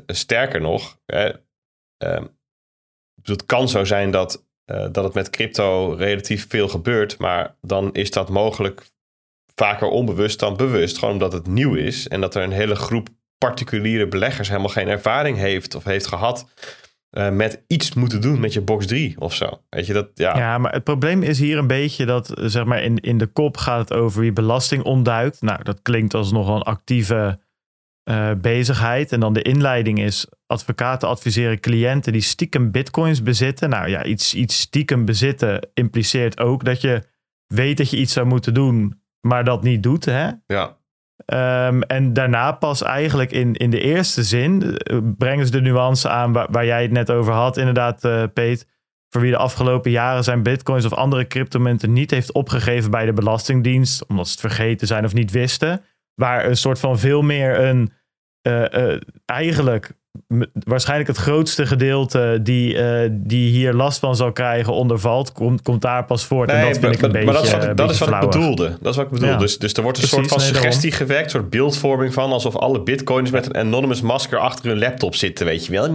Sterker nog, eh, ehm, het kan zo zijn dat, eh, dat het met crypto relatief veel gebeurt, maar dan is dat mogelijk vaker onbewust dan bewust. Gewoon omdat het nieuw is en dat er een hele groep particuliere beleggers helemaal geen ervaring heeft of heeft gehad eh, met iets moeten doen met je box 3 of zo. Weet je dat? Ja, Ja, maar het probleem is hier een beetje dat, eh, zeg maar, in, in de kop gaat het over wie belasting ontduikt. Nou, dat klinkt als nogal een actieve eh, bezigheid. En dan de inleiding is, advocaten adviseren cliënten die stiekem bitcoins bezitten. Nou ja, iets, iets stiekem bezitten impliceert ook dat je weet dat je iets zou moeten doen, maar dat niet doet, hè? ja. Ehm, en daarna pas eigenlijk in, in de eerste zin eh, brengen ze de nuance aan waar, waar jij het net over had, inderdaad, eh Peet. Voor wie de afgelopen jaren zijn bitcoins of andere cryptomunten niet heeft opgegeven bij de Belastingdienst, omdat ze het vergeten zijn of niet wisten. Waar een soort van veel meer een, eh, eh, eigenlijk waarschijnlijk het grootste gedeelte die, eh, die hier last van zal krijgen ondervalt, komt, komt daar pas voort. en dat vind ik een beetje maar dat is wat, ik- dat is wat ik bedoelde. Dat is wat ik bedoel. Ja. Dus, dus er wordt een Precies, soort van nee, suggestie gewekt, een soort beeldvorming van alsof alle bitcoins met een anonymous masker achter hun laptop zitten, weet je wel. (laughs)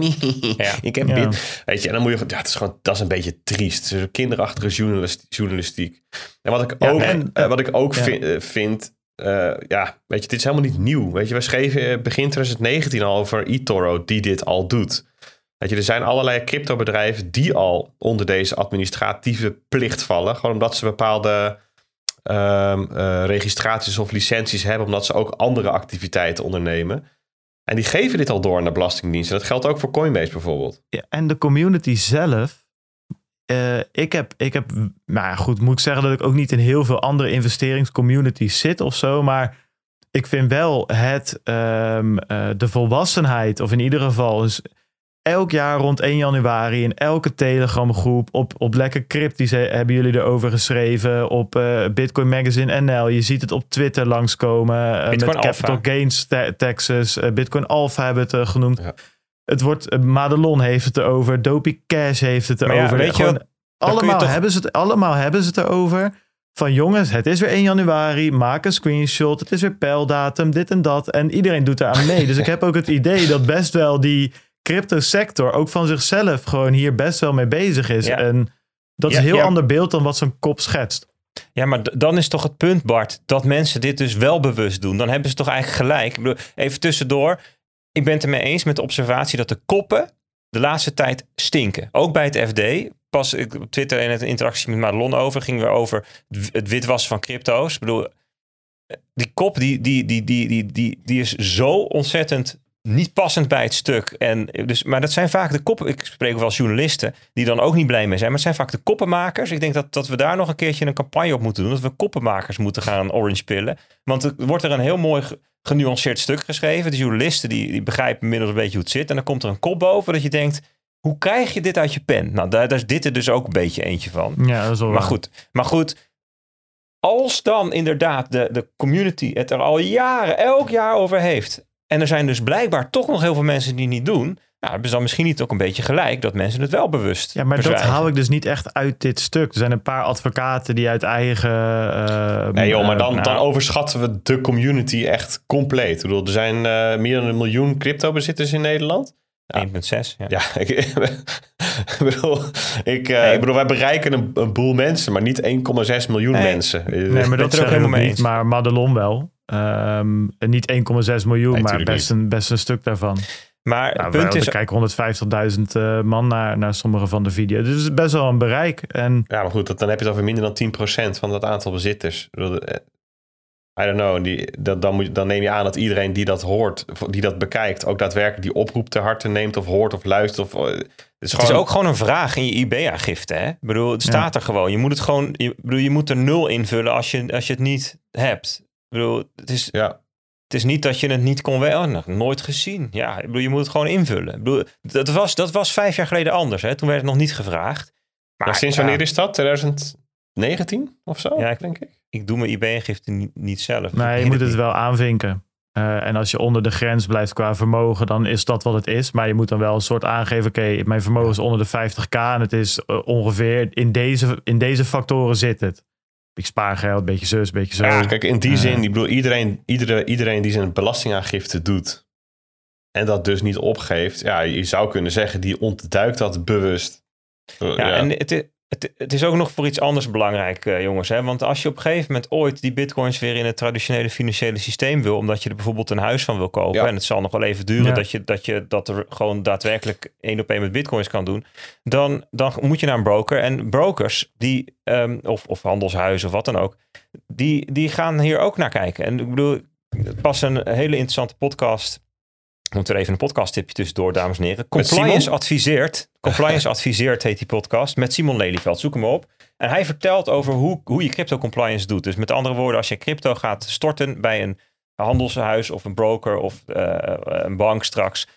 ik heb Ja. bit. Weet je, en dan moet je, ja, het is gewoon, dat is een beetje triest. Kinderachtige journalist, journalistiek. En wat ik Ja, ook, en- wat ik ook ja. vind, vind eh, ja, weet je, dit is helemaal niet nieuw. Weet je, we schreven eh, begin 2019 al over eToro die dit al doet. Weet je, er zijn allerlei cryptobedrijven die al onder deze administratieve plicht vallen. Gewoon omdat ze bepaalde ehm, eh, registraties of licenties hebben, omdat ze ook andere activiteiten ondernemen. En die geven dit al door aan de Belastingdienst. En dat geldt ook voor Coinbase bijvoorbeeld. Ja, en de community zelf. Eh, ik heb, ik heb, nou ja, goed, moet ik zeggen dat ik ook niet in heel veel andere investeringscommunities zit of zo. Maar ik vind wel het, ehm, eh, de volwassenheid, of in ieder geval is elk jaar rond 1 januari in elke Telegram groep, op, op Lekker Cryptisch he- hebben jullie erover geschreven, op eh, Bitcoin Magazine NL. Je ziet het op Twitter langskomen, met Capital. Gains te- Texas, Bitcoin Alpha hebben het eh, genoemd. Ja. Het wordt, eh, Madelon heeft het erover, Dopey Cash heeft het ja, erover. weet je Gewoon allemaal, toch- hebben ze het, allemaal hebben ze het erover. Van jongens, het is weer 1 januari, maak een screenshot, het is weer pijldatum, dit en dat. En iedereen doet eraan mee. Dus ik heb ook het idee dat best wel die crypto sector ook van zichzelf gewoon hier best wel mee bezig is. Ja. En dat is een heel ander beeld dan wat zo'n kop schetst. Ja, maar dan is toch het punt, Bart, dat mensen dit dus wel bewust doen. Dan hebben ze toch eigenlijk gelijk. Ik bedoel, even tussendoor. Ik ben het ermee eens met de observatie dat de koppen de laatste tijd stinken. Ook bij het FD. Pas ik op Twitter in het interactie met Madelon over gingen we over het witwassen van crypto's. Ik bedoel, die kop die, die, die, die, die, die, die is zo ontzettend niet passend bij het stuk. En dus, maar dat zijn vaak de koppen. Ik spreek wel journalisten die dan ook niet blij mee zijn. Maar het zijn vaak de koppenmakers. Ik denk dat, dat we daar nog een keertje een campagne op moeten doen. Dat we koppenmakers moeten gaan orange pillen. Want er wordt er een heel mooi genuanceerd stuk geschreven. De journalisten die, die begrijpen inmiddels een beetje hoe het zit. En dan komt er een kop boven dat je denkt... Hoe krijg je dit uit je pen? Nou, daar, daar is dit er dus ook een beetje eentje van. Ja, dat is wel Maar goed, maar goed. Als dan inderdaad de, de community het er al jaren, elk jaar over heeft. En er zijn dus blijkbaar toch nog heel veel mensen die het niet doen. Nou, hebben ze dan misschien niet ook een beetje gelijk dat mensen het wel bewust Ja, maar dat haal ik dus niet echt uit dit stuk. Er zijn een paar advocaten die uit eigen... eh, Nee joh, maar eh, dan, nou, dan overschatten we de community echt compleet. Ik bedoel, er zijn eh, meer dan een miljoen crypto-bezitters in Nederland. 1,6. Ja. Ja, (laughs) ik, ik bedoel, ik, eh, Nee. ik bedoel, wij bereiken een, een boel mensen, maar niet 1,6 miljoen Nee. mensen. Nee, maar dat er ook helemaal mee niet. eens. Maar Madelon wel. Ehm, en niet 1,6 miljoen, Nee, maar best een, best een stuk daarvan. Maar Ja, het punt wel, is, kijken 150.000 eh, man naar, naar sommige van de video's. Dus het is best wel een bereik. En Ja, maar goed, dat, dan heb je het over minder dan 10% van dat aantal bezitters. Eh, I don't know. Die, dat, dan, moet, je- dan neem je aan dat iedereen die dat hoort, die dat bekijkt, ook daadwerkelijk die oproep ter harte neemt of hoort of luistert. Of, eh, het is, het is ook gewoon een vraag in je IB-aangifte. Hè? Ik bedoel, het staat er gewoon. Je moet het gewoon, je, bedoel, je moet er nul invullen als je, als je het niet hebt. Ik bedoel, het is, Ja, Het is niet dat je het niet kon wel. nog nooit gezien. Ja, ik bedoel, je moet het gewoon invullen. Ik bedoel, dat, was, dat was vijf jaar geleden anders. Hè? Toen werd het nog niet gevraagd. Maar maar sinds ja, wanneer is dat? 2019 of zo, Ja, ik- denk ik. Ik doe mijn IB-gifte niet, niet zelf. nee, je moet het niet. wel aanvinken. Eh, en als je onder de grens blijft qua vermogen, dan is dat wat het is. Maar je moet dan wel een soort aangeven, oké, mijn vermogen is onder de 50k en het is eh, ongeveer in deze, in deze factoren zit het. Ik spaargeld, beetje zus, beetje zo. Ja, kijk, in die zin, ik bedoel, iedereen, iedere, iedereen die zijn belastingaangifte doet en dat dus niet opgeeft, ja, je zou kunnen zeggen, die ontduikt dat bewust. Eh, Ja, en het, het, het is ook nog voor iets anders belangrijk, eh, jongens. Hè? Want als je op een gegeven moment ooit die bitcoins weer in het traditionele financiële systeem wil, omdat je er bijvoorbeeld een huis van wil kopen, Ja. en het zal nog wel even duren Ja. dat, je, dat je dat er gewoon daadwerkelijk één op één met bitcoins kan doen, dan, dan moet je naar een broker. En brokers, die, ehm, of, of handelshuizen of wat dan ook, die, die gaan hier ook naar kijken. En ik bedoel, pas een hele interessante podcast. Moet er even een podcast tipje tussendoor, dames en heren. Compliance adviseert. (laughs) Compliance adviseert heet die podcast. Met Simon Lelyveld. Zoek hem op. En hij vertelt over hoe, hoe je crypto compliance doet. Dus met andere woorden, als je crypto gaat storten bij een handelshuis of een broker of eh, een bank straks.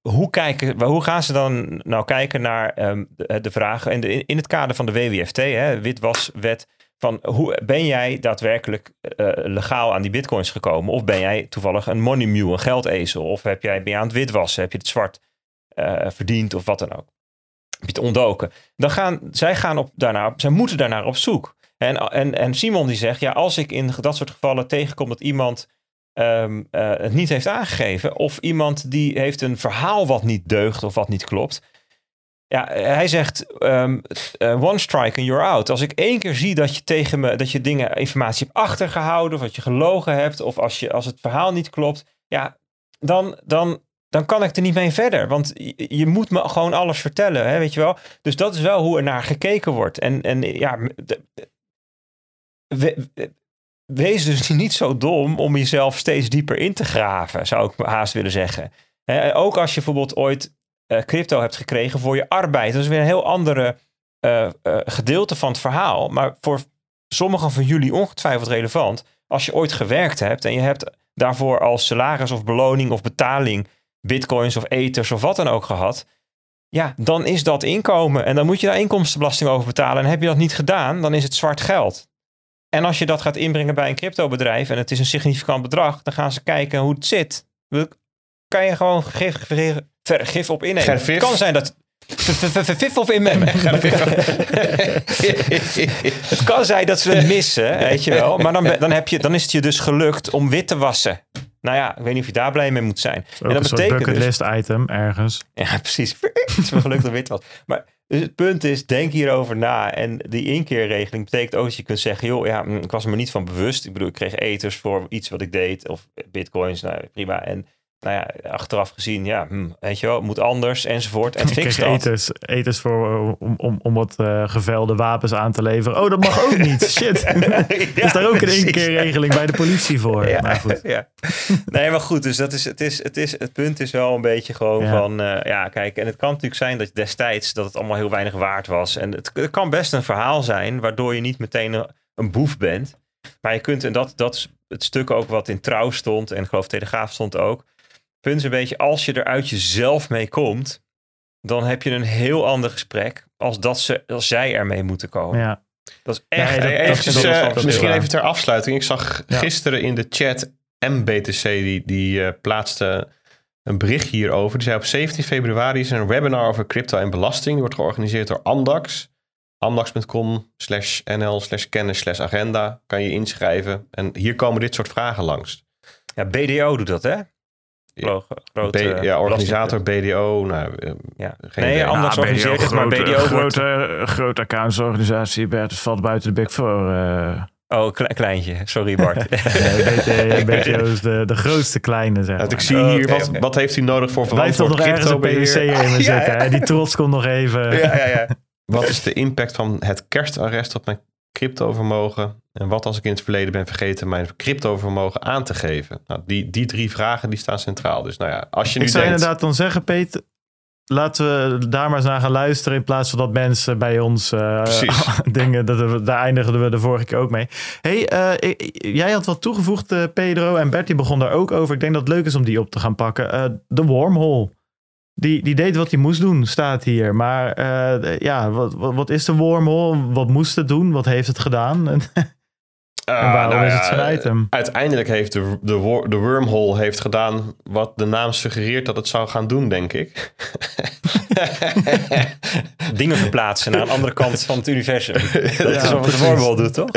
Hoe, kijken, hoe gaan ze dan nou kijken naar ehm, de, de vragen in, de, in het kader van de WWFT, hè, witwaswet, van hoe ben jij daadwerkelijk eh, legaal aan die bitcoins gekomen? Of ben jij toevallig een money mule, een geldezel? Of heb jij, ben aan het witwassen? Heb je het zwart eh, verdiend of wat dan ook? Heb je het ontdoken? Dan gaan, zij gaan op, daarna, zij moeten daarnaar op zoek. En, en, en Simon die zegt, ja, als ik in dat soort gevallen tegenkom dat iemand ehm, eh, het niet heeft aangegeven, of iemand die heeft een verhaal wat niet deugt of wat niet klopt. Ja, hij zegt, ehm, eh, one strike and you're out. Als ik één keer zie dat je tegen me, dat je dingen, informatie hebt achtergehouden, of dat je gelogen hebt, of als, je, als het verhaal niet klopt, ja, dan, dan, dan kan ik er niet mee verder. Want je, moet me gewoon alles vertellen, hè, weet je wel. Dus dat is wel hoe er naar gekeken wordt. En, en ja, wees dus (laughs) niet zo dom om jezelf steeds dieper in te graven, zou ik haast willen zeggen. Ook als je bijvoorbeeld ooit crypto hebt gekregen voor je arbeid. Dat is weer een heel andere eh, eh, gedeelte van het verhaal. Maar voor sommigen van jullie ongetwijfeld relevant. Als je ooit gewerkt hebt en je hebt daarvoor als salaris of beloning of betaling bitcoins of ethers of wat dan ook gehad. Ja, dan is dat inkomen. En dan moet je daar inkomstenbelasting over betalen. En heb je dat niet gedaan, dan is het zwart geld. En als je dat gaat inbrengen bij een cryptobedrijf en het is een significant bedrag, dan gaan ze kijken hoe het zit. Kan je gewoon gif, gif, vergif op innemen. Het kan zijn dat. Vergif op innemen. (laughs) (laughs) Het kan zijn dat ze het missen, weet je wel. Maar dan, ben- dan, heb je, dan is het je dus gelukt om wit te wassen. Nou ja, ik weet niet of je daar blij mee moet zijn. Ook en dat een soort betekent dus, bucketlist item ergens. ja, precies. (laughs) Het is me gelukt dat wit was. Maar dus het punt is, denk hierover na. En die inkeerregeling betekent ook dat je kunt zeggen... joh, ja, mm, ik was er me niet van bewust. Ik bedoel, ik kreeg eters voor iets wat ik deed. Of bitcoins, nou prima. En nou ja, achteraf gezien, ja, hm, weet je wel, het moet anders enzovoort. En Ik (laughs) fix dat. eters, eters voor, eh, om, om, om wat eh, gevelde wapens aan te leveren. Oh, dat mag ook (laughs) niet. Shit. (laughs) is daar ook een precies. inkeerregeling bij de politie voor? Ja, Maar goed. ja. Nee, maar goed, dus dat is, het, is, het, is, het punt is wel een beetje gewoon Ja. van, eh, ja, kijk, en het kan natuurlijk zijn dat destijds dat het allemaal heel weinig waard was. En het, het kan best een verhaal zijn waardoor je niet meteen een, een boef bent. Maar je kunt, en dat, dat is het stuk ook wat in Trouw stond en ik geloof Telegraaf stond ook. Punt is een beetje, als je er uit jezelf mee komt, dan heb je een heel ander gesprek als dat ze, als zij ermee moeten komen. Ja. Dat is echt, Nee, dat- echt dat- Eventjes, een dat- misschien even ter afsluiting. Ik zag Ja. gisteren in de chat MBTC, die, die eh, plaatste een bericht hierover. Die zei op 17 februari is er een webinar over crypto en belasting. Die wordt georganiseerd door Amdax. Amdax.com slash nl slash kennis slash agenda. Kan je inschrijven. En hier komen dit soort vragen langs. Ja, BDO doet dat, hè? Gro- grote, B- ja, organisator BDO. Nou, eh, Ja. geen Nee, idee. anders Nou, organiseert het, maar grote, BDO wordt... grote, grote accountsorganisatie. Bert, het valt buiten de Big Four. eh. Oh, kle- kleintje. Sorry Bart. (laughs) Nee, BTO is de, (laughs) de grootste kleine, zeg maar. ik zie Oh, hier, oké, wat, wat heeft u nodig voor Blijft toch verantwoord nog ergens een? PwC in (laughs) zitten. Die trots komt nog even. ja, ja, ja. Wat is de impact van het kerstarrest op mijn cryptovermogen? En wat als ik in het verleden ben vergeten mijn cryptovermogen aan te geven? Nou, die, die drie vragen die staan centraal. Dus nou ja, als je nu Ik zou denkt... inderdaad dan zeggen, Peter, laten we daar maar eens naar gaan luisteren. In plaats van dat mensen bij ons eh, (laughs) dingen, dat we, daar eindigden we de vorige keer ook mee. hey, eh, jij had wat toegevoegd, eh, Pedro, en Bertie begon daar ook over. Ik denk dat het leuk is om die op te gaan pakken. De wormhole. Die, die deed wat hij moest doen, staat hier. Maar eh, ja, wat, wat, wat is de wormhole? Wat moest het doen? Wat heeft het gedaan? (laughs) En, Ah, en waarom nou is ja, het zijn item? Uiteindelijk heeft de, de, wor- de wormhole heeft gedaan wat de naam suggereert dat het zou gaan doen, denk ik. (laughs) Dingen verplaatsen naar een andere kant van het universum. (laughs) Dat Ja, is wat de wormhole doet, toch?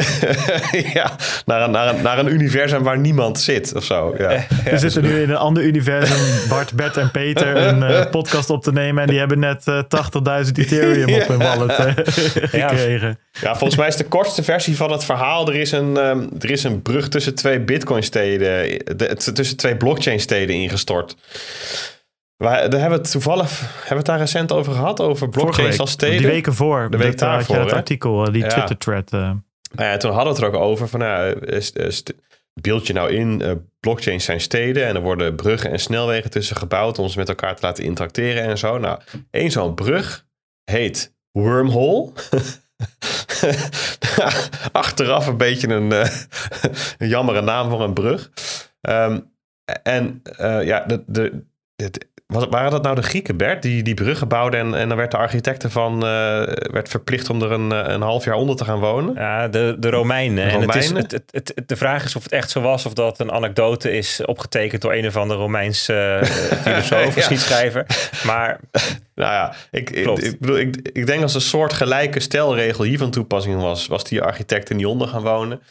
(laughs) ja, naar een, naar, een, naar een universum waar niemand zit of zo. Ja. We zitten nu in een ander universum, Bart, Bert en Peter, een eh, podcast op te nemen. En die hebben net eh 80.000 Ethereum op hun wallet eh, gekregen. Ja, volgens mij is de kortste versie van het verhaal. Er is een, ehm, er is een brug tussen twee Bitcoin-steden, tussen twee blockchain-steden ingestort. Waar, daar hebben we het toevallig, hebben we het daar recent over gehad? Over blockchains als steden? die weken voor. De week dat, eh, had je daarvoor, dat hè? artikel, eh, die Ja. Twitter-thread. eh. Nou ja, toen hadden we het er ook over van, nou, beeld je nou in, eh, blockchains zijn steden en er worden bruggen en snelwegen tussen gebouwd om ze met elkaar te laten interacteren en zo. Nou, één zo'n brug heet Wormhole. (laughs) (laughs) Achteraf een beetje een, eh, (laughs) een jammere naam voor een brug. Ehm, en eh, ja, de, de, het- was, waren dat nou de Grieken, Bert, die die bruggen bouwden en, en dan werd de architect ervan eh, werd verplicht om er een, eh, een half jaar onder te gaan wonen? Ja, de, de Romeinen. En het is, Romeinen? het, het, het- de vraag is of het echt zo was of dat een anekdote is opgetekend door een of andere Romeinse eh, (laughs) filosoof of Ja. geschiedschrijver. Maar (laughs) Nou ja, ik, ik, ik bedoel, ik, ik denk als een soort gelijke stelregel hier van toepassing was, was die architect er niet onder gaan wonen.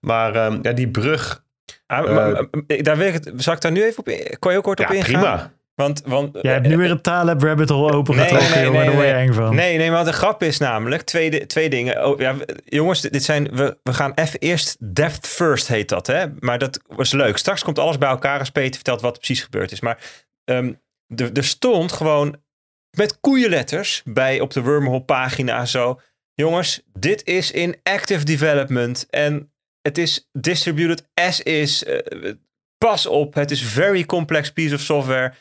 Maar ehm, ja, die brug, ah, maar, daar wil ik het, zal ik daar nu even op in, kon je ook kort ja op ingaan? prima. Want, want Jij hebt nu weer een Taleb rabbit hole opengetrokken, Nee, nee, jongen. nee, Daar word je eng van. Nee, nee, maar de grap is namelijk twee, twee dingen. Oh, ja, jongens, dit zijn, we, we gaan even eerst depth first heet dat, hè? Maar dat was leuk. Straks komt alles bij elkaar als Peter vertelt wat er precies gebeurd is. Maar er er stond gewoon met koeienletters bij op de Wormhole pagina zo. Jongens, dit is in active development. En het is distributed as is. eh, pas op, het is very complex piece of software.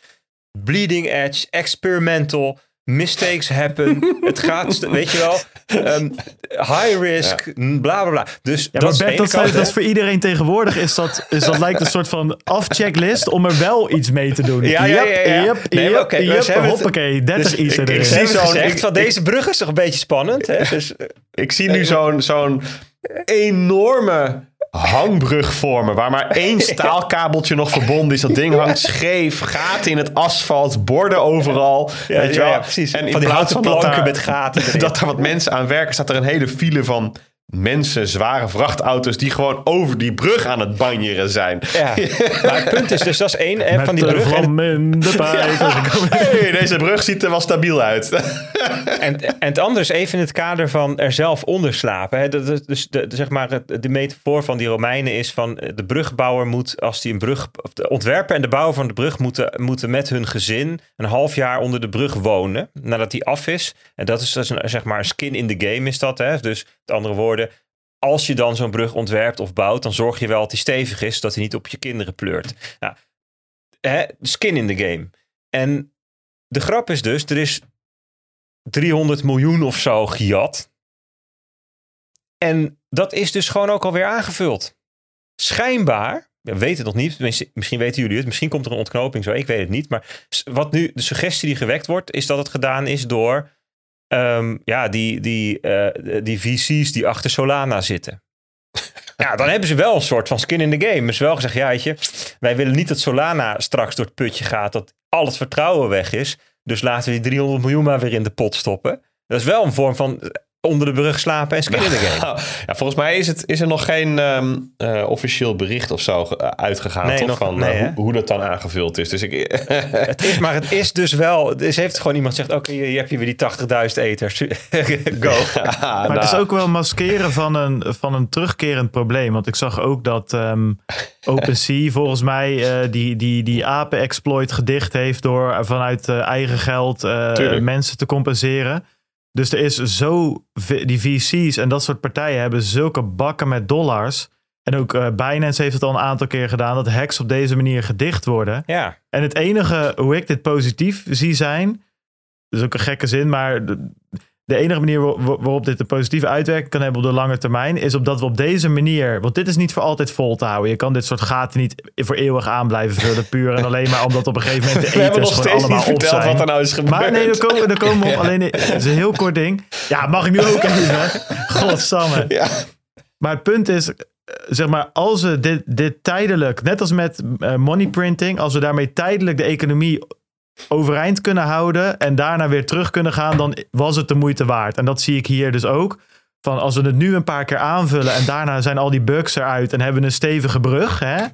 Bleeding edge, experimental. Mistakes happen. (laughs) het gaat, weet je wel, ehm, high risk, bla bla bla. Dus Ja, dat Bert, dat, kant, dat voor iedereen tegenwoordig. Is dat, is dat lijkt een soort van afchecklist om er wel iets mee te doen. Ja, ja, ja, ja. Yep, Nee, yep, yep, het- hoppakee, 30 Dus iets ik- ik erin. zie zo'n- ik- van deze brug is toch een beetje spannend. Hè? Dus, eh, Ik zie nu zo'n zo'n enorme hangbrug vormen. Waar maar één (laughs) staalkabeltje nog verbonden is. Dat ding hangt scheef. Gaten in het asfalt. Borden overal. Ja, weet je wel? ja, precies. En in Van die houten planken daar- met gaten erin. (laughs) Dat er wat mensen aan werken. Staat er een hele file van mensen. Zware vrachtauto's. Die gewoon over die brug aan het banjeren zijn. ja. (laughs) Maar het punt is dus, dat is één hè, Met van die de brug. En, vlam in de (laughs) pijp. Hey, deze brug ziet er wel stabiel uit. (laughs) en, en het andere is even in het kader van er zelf onder slapen. Hè? Dat, dat- dus de, de- zeg maar, het- de metafoor van die Romeinen is van eh, de brugbouwer moet, als die een brug, de ontwerper en de bouwer van de brug moeten, moeten met hun gezin een half jaar onder de brug wonen. Nadat die af is. En dat is, dat is een, zeg maar een skin in the game is dat. Hè? Dus met andere als je dan zo'n brug ontwerpt of bouwt, dan zorg je wel dat die stevig is, zodat hij niet op je kinderen pleurt. Nou, hè, skin in the game. En de grap is dus, er is 300 miljoen of zo gejat. En dat is dus gewoon ook alweer aangevuld. Schijnbaar, we weten het nog niet, misschien weten jullie het, misschien komt er een ontknoping zo, ik weet het niet. Maar wat nu, de suggestie die gewekt wordt, is dat het gedaan is door ehm, ja, die, die, eh, die VC's die achter Solana zitten. (laughs) Ja, dan hebben ze wel een soort van skin in the game. Dus wel gezegd, ja, weet je, wij willen niet dat Solana straks door het putje gaat, dat al het vertrouwen weg is. Dus laten we die 300 miljoen maar weer in de pot stoppen. Dat is wel een vorm van onder de brug slapen en (laughs) game. Ja, volgens mij is, het, is er nog geen ehm, eh, officieel bericht of zo ge- uitgegaan. Nee, toch? nog- van nee, eh, hoe, hoe dat dan aangevuld is. Dus ik, (laughs) Het is, maar het is dus wel. Dus heeft gewoon iemand gezegd: Oké, hier heb je weer die 80.000 eters. (laughs) Go. Maar het is nou, ook wel maskeren van een, van een terugkerend probleem. Want ik zag ook dat ehm OpenSea volgens mij eh, die, die, die apen-exploit gedicht heeft door vanuit eh, eigen geld eh, mensen te compenseren. Dus er is zo, die VC's en dat soort partijen hebben zulke bakken met dollars. En ook eh, Binance heeft het al een aantal keer gedaan, dat hacks op deze manier gedicht worden. Ja, En het enige hoe ik dit positief zie zijn, dat is ook een gekke zin, maar de, enige manier wa- wa- waarop dit een positieve uitwerking kan hebben op de lange termijn, is op dat we op deze manier, want dit is niet voor altijd vol te houden. Je kan dit soort gaten niet voor eeuwig aan blijven vullen, puur en alleen maar omdat op een gegeven moment de (laughs) we hebben nog eters gewoon steeds niet allemaal op verteld zijn. wat er nou is gebeurd. Maar nee, daar komen, komen we op. (laughs) Alleen, het is een heel kort ding. Ja, mag ik nu ook even? (laughs) Godsamme. Ja. Maar het punt is, eh, zeg maar, als we dit, dit tijdelijk, net als met eh, money printing, als we daarmee tijdelijk de economie overeind kunnen houden en daarna weer terug kunnen gaan, dan was het de moeite waard. En dat zie ik hier dus ook. Van als we het nu een paar keer aanvullen en daarna zijn al die bugs eruit en hebben we een stevige brug, hè?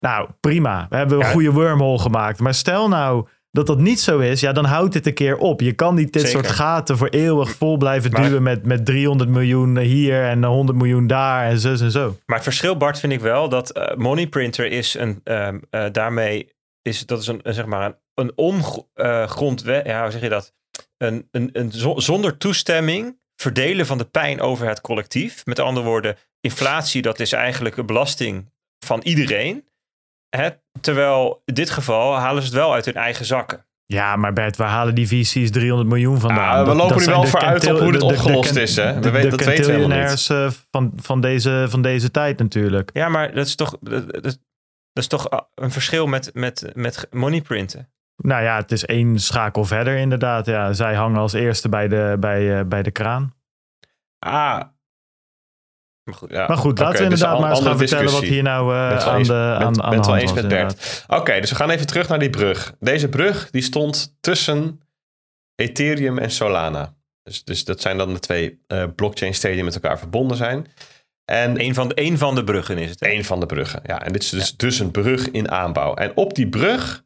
Nou, prima. We hebben een Ja. goede wormhole gemaakt. Maar stel nou dat dat niet zo is, ja, dan houdt dit een keer op. Je kan niet dit Zeker. soort gaten voor eeuwig vol blijven Maar- duwen met, met 300 miljoen hier en 100 miljoen daar en zo en zo. maar het verschil, Bart, vind ik wel dat eh, Money Printer is een. ehm, eh, daarmee is dat is een, een, zeg maar een, een ongrondwet. ja, hoe zeg je dat? Een, een, een zo- zonder toestemming verdelen van de pijn over het collectief. Met andere woorden, inflatie, dat is eigenlijk een belasting van iedereen. Hè? Terwijl in dit geval halen ze het wel uit hun eigen zakken. Ja, maar Bert, waar halen die VC's 300 miljoen vandaan? Ah, we Dat- lopen dat nu zijn wel de vooruit op kentil- hoe de- de- opgelost de- is, hè? We de- weten- dat weten we helemaal niet. kentiljonairs, eh, van, van, deze, van deze tijd natuurlijk. Ja, maar dat is toch, dat, dat- is toch ah, een verschil met, met, met money printen. Nou ja, het is één schakel verder inderdaad. Ja, zij hangen als eerste bij de, bij, eh, bij de kraan. Ah, Maar goed. ja. Maar goed, laten we dus inderdaad maar eens gaan vertellen wat hier nou eh, aan eens- de, aan, aan ben de het wel hand eens was. met Bert. Oké, dus we gaan even terug naar die brug. Deze brug die stond tussen Ethereum en Solana. Dus, dus dat zijn dan de twee eh blockchain-steden die met elkaar verbonden zijn. En Een van, de, een van de bruggen is het. Een van de bruggen. Ja, en dit is dus, dus een brug in aanbouw. En op die brug,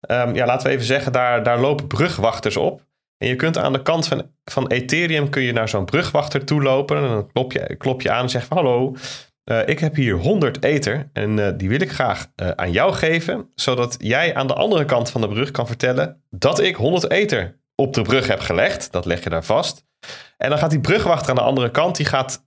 ehm, ja, laten we even zeggen, daar, daar lopen brugwachters op. En je kunt aan de kant van, van Ethereum kun je naar zo'n brugwachter toe lopen. En dan klop je, klop je aan en zegt van, hallo, eh, ik heb hier 100 ether en eh, die wil ik graag eh, aan jou geven. Zodat jij aan de andere kant van de brug kan vertellen dat ik 100 ether op de brug heb gelegd. Dat leg je daar vast. En dan gaat die brugwachter aan de andere kant, die gaat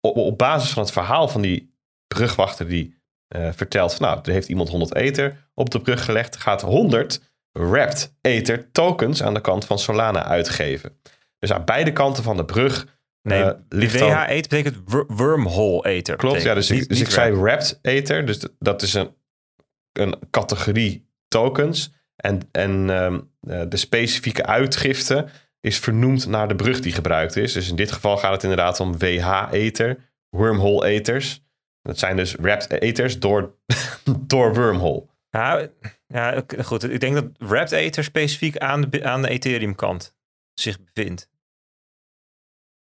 op, op basis van het verhaal van die brugwachter die eh, vertelt van, nou, er heeft iemand 100 ether op de brug gelegd, gaat 100 wrapped ether tokens aan de kant van Solana uitgeven. Dus aan beide kanten van de brug Nee, ligt dan- WH eter betekent wor- wormhole eter. Klopt, ja. Dus, ik, dus niet ik zei wrap. wrapped ether. Dus dat is een, een categorie tokens. En, en ehm, eh, de specifieke uitgifte is vernoemd naar de brug die gebruikt is. Dus in dit geval gaat het inderdaad om WH-ether, wormhole ethers. Dat zijn dus wrapped ethers door, (laughs) door wormhole. Ja, ja, oké, goed. Ik denk dat wrapped ether specifiek aan de, aan de Ethereum kant zich bevindt.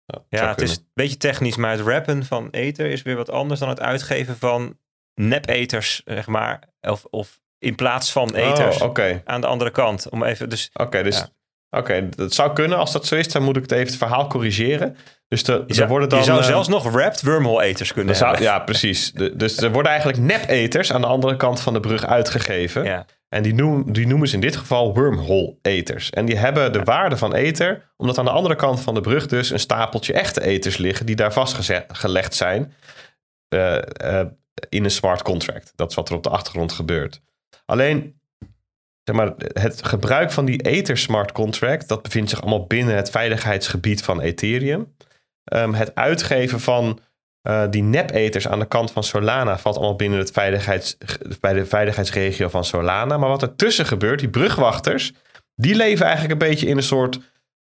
Ja, Ja, het is een beetje technisch, maar het rappen van ether is weer wat anders dan het uitgeven van nep-eters, zeg maar. Of, of in plaats van eters Oh, Oké, aan de andere kant. Om even, dus Oké, dus Ja. Oké, dat zou kunnen. Als dat zo is, dan moet ik het even het verhaal corrigeren. Dus de, er worden dan, je zou eh, zelfs nog wrapped wormhole eters kunnen zou- hebben. ja, precies. De- dus er worden eigenlijk nep-eters aan de andere kant van de brug uitgegeven. Ja. En die, noem, die noemen ze in dit geval wormhole-eters. En die hebben de waarde van ether, omdat aan de andere kant van de brug dus een stapeltje echte eters liggen die daar vastgelegd zijn eh, eh, in een smart contract. Dat is wat er op de achtergrond gebeurt. Alleen, zeg maar, het gebruik van die ether smart contract, dat bevindt zich allemaal binnen het veiligheidsgebied van Ethereum. Ehm, het uitgeven van eh, die nep-eters aan de kant van Solana valt allemaal binnen het veiligheids, bij de veiligheidsregio van Solana. Maar wat er tussen gebeurt, die brugwachters, die leven eigenlijk een beetje in een soort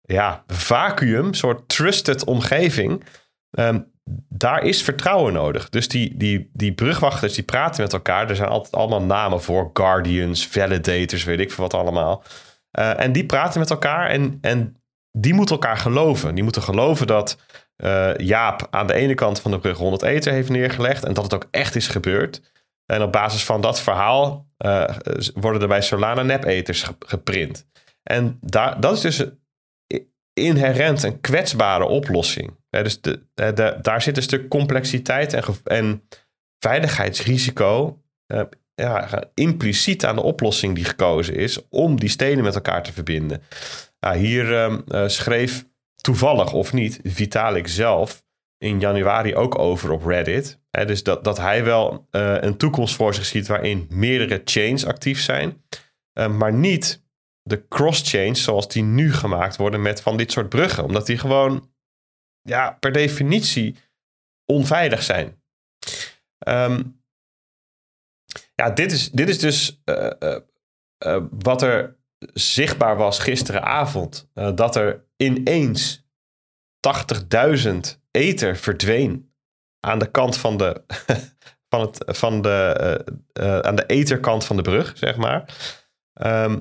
ja, vacuüm, soort trusted omgeving. Ehm, daar is vertrouwen nodig. Dus die, die, die brugwachters die praten met elkaar. Er zijn altijd allemaal namen voor. Guardians, validators, weet ik veel wat allemaal. Eh, en die praten met elkaar en, en die moeten elkaar geloven. Die moeten geloven dat eh, Jaap aan de ene kant van de brug 100 ether heeft neergelegd. En dat het ook echt is gebeurd. En op basis van dat verhaal eh, worden er bij Solana nep-eters ge- geprint. En daar, dat is dus inherent een kwetsbare oplossing. Dus de, daar zit een stuk complexiteit en, en veiligheidsrisico eh, ja, impliciet aan de oplossing die gekozen is om die steden met elkaar te verbinden. Ja, hier ehm, eh, schreef toevallig of niet Vitalik zelf in januari ook over op Reddit. Dus dat, dat hij wel eh, een toekomst voor zich ziet waarin meerdere chains actief zijn, maar niet de cross-chains zoals die nu gemaakt worden met van dit soort bruggen. Omdat die gewoon ja, per definitie onveilig zijn. Ehm, ja, dit is, dit is dus eh, eh, eh, wat er zichtbaar was gisteravond. Dat er ineens 80.000 ether verdween aan de kant van de, (laughs) van het, van de, aan de etherkant van de brug, zeg maar. Ehm,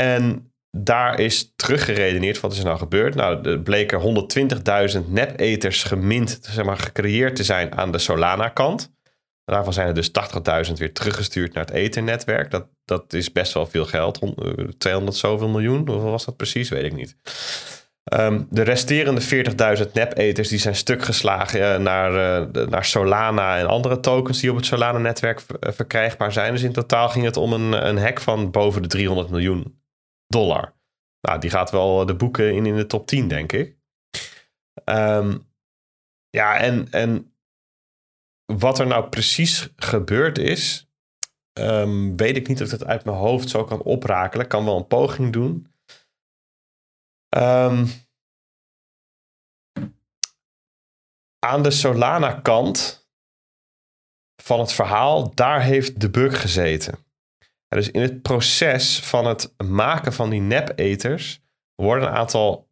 en daar is teruggeredeneerd. Wat is er nou gebeurd? Nou, er bleken 120.000 nep-eters gemint, zeg maar, gecreëerd te zijn aan de Solana-kant. Daarvan zijn er dus 80.000 weer teruggestuurd naar het Ether-netwerk. Dat, dat is best wel veel geld. Hon- eh, 200 zoveel miljoen. Hoeveel was dat precies? Weet ik niet. Ehm, de resterende 40.000 nep-eters die zijn stuk geslagen eh, naar, eh, naar Solana en andere tokens die op het Solana-netwerk ver- verkrijgbaar zijn. Dus in totaal ging het om een, een hack van boven de 300 miljoen dollar. Nou, die gaat wel de boeken in in de top 10, denk ik. Ehm, ja, en, en wat er nou precies gebeurd is, ehm, weet ik niet of ik het uit mijn hoofd zo kan oprakelen. Ik kan wel een poging doen. Ehm, aan de Solana-kant van het verhaal, daar heeft de bug gezeten. Dus in het proces van het maken van die nep-eters worden een aantal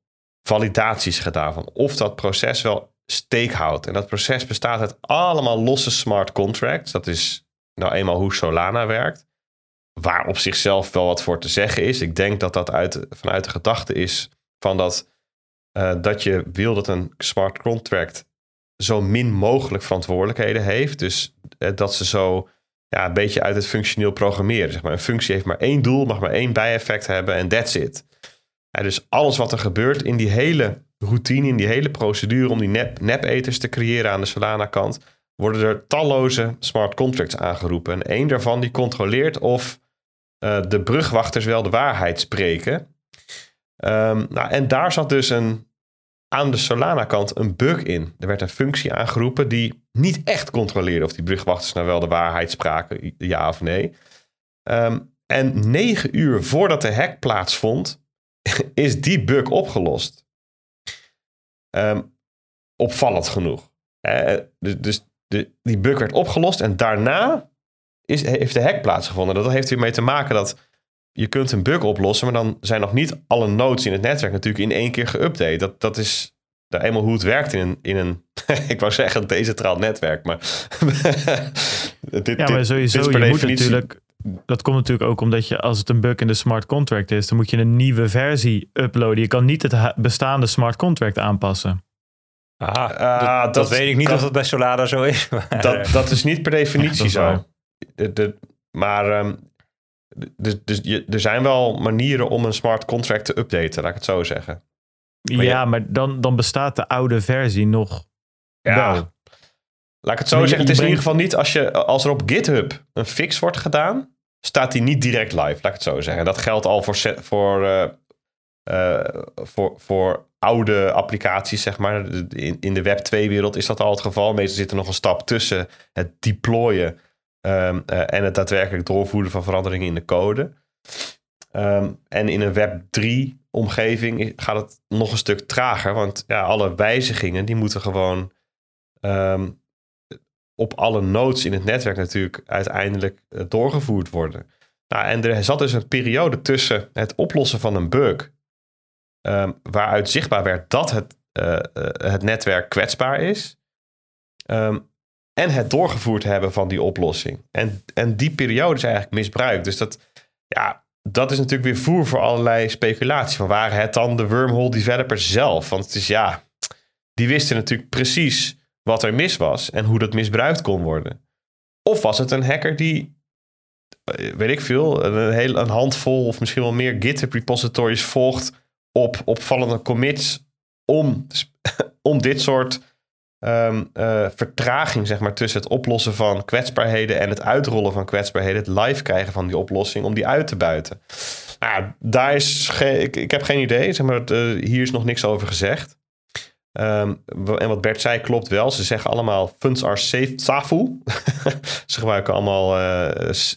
validaties gedaan van of dat proces wel steek houdt. En dat proces bestaat uit allemaal losse smart contracts. Dat is nou eenmaal hoe Solana werkt. Waar op zichzelf wel wat voor te zeggen is. Ik denk dat dat uit, vanuit de gedachte is van dat, eh, dat je wil dat een smart contract zo min mogelijk verantwoordelijkheden heeft. Dus eh, dat ze zo ja, een beetje uit het functioneel programmeren. Zeg maar. Een functie heeft maar één doel, mag maar één bijeffect hebben en that's it. Dus alles wat er gebeurt in die hele routine, in die hele procedure om die nep- nep-eters te creëren aan de Solana-kant, worden er talloze smart contracts aangeroepen. En één daarvan die controleert of eh, de brugwachters wel de waarheid spreken. Ehm, nou, en daar zat dus een, aan de Solana-kant een bug in. Er werd een functie aangeroepen die niet echt controleerde of die brugwachters nou wel de waarheid spraken, ja of nee. Ehm, en negen uur voordat de hack plaatsvond, (laughs) is die bug opgelost. Ehm, opvallend genoeg. Dus de, die bug werd opgelost en daarna is, heeft de hack plaatsgevonden. Dat heeft ermee te maken dat je kunt een bug oplossen, maar dan zijn nog niet alle nodes in het netwerk natuurlijk in één keer geüpdate. Dat, dat is nou eenmaal hoe het werkt in een, in een (laughs) ik wou zeggen decentraal netwerk, maar (laughs) dit, ja, maar sowieso, dit je moet natuurlijk, dat komt natuurlijk ook omdat je, als het een bug in de smart contract is, dan moet je een nieuwe versie uploaden. Je kan niet het bestaande smart contract aanpassen. Aha, ah, dat, dat, weet ik niet of dat bij Solana zo is. Dat, dat is niet per definitie zo. De, de, maar um, dus, dus je, er zijn wel manieren om een smart contract te updaten, laat ik het zo zeggen. Ja, maar dan, dan bestaat de oude versie nog ja. Wel. Laat ik het zo zeggen. Het is in ieder geval niet als, je, als er op GitHub een fix wordt gedaan, staat die niet direct live. Laat ik het zo zeggen. Dat geldt al voor, voor, uh, uh, voor, voor oude applicaties, zeg maar. In, in de Web 2-wereld is dat al het geval. Meestal zit er nog een stap tussen het deployen um, uh, en het daadwerkelijk doorvoeren van veranderingen in de code. Um, en in een Web 3 omgeving gaat het nog een stuk trager. Want ja, alle wijzigingen die moeten gewoon um, op alle nodes in het netwerk natuurlijk uiteindelijk uh, doorgevoerd worden. Nou, en er zat dus een periode tussen het oplossen van een bug um, waaruit zichtbaar werd dat het, uh, het netwerk kwetsbaar is. Um, en het doorgevoerd hebben van die oplossing. En, en die periode is eigenlijk misbruikt. Dus dat, ja, dat is natuurlijk weer voer voor allerlei speculatie. Van waren het dan de wormhole developers zelf? Want het is ja, die wisten natuurlijk precies wat er mis was en hoe dat misbruikt kon worden. Of was het een hacker die, weet ik veel, een, heel, een handvol of misschien wel meer GitHub repositories volgt op opvallende commits om, (laughs) om dit soort um, uh, vertraging zeg maar, tussen het oplossen van kwetsbaarheden en het uitrollen van kwetsbaarheden, het live krijgen van die oplossing, om die uit te buiten. Nou, daar is ik, ik heb geen idee, zeg maar, uh, hier is nog niks over gezegd. Um, en wat Bert zei klopt wel. Ze zeggen allemaal funds are safe, SAFU. (laughs) Ze gebruiken allemaal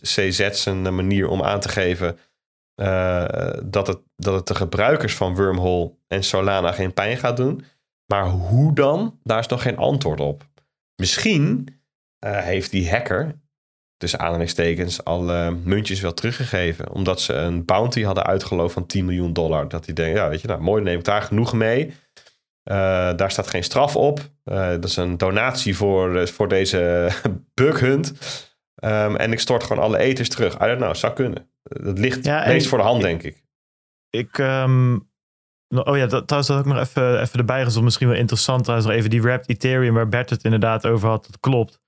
CZ's een manier om aan te geven dat, het, dat het de gebruikers van Wormhole en Solana geen pijn gaat doen. Maar hoe dan? Daar is nog geen antwoord op. Misschien uh, heeft die hacker, tussen aanhalingstekens, alle muntjes wel teruggegeven. Omdat ze een bounty hadden uitgeloofd van 10 miljoen dollar. Dat hij denkt, ja weet je, nou mooi, neem ik daar genoeg mee. Uh, daar staat geen straf op. Uh, dat is een donatie voor, voor deze (laughs) bug hunt. Um, en ik stort gewoon alle eters terug. I don't know, zou kunnen. Dat ligt ja, meest voor de hand, denk ik. Ik, um, Oh ja, dat, trouwens dat ik nog even, even erbij gezond. Misschien wel interessant trouwens nog even die wrapped Ethereum waar Bert het inderdaad over had. Dat klopt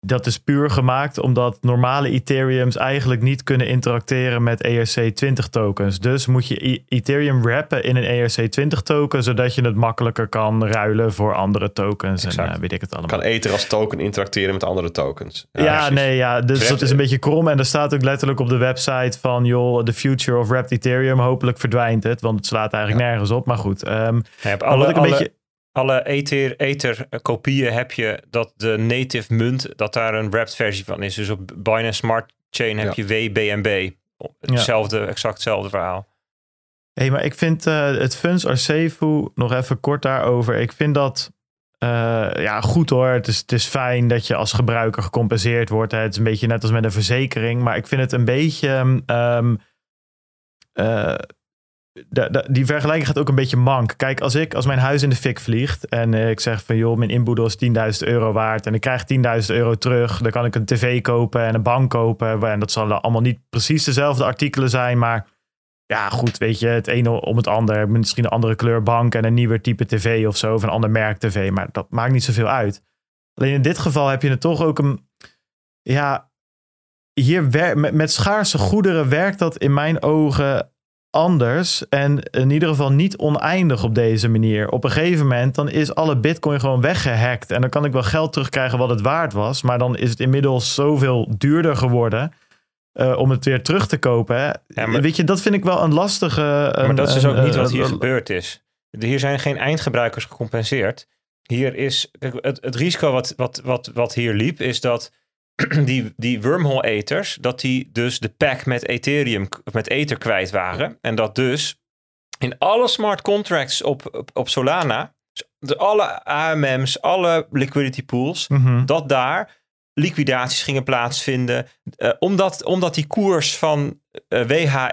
dat is puur gemaakt omdat normale Ethereums eigenlijk niet kunnen interacteren met ERC20 tokens. Dus moet je e- Ethereum wrappen in een ERC20 token, zodat je het makkelijker kan ruilen voor andere tokens. En uh, weet ik het allemaal. Kan Ether als token interacteren met andere tokens. Ja, ja nee, ja. Dus dat is een beetje krom. En er staat ook letterlijk op de website van, joh, the future of wrapped Ethereum. Hopelijk verdwijnt het, want het slaat eigenlijk nergens op. Maar goed. Um, ja, alle, ik een beetje alle Ether, Ether kopieën heb je dat de native munt, dat daar een wrapped versie van is. Dus op Binance Smart Chain heb je WBNB. Hetzelfde, exact hetzelfde verhaal. Hé, hey, maar ik vind uh, het Funds Arcevu, nog even kort daarover. Ik vind dat uh, ja, goed hoor. Het is, het is fijn dat je als gebruiker gecompenseerd wordt. Hè. Het is een beetje net als met een verzekering. Maar ik vind het een beetje... Um, uh, die vergelijking gaat ook een beetje mank. Kijk, als ik, als mijn huis in de fik vliegt en uh, ik zeg van joh, mijn inboedel is 10.000 euro waard en ik krijg 10.000 euro terug, dan kan ik een tv kopen en een bank kopen. En dat zullen allemaal niet precies dezelfde artikelen zijn, maar ja, goed, weet je, het ene om het ander. Misschien een andere kleur bank en een nieuwer type tv of zo, of een ander merk tv, maar dat maakt niet zoveel uit. Alleen in dit geval heb je het toch ook een, ja, hier met schaarse goederen werkt dat in mijn ogen anders en in ieder geval niet oneindig op deze manier. Op een gegeven moment dan is alle bitcoin gewoon weggehackt en dan kan ik wel geld terugkrijgen wat het waard was, maar dan is het inmiddels zoveel duurder geworden uh, om het weer terug te kopen. Ja, maar, Weet je, dat vind ik wel een lastige. maar dat is dus ook niet wat hier gebeurd is. Hier zijn geen eindgebruikers gecompenseerd. Hier is het, het risico wat, wat, wat, wat hier liep, is dat (clears throat) die, die wormhole eters, dat die dus de pack met Ethereum, met Ether kwijt waren. En dat dus in alle smart contracts op, op, op Solana, de, alle AMM's, alle liquidity pools, Mhm. dat daar liquidaties gingen plaatsvinden. eh, omdat, omdat die koers van eh, WH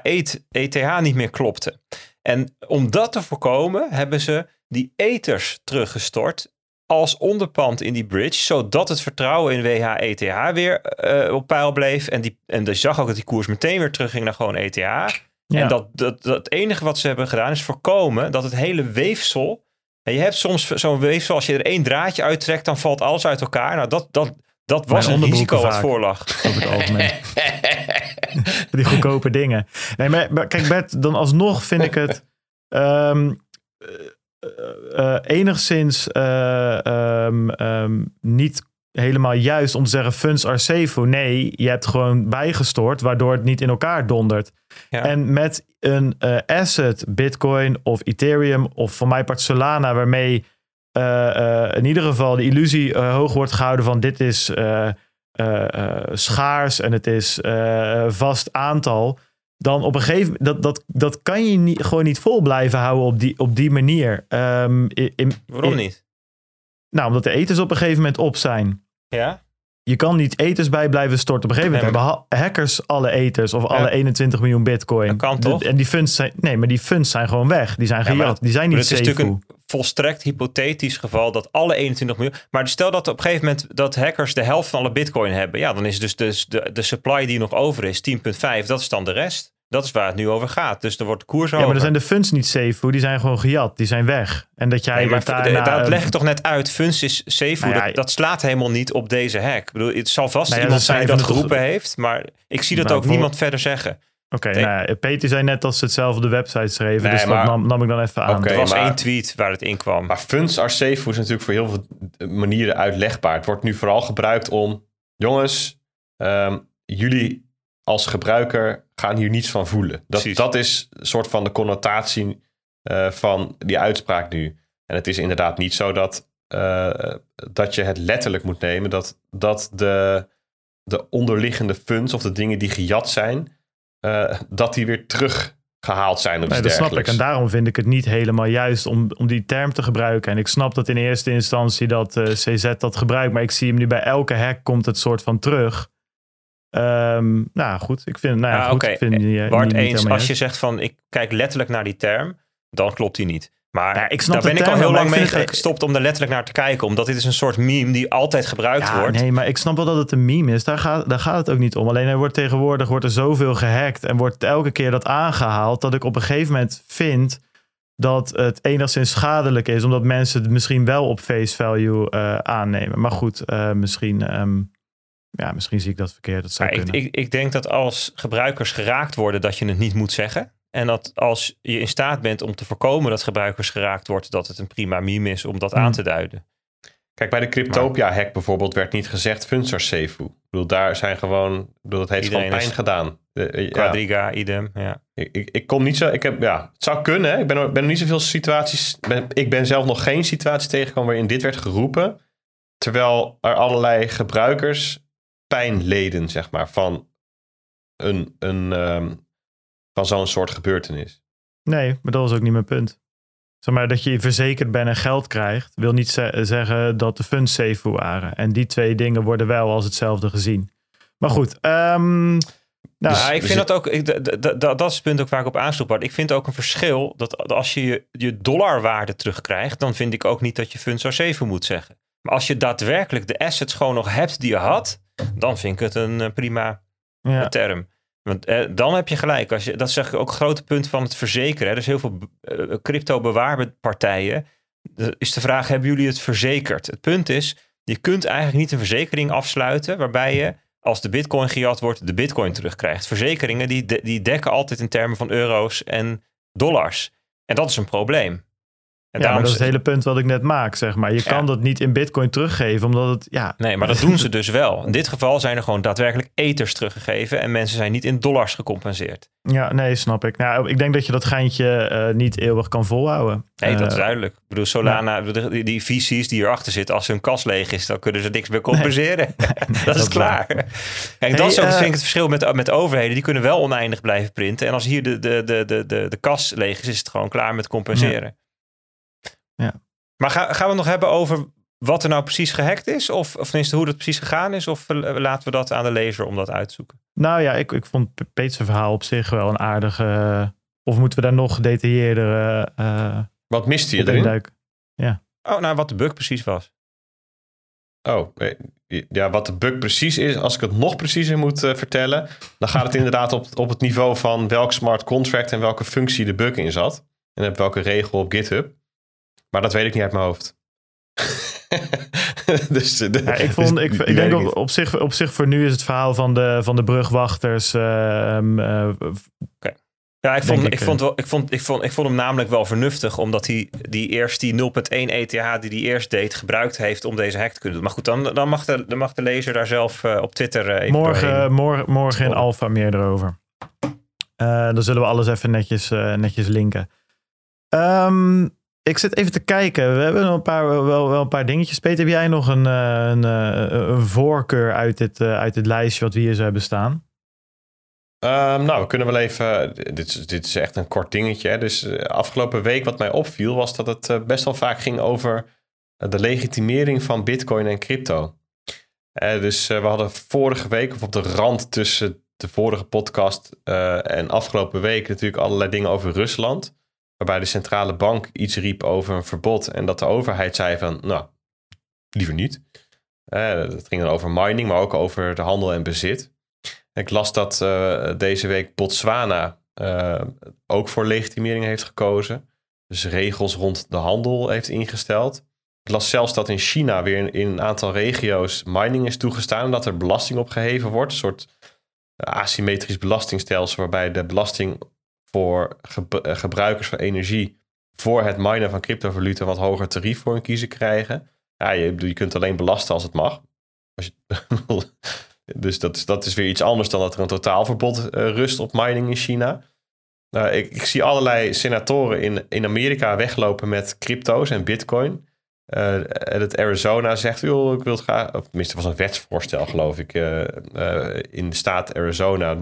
ETH niet meer klopte. En om dat te voorkomen hebben ze die ethers teruggestort als onderpand in die bridge, zodat het vertrouwen in WH ETH weer eh, op peil bleef. En, die, en je zag ook dat die koers meteen weer terugging naar gewoon ETH. Ja. En dat, dat, dat het enige wat ze hebben gedaan is voorkomen dat het hele weefsel. En je hebt soms zo'n weefsel, als je er één draadje uittrekt, dan valt alles uit elkaar. Nou, dat, dat, dat was een risico wat voorlag. over het algemeen. (laughs) Die goedkope dingen. Nee, maar, maar kijk Bert, dan alsnog vind ik het ehm, eh, eh, enigszins eh, ehm, ehm, niet helemaal juist om te zeggen funds are safe. Nee, je hebt gewoon bijgestort waardoor het niet in elkaar dondert. Ja. En met een asset, Bitcoin of Ethereum of voor mij part Solana, waarmee in ieder geval de illusie hoog wordt gehouden van dit is schaars en het is vast aantal. Dan op een gegeven moment, dat, dat, dat kan je niet, gewoon niet vol blijven houden op die, op die manier. Ehm, in, in- Waarom niet? Nou, omdat de etens op een gegeven moment op zijn. Ja? Je kan niet eters bij blijven storten. Op een gegeven moment Nee, hebben ha- hackers alle eters of alle 21 miljoen bitcoin. Dat kan De- toch? en die funds zijn, nee, maar die funds zijn gewoon weg. Die zijn gejat. Die zijn niet safe. een volstrekt hypothetisch geval dat alle 21 miljoen. Maar stel dat op een gegeven moment dat hackers de helft van alle bitcoin hebben. Ja, dan is dus de, de, de supply die nog over is 10,5. Dat is dan de rest. Dat is waar het nu over gaat. Dus er wordt de koers Ja, over. maar dan zijn de funds niet safe. Die zijn gewoon gejat. Die zijn weg. En dat jij Nee, maar daarna... dat eh, leg ik toch net uit. Funds is safe. Nou ja, dat, dat slaat helemaal niet op deze hack. Ik bedoel, het zal vast Nou ja, iemand zijn dat geroepen heeft. Maar ik zie dat Nou, ook niemand verder zeggen. Oké, nou ja, Peter zei net dat ze hetzelfde op de website schreven. Nee, dus maar- dat nam, nam ik dan even aan. Oké. Er was maar- één tweet waar het in kwam. Maar funds are safe is natuurlijk voor heel veel manieren uitlegbaar. Het wordt nu vooral gebruikt om, jongens, ehm, jullie als gebruiker gaan hier niets van voelen. Dat, Precies. dat is een soort van de connotatie eh, van die uitspraak nu. En het is inderdaad niet zo dat, eh, dat je het letterlijk moet nemen. Dat, dat de, de onderliggende funds of de dingen die gejat zijn, eh, dat die weer teruggehaald zijn of Nee, dat snap ik. En daarom vind ik het niet helemaal juist om, om die term te gebruiken. En ik snap dat in eerste instantie dat eh, CZ dat gebruikt. Maar ik zie hem nu bij elke hack komt het soort van terug. Ehm, nou goed, ik vind, nou ja, Ah, goed, ik vind eh, Bart, niet- niet eens, als je zegt van ik kijk letterlijk naar die term, dan klopt die niet. Maar Ja, ik snap daar ben ik al heel lang mee gestopt om er letterlijk naar te kijken. Omdat dit is een soort meme die altijd gebruikt Ja, wordt. nee, maar ik snap wel dat het een meme is. Daar gaat, daar gaat het ook niet om. Alleen er wordt tegenwoordig wordt er zoveel gehackt en wordt elke keer dat aangehaald dat ik op een gegeven moment vind dat het enigszins schadelijk is, omdat mensen het misschien wel op face value eh, aannemen. Maar goed, eh, misschien, ehm, ja, misschien zie ik dat verkeerd. Dat zou ik, ik, ik denk dat als gebruikers geraakt worden, dat je het niet moet zeggen. En dat als je in staat bent om te voorkomen dat gebruikers geraakt wordt, dat het een prima meme is om dat Hmm. aan te duiden. Kijk, bij de Cryptopia-hack bijvoorbeeld werd niet gezegd funds are safe. Ik bedoel, daar zijn gewoon... Ik bedoel, dat heeft Iedereen gewoon pijn gedaan. Ja. Quadriga, idem. Ja. Ik, ik, ik kom niet zo... Ik heb, ja, het zou kunnen. Hè. Ik ben, ben er niet zoveel situaties... Ben, ik ben zelf nog geen situatie tegengekomen waarin dit werd geroepen. Terwijl er allerlei gebruikers pijn leden, zeg maar, van, een, een, ehm, van zo'n soort gebeurtenis. Nee, maar dat was ook niet mijn punt. Zeg maar dat je verzekerd bent en geld krijgt, wil niet ze- zeggen dat de funds safe waren. En die twee dingen worden wel als hetzelfde gezien. Maar goed, ehm, nou, ja, ik vind dat ook, ik, dat is het punt ook waar ik op aansloeg. Bart. Ik vind ook een verschil dat als je je, je dollarwaarde terugkrijgt, dan vind ik ook niet dat je funds are safe moet zeggen. Maar als je daadwerkelijk de assets gewoon nog hebt die je had, dan vind ik het een eh, prima ja. term. Want eh, dan heb je gelijk. Als je, dat zeg ik ook een grote punt van het verzekeren. Hè. Is heel veel eh, crypto bewaarpartijen. Is de vraag, hebben jullie het verzekerd? Het punt is, je kunt eigenlijk niet een verzekering afsluiten waarbij je, als de bitcoin gejat wordt, de bitcoin terugkrijgt. Verzekeringen die, die dekken altijd in termen van euro's en dollars. En dat is een probleem. En Ja, maar daarom dat is het hele punt wat ik net maak, zeg maar. Je kan Ja. dat niet in bitcoin teruggeven, omdat het, ja... Nee, maar dat (laughs) doen ze dus wel. In dit geval zijn er gewoon daadwerkelijk eters teruggegeven en mensen zijn niet in dollars gecompenseerd. Ja, nee, snap ik. Nou, ik denk dat je dat geintje eh, niet eeuwig kan volhouden. Nee, dat is Eh, duidelijk. Ik bedoel, Solana, de- die, die VC's die erachter zitten, als hun kas leeg is, dan kunnen ze niks meer compenseren. (laughs) dat is klaar. Kijk, dat is ook, eh, vind ik het verschil met, met overheden. Die kunnen wel oneindig blijven printen. En als hier de, de, de, de, de, de kas leeg is, is het gewoon klaar met compenseren. Ja. Maar ga, gaan we het nog hebben over wat er nou precies gehackt is? Of, of tenminste hoe dat precies gegaan is? Of eh, laten we dat aan de lezer om dat uit te zoeken? Nou ja, ik, ik vond Pe- Peet's verhaal op zich wel een aardige... eh, of moeten we daar nog gedetailleerder eh Wat miste je erin? induiken? Oh, nou, wat de bug precies was. Oh, ja, wat de bug precies is, als ik het nog preciezer moet vertellen, dan gaat het (laughs) inderdaad op, op het niveau van welk smart contract en welke functie de bug in zat. En op welke regel op GitHub. Maar dat weet ik niet uit mijn hoofd. (laughs) dus, eh, de- Ja, ik, dus vond, ik, die ik weet denk op, op, zich, op zich voor nu is het verhaal van de, van de brugwachters... ehm, eh, Ja, ik vond, ik, ik, vond wel, ik, vond, ik, vond, ik vond hem namelijk wel vernuftig, omdat hij die eerst die 0.1 ETH die hij eerst deed, gebruikt heeft om deze hack te kunnen doen. Maar goed, dan, dan, mag, de, dan mag de lezer daar zelf eh, op Twitter eh, even morgen, morgen, morgen in. Alpha meer erover. Eh, dan zullen we alles even netjes, eh, netjes linken. Ehm, ik zit even te kijken. We hebben een paar, wel, wel een paar dingetjes. Peter, heb jij nog een, eh, een, eh, een voorkeur uit dit, eh, uit lijstje wat we hier zo hebben staan? Ehm, nou, we kunnen wel even. Dit, dit is echt een kort dingetje. Dus afgelopen week wat mij opviel was dat het best wel vaak ging over de legitimering van Bitcoin en crypto. Dus we hadden vorige week, of op de rand tussen de vorige podcast en afgelopen week, natuurlijk allerlei dingen over Rusland. Waarbij de centrale bank iets riep over een verbod en dat de overheid zei van, nou, liever niet. Eh, het ging dan over mining, maar ook over de handel en bezit. Ik las dat eh, deze week Botswana eh, ook voor legitimering heeft gekozen. Dus regels rond de handel heeft ingesteld. Ik las zelfs dat in China weer in, een aantal regio's mining is toegestaan. En dat er belasting op geheven wordt. Een soort asymmetrisch belastingstelsel waarbij de belasting voor eh, gebruikers van energie voor het minen van cryptovaluta wat hoger tarief voor hun kiezen krijgen. Ja, je, je kunt alleen belasten als het mag. Als je, (laughs) dus dat is, dat is weer iets anders dan dat er een totaalverbod eh, rust op mining in China. Nou, ik, ik zie allerlei senatoren in, in Amerika weglopen met crypto's en bitcoin. Eh, en het Arizona zegt, joh, ik wil het graag... Of tenminste, was een wetsvoorstel, geloof ik, eh, eh, in de staat Arizona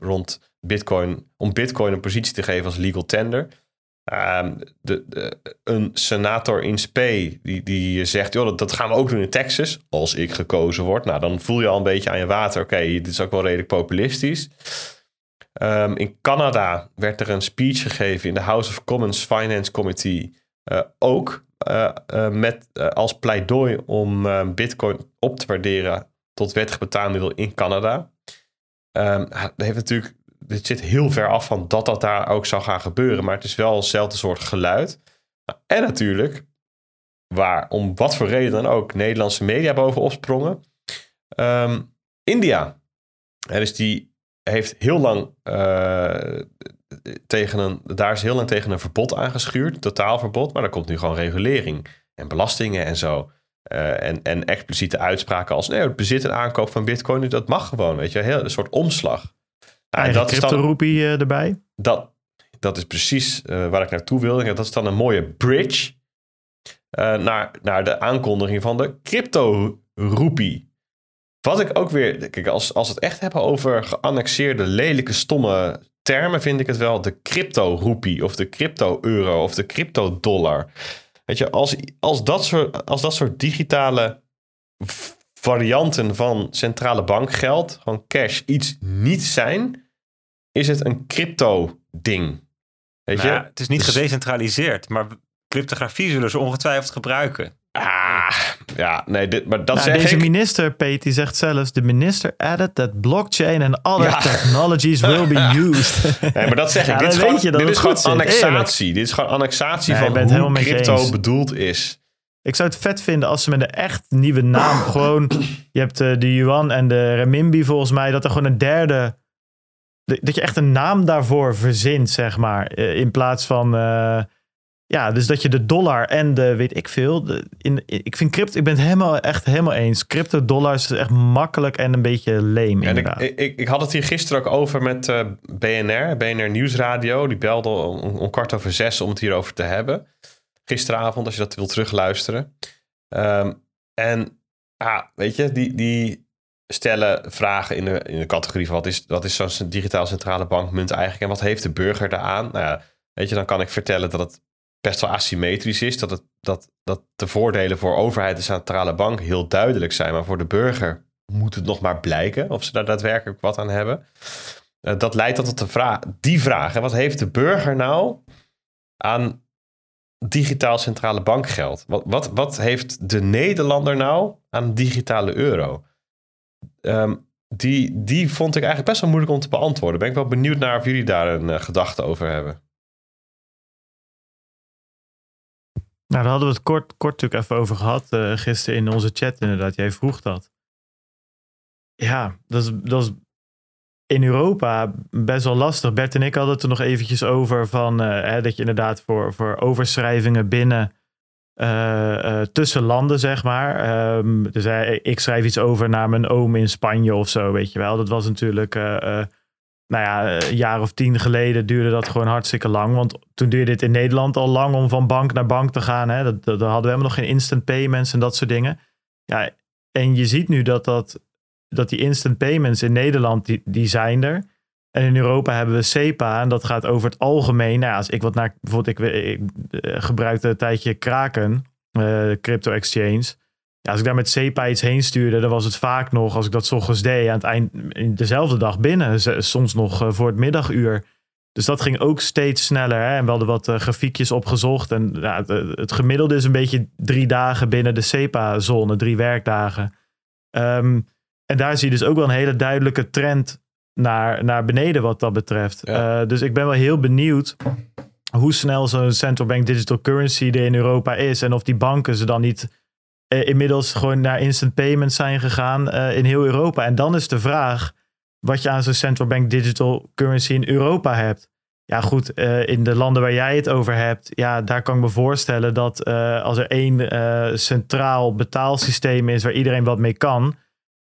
rond bitcoin... om bitcoin een positie te geven als legal tender. Ehm, de, de- een senator in spe die, die zegt, joh, dat, dat gaan we ook doen in Texas, als ik gekozen word. Nou, dan voel je al een beetje aan je water, oké, dit is ook wel redelijk populistisch. Ehm, in Canada werd er een speech gegeven in de House of Commons Finance Committee, ook eh, eh, met eh, als pleidooi om bitcoin op te waarderen tot wettig betaalmiddel in Canada. Ehm, dat heeft natuurlijk dit zit heel ver af van dat dat daar ook zou gaan gebeuren. Maar het is wel hetzelfde soort geluid. En natuurlijk, waar om wat voor reden dan ook Nederlandse media bovenop sprongen. Ehm, India. En dus die heeft heel lang tegen een, daar is heel lang tegen een verbod aangeschuurd, totaalverbod. Maar er komt nu gewoon regulering en belastingen en zo. Eh, en, en expliciete uitspraken als nee, het bezit en aankoop van bitcoin, dat mag gewoon, weet je, heel, een soort omslag. Nou, en dat is dan- crypto-roepie eh, erbij. dat, dat is precies eh, waar ik naartoe. Ja, Dat is dan een mooie bridge naar, naar de aankondiging van de crypto-roepie. Wat ik ook weer, kijk, als, als we het echt hebben over geannexeerde, lelijke, stomme termen, vind ik het wel de crypto-roepie of de crypto-euro of de crypto-dollar. Weet je, als, als, dat soort, als dat soort digitale varianten van centrale bankgeld, gewoon cash, iets niet zijn, is het een crypto-ding. Weet Nou je? ja, het is niet Dus- gedecentraliseerd, maar cryptografie zullen ze ongetwijfeld gebruiken. Ah, ja, nee, dit, maar dat Nou, zeg deze ik. minister, Pete, die zegt zelfs... The minister added that blockchain and other Ja. technologies will be (laughs) used. Nee, maar dat zeg ik. Ja, dit is gewoon, dit is gewoon annexatie. Dit is gewoon annexatie Nee, van hoe je crypto eens. bedoeld is. Ik zou het vet vinden als ze met een echt nieuwe naam (laughs) gewoon... Je hebt eh, de yuan en de renminbi volgens mij. Dat er gewoon een derde... Dat je echt een naam daarvoor verzint, zeg maar. eh, In plaats van... eh, ja, dus dat je de dollar en de weet ik veel. De, in, ik vind crypto, ik ben het helemaal echt helemaal eens. Crypto dollars is echt makkelijk en een beetje leem. En inderdaad. ik, ik, ik had het hier gisteren ook over met eh, BNR, BNR Nieuwsradio. Die belde om, om kwart over zes om het hierover te hebben. Gisteravond, als je dat wil terugluisteren. Ehm, en ja, weet je, die, die stellen vragen in de, in de categorie van wat is, wat is zo'n digitaal centrale bankmunt eigenlijk en wat heeft de burger daaraan? Nou ja, weet je, dan kan ik vertellen dat het best wel asymmetrisch is. Dat, het, dat, dat de voordelen voor overheid en centrale bank heel duidelijk zijn. Maar voor de burger moet het nog maar blijken of ze daar daadwerkelijk wat aan hebben. Uh, dat leidt tot de vraag, die vraag. Wat heeft de burger nou aan digitaal centrale bankgeld? Wat, wat, wat heeft de Nederlander nou aan digitale euro? Um, die, die vond ik eigenlijk best wel moeilijk om te beantwoorden. Ben ik wel benieuwd naar of jullie daar een uh, gedachte over hebben. Nou, daar hadden we het kort, kort natuurlijk even over gehad uh, gisteren in onze chat inderdaad. Jij vroeg dat. Ja, dat is, dat is in Europa best wel lastig. Bert en ik hadden het er nog eventjes over van uh, hè, dat je inderdaad voor, voor overschrijvingen binnen uh, tussen landen, zeg maar. Um, dus ik schrijf iets over naar mijn oom in Spanje of zo, weet je wel. Dat was natuurlijk nou ja, een jaar of tien geleden duurde dat gewoon hartstikke lang. Want toen duurde het in Nederland al lang om van bank naar bank te gaan. Hè. Dat, dat, hadden we helemaal nog geen instant payments en dat soort dingen. Ja, en je ziet nu dat, dat, dat die instant payments in Nederland, die, die zijn er. En in Europa hebben we SEPA en dat gaat over het algemeen. Nou ja, als ik wat naar, bijvoorbeeld ik, ik, ik gebruikte een tijdje Kraken, uh, crypto exchange ja, als ik daar met SEPA iets heen stuurde, dan was het vaak nog, als ik dat s ochtends deed, aan het eind dezelfde dag binnen. Soms nog eh, voor het middaguur. Dus dat ging ook steeds sneller. Hè? En we hadden wat uh, grafiekjes opgezocht. En ja, het, het, gemiddelde is een beetje drie dagen binnen de SEPA-zone, drie werkdagen. Um, en daar zie je dus ook wel een hele duidelijke trend naar, naar beneden wat dat betreft. Ja. Uh, dus ik ben wel heel benieuwd hoe snel zo'n central bank digital currency er in Europa is. En of die banken ze dan niet uh, inmiddels gewoon naar instant payments zijn gegaan uh, in heel Europa. En dan is de vraag wat je aan zo'n central bank digital currency in Europa hebt. Ja, goed, uh, in de landen waar jij het over hebt, ja, daar kan ik me voorstellen dat als er één centraal betaalsysteem is waar iedereen wat mee kan.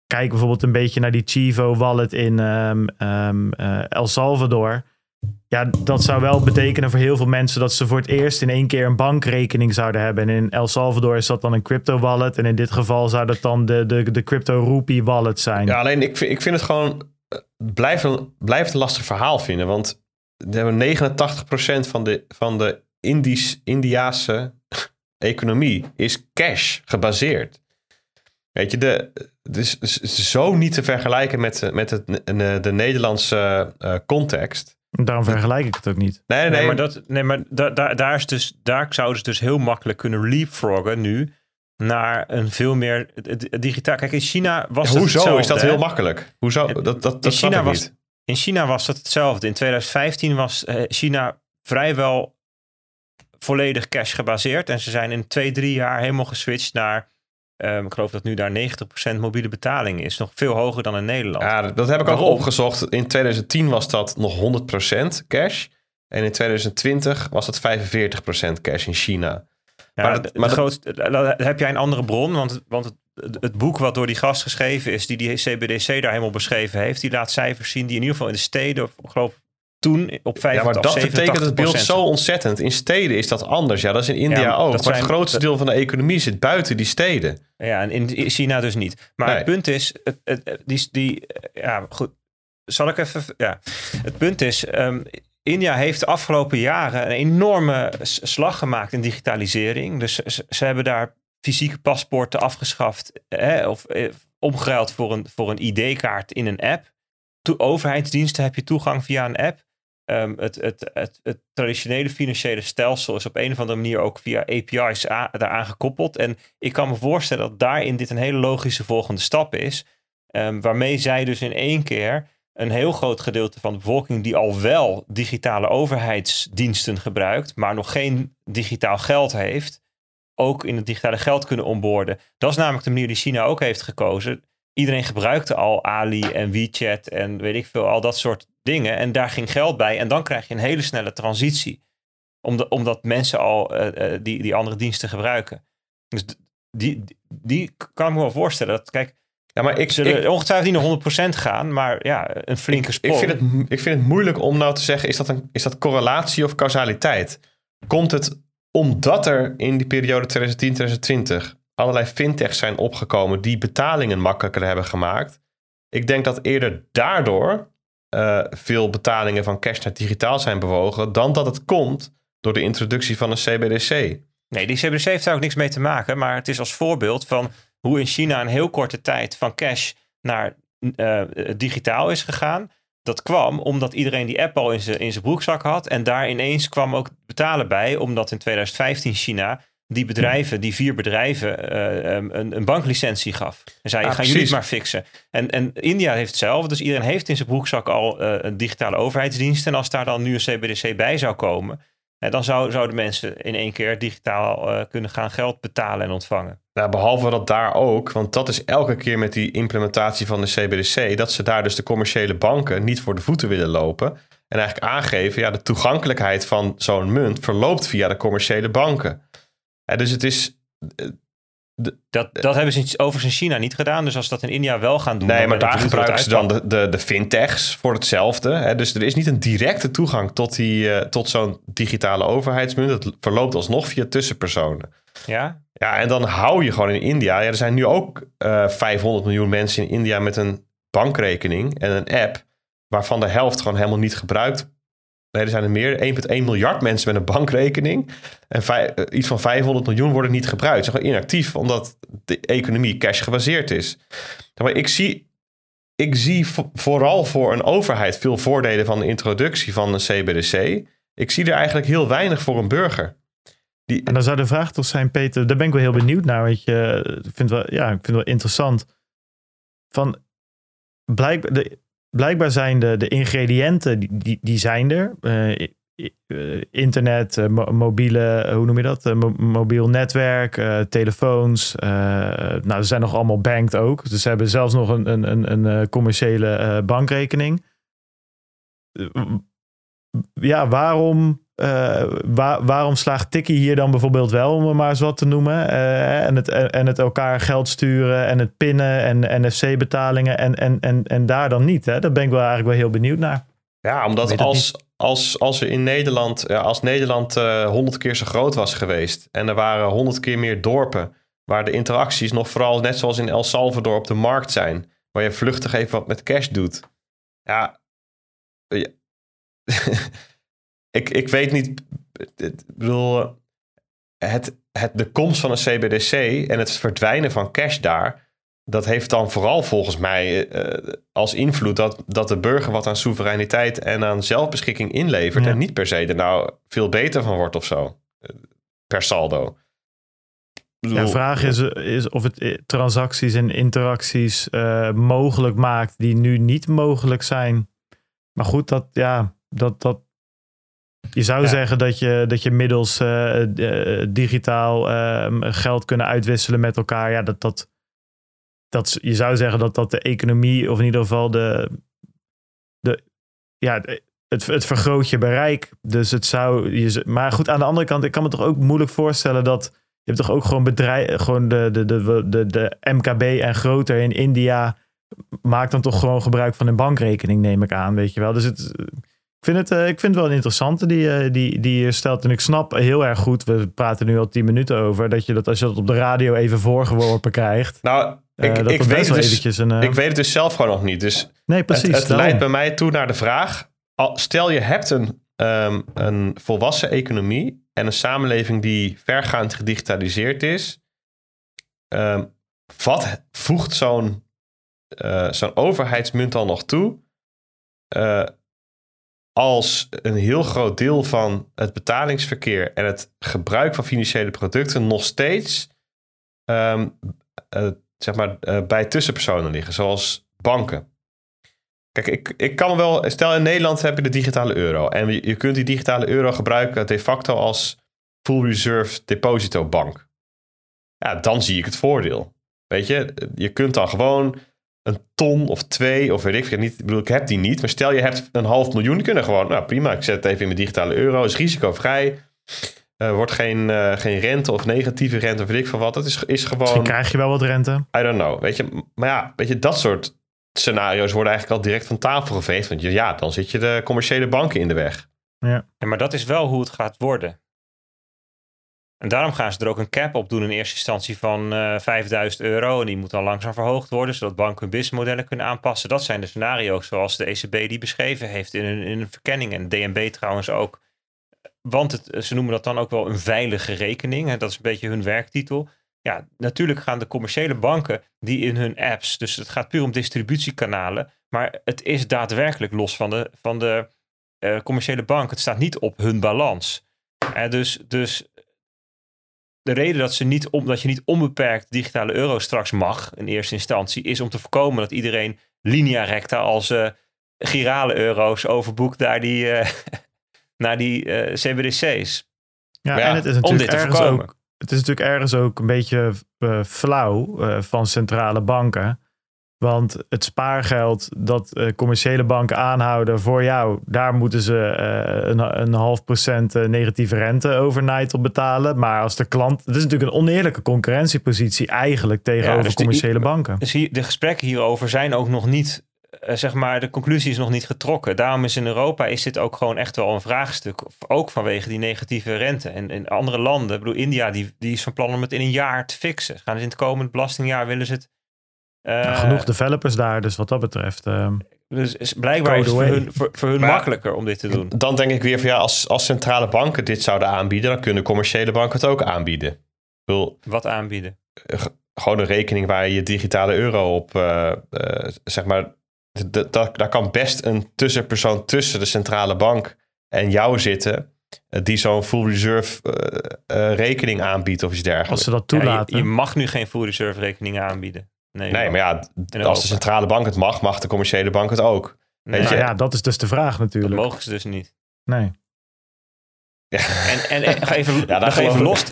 Kijk bijvoorbeeld een beetje naar die Chivo wallet in um, um, El Salvador ja, dat zou wel betekenen voor heel veel mensen dat ze voor het eerst in één keer een bankrekening zouden hebben. En in El Salvador is dat dan een crypto wallet. En in dit geval zou dat dan de, de, de crypto rupee wallet zijn. Ja, alleen ik vind, ik vind het gewoon. Blijf een, een lastig verhaal vinden. Want we hebben 89% van de, van de Indisch, Indiaanse (laughs) economie is cash gebaseerd. Weet je, de, het is, zo niet te vergelijken met, met het, de Nederlandse uh, context. Daarom vergelijk ik het ook niet. Nee, nee, nee maar, dat, nee, maar da, da, daar, is dus, daar zouden ze dus heel makkelijk kunnen leapfroggen nu naar een veel meer digitaal. Kijk, in China was ja, Hoezo is dat heel makkelijk? Hoezo? Dat, dat, dat in, China was, in China was dat hetzelfde. In 2015 was uh, China vrijwel volledig cash gebaseerd. En ze zijn in twee, drie jaar helemaal geswitcht naar Um, ik geloof dat nu daar 90% mobiele betaling is. Nog veel hoger dan in Nederland. Ja, dat heb ik ook opgezocht. In 2010 was dat nog 100% cash. En in 2020 was het 45% cash in China. Ja, maar, dat, maar dat, heb jij een andere bron? Want, want het, het, boek wat door die gast geschreven is, die die CBDC daar helemaal beschreven heeft, die laat cijfers zien die in ieder geval in de steden, ik geloof toen op 50 Ja, maar dat betekent het beeld zo ontzettend. In steden is dat anders. Ja, dat is in India ja, ook. Maar het grootste deel van de economie zit buiten die steden. Ja, en in China dus niet. Maar nee. het punt is, het, het, die, die, ja, goed. Zal ik even, ja. Het punt is, um, India heeft de afgelopen jaren een enorme slag gemaakt in digitalisering. Dus ze, ze hebben daar fysieke paspoorten afgeschaft hè, of eh, omgeruild voor een, voor een ID-kaart in een app. To overheidsdiensten heb je toegang via een app. Het, het, het, het, traditionele financiële stelsel is op een of andere manier ook via API's daaraan gekoppeld. En ik kan me voorstellen dat daarin dit een hele logische volgende stap is. Um, waarmee zij dus in één keer een heel groot gedeelte van de bevolking die al wel digitale overheidsdiensten gebruikt, maar nog geen digitaal geld heeft, ook in het digitale geld kunnen onboorden. Dat is namelijk de manier die China ook heeft gekozen. Iedereen gebruikte al Ali en WeChat en weet ik veel, al dat soort dingen. En daar ging geld bij. En dan krijg je een hele snelle transitie. Omdat, omdat mensen al eh, eh, die, die andere diensten gebruiken. Dus die, die, die kan ik me wel voorstellen. Dat, kijk, Ja, maar ik, zullen ik, ongetwijfeld niet naar 100% gaan, maar ja, een flinke ik, sprong. vind het, ik vind het moeilijk om nou te zeggen, is dat, een, is dat correlatie of causaliteit? Komt het omdat er in die periode 2010-2020 allerlei fintechs zijn opgekomen die betalingen makkelijker hebben gemaakt? Ik denk dat eerder daardoor eh, veel betalingen van cash naar digitaal zijn bewogen, dan dat het komt door de introductie van een CBDC. Nee, die CBDC heeft daar ook niks mee te maken. Maar het is als voorbeeld van hoe in China een heel korte tijd van cash naar eh, digitaal is gegaan. Dat kwam omdat iedereen die app al in zijn in zijn broekzak had. En daar ineens kwam ook betalen bij. Omdat in 2015 China die bedrijven, die vier bedrijven, um, een, een banklicentie gaf. En zei, Ah, gaan jullie het maar fixen. En, en India heeft hetzelfde. Dus iedereen heeft in zijn broekzak al eh, een digitale overheidsdienst. En als daar dan nu een CBDC bij zou komen... eh, dan zou, zouden mensen in één keer digitaal kunnen gaan geld betalen en ontvangen. Nou, behalve dat daar ook, want dat is elke keer met die implementatie van de CBDC, dat ze daar dus de commerciële banken niet voor de voeten willen lopen. En eigenlijk aangeven, ja, de toegankelijkheid van zo'n munt verloopt via de commerciële banken. Ja, dus het is. Dat, dat hebben ze overigens in China niet gedaan. Dus als ze dat in India wel gaan doen... Nee, dan maar daar gebruiken ze dan de, de, de fintechs voor hetzelfde. Hè? Dus er is niet een directe toegang tot, die, eh, tot zo'n digitale overheidsmunt. Het verloopt alsnog via tussenpersonen. Ja? Ja, en dan hou je gewoon in India. Ja, er zijn nu ook eh 500 miljoen mensen in India met een bankrekening en een app, waarvan de helft gewoon helemaal niet gebruikt. Er zijn er meer. 1,1 miljard mensen met een bankrekening. En eh, iets van 500 miljoen worden niet gebruikt. Ze zijn inactief, omdat de economie cash gebaseerd is. Maar ik zie, ik zie vo- vooral voor een overheid veel voordelen van de introductie van een CBDC. Ik zie er eigenlijk heel weinig voor een burger. Die, En dan zou de vraag toch zijn, Peter, daar ben ik wel heel benieuwd naar. Want je ik vind wel, ja, ik vind het wel interessant. Van blijkbaar, de, blijkbaar zijn de, de ingrediënten, die, die, zijn er. Eh, eh, internet, eh, mo- mobiele, hoe noem je dat? Mo- mobiel netwerk, telefoons. nou, ze zijn nog allemaal banked ook. Dus ze hebben zelfs nog een, een, een, een commerciële bankrekening. Ja, waarom, eh, waar- waarom slaagt Tikkie hier dan bijvoorbeeld wel, om het maar eens wat te noemen? eh, en, het, en het elkaar geld sturen en het pinnen en NFC-betalingen en, en, en, en daar dan niet. Hè? Daar ben ik wel eigenlijk wel heel benieuwd naar. Ja, omdat als, als, als we in Nederland, ja, als Nederland honderd keer zo groot was geweest en er waren honderd keer meer dorpen waar de interacties nog vooral net zoals in El Salvador op de markt zijn, waar je vluchtig even wat met cash doet. Ja, (laughs) ja. Ik, ik weet niet, ik bedoel, het, het, de komst van een CBDC en het verdwijnen van cash daar, dat heeft dan vooral volgens mij eh, als invloed dat, dat de burger wat aan soevereiniteit en aan zelfbeschikking inlevert. Ja. En niet per se er nou veel beter van wordt of zo. eh, Per saldo. Bedoel, de vraag is, is of het eh, transacties en interacties eh, mogelijk maakt die nu niet mogelijk zijn. Maar goed, dat, ja, dat, dat, je zou Ja. zeggen dat je, dat je middels eh, eh, digitaal ehm, geld kunnen uitwisselen met elkaar. Ja, dat, dat, dat, je zou zeggen dat dat de economie, of in ieder geval de, de ja, het, het vergroot je bereik. Dus het zou, je, maar goed, aan de andere kant, ik kan me toch ook moeilijk voorstellen dat je hebt toch ook gewoon bedrijf, gewoon de, de, de, de, de MKB en groter in India maakt dan toch gewoon gebruik van een bankrekening, neem ik aan, weet je wel. Dus het, vind het, eh, ik vind het wel een interessante die, eh, die, die je stelt. En ik snap heel erg goed, we praten nu al tien minuten over, dat je dat als je dat op de radio even voorgeworpen krijgt, nou, eh, ik, ik, weet het dus, een... ik weet het dus zelf gewoon nog niet. Dus nee, precies. het, leidt bij mij toe naar de vraag: stel je hebt een, ehm, een volwassen economie en een samenleving die vergaand gedigitaliseerd is. ehm, wat voegt zo'n zo'n overheidsmunt dan nog toe? eh, als een heel groot deel van het betalingsverkeer en het gebruik van financiële producten nog steeds ehm, eh, zeg maar, eh, bij tussenpersonen liggen, zoals banken. Kijk, ik, ik kan wel. Stel in Nederland heb je de digitale euro. En je, je kunt die digitale euro gebruiken de facto als full reserve deposito bank. Ja, dan zie ik het voordeel. Weet je, je kunt dan gewoon een ton of twee, of weet ik veel niet. Ik bedoel, ik heb die niet. Maar stel je hebt een half miljoen, kunnen gewoon, nou prima, ik zet het even in mijn digitale euro, is risicovrij. Er wordt geen, eh, geen rente of negatieve rente of weet ik van wat. Het is, is Misschien gewoon, krijg je wel wat rente. I don't know. Weet je, maar ja, weet je, dat soort scenario's worden eigenlijk al direct van tafel geveegd. Want je- ja, dan zit je de commerciële banken in de weg. Ja, maar dat is wel hoe het gaat worden. En daarom gaan ze er ook een cap op doen in eerste instantie van eh 5000 euro. En die moet dan langzaam verhoogd worden, zodat banken hun businessmodellen kunnen aanpassen. Dat zijn de scenario's zoals de ECB die beschreven heeft in een, in een verkenning. En DNB trouwens ook. Want het, ze noemen dat dan ook wel een veilige rekening. En dat is een beetje hun werktitel. Ja, natuurlijk gaan de commerciële banken die in hun apps, dus het gaat puur om distributiekanalen. Maar het is daadwerkelijk los van de, van de eh, commerciële bank. Het staat niet op hun balans. Eh, dus, dus de reden dat, ze niet om, dat je niet onbeperkt digitale euro straks mag in eerste instantie, is om te voorkomen dat iedereen linea recta als eh, girale euro's overboekt naar die, eh, (laughs) naar die eh, CBDC's. Ja, ja, en het is Om natuurlijk dit te ergens voorkomen. ook, het is natuurlijk ergens ook een beetje flauw eh, van centrale banken. Want het spaargeld dat eh, commerciële banken aanhouden voor jou, daar moeten ze eh, een, een half procent eh, negatieve rente overnight op betalen. Maar als de klant, het is natuurlijk een oneerlijke concurrentiepositie eigenlijk tegenover dus de- commerciële banken. Dus hier, de gesprekken hierover zijn ook nog niet, zeg maar, de conclusie is nog niet getrokken. Daarom is in Europa is dit ook gewoon echt wel een vraagstuk. Ook vanwege die negatieve rente. En in andere landen, ik bedoel India, die, die is van plan om het in een jaar te fixen. Gaan ze in het komend belastingjaar willen ze het. Eh, Nou, genoeg developers daar, dus wat dat betreft. eh, Dus is blijkbaar is het Code voor away. hun, voor, voor hun Maar- makkelijker om dit te doen. Dan denk ik weer van ja, als, als centrale banken dit zouden aanbieden, dan kunnen commerciële banken het ook aanbieden. Ik bedoel, Wat aanbieden. gewoon een rekening waar je je digitale euro op, eh, eh, zeg maar, dat- daar kan best een tussenpersoon tussen de centrale bank en jou zitten, eh, die zo'n full reserve eh, eh, rekening aanbiedt of iets als dergelijks. ze dat Ja, je, toelaten. je mag nu geen full reserve rekeningen aanbieden. Nee, Nee, maar ja, als de centrale bank het mag, mag de commerciële bank het ook. nee, weet Nou je- ja, dat is dus de vraag dat natuurlijk. mogen ze dus niet. Nee. Ja. En, en, en nog even, (laughs) daar nog even los.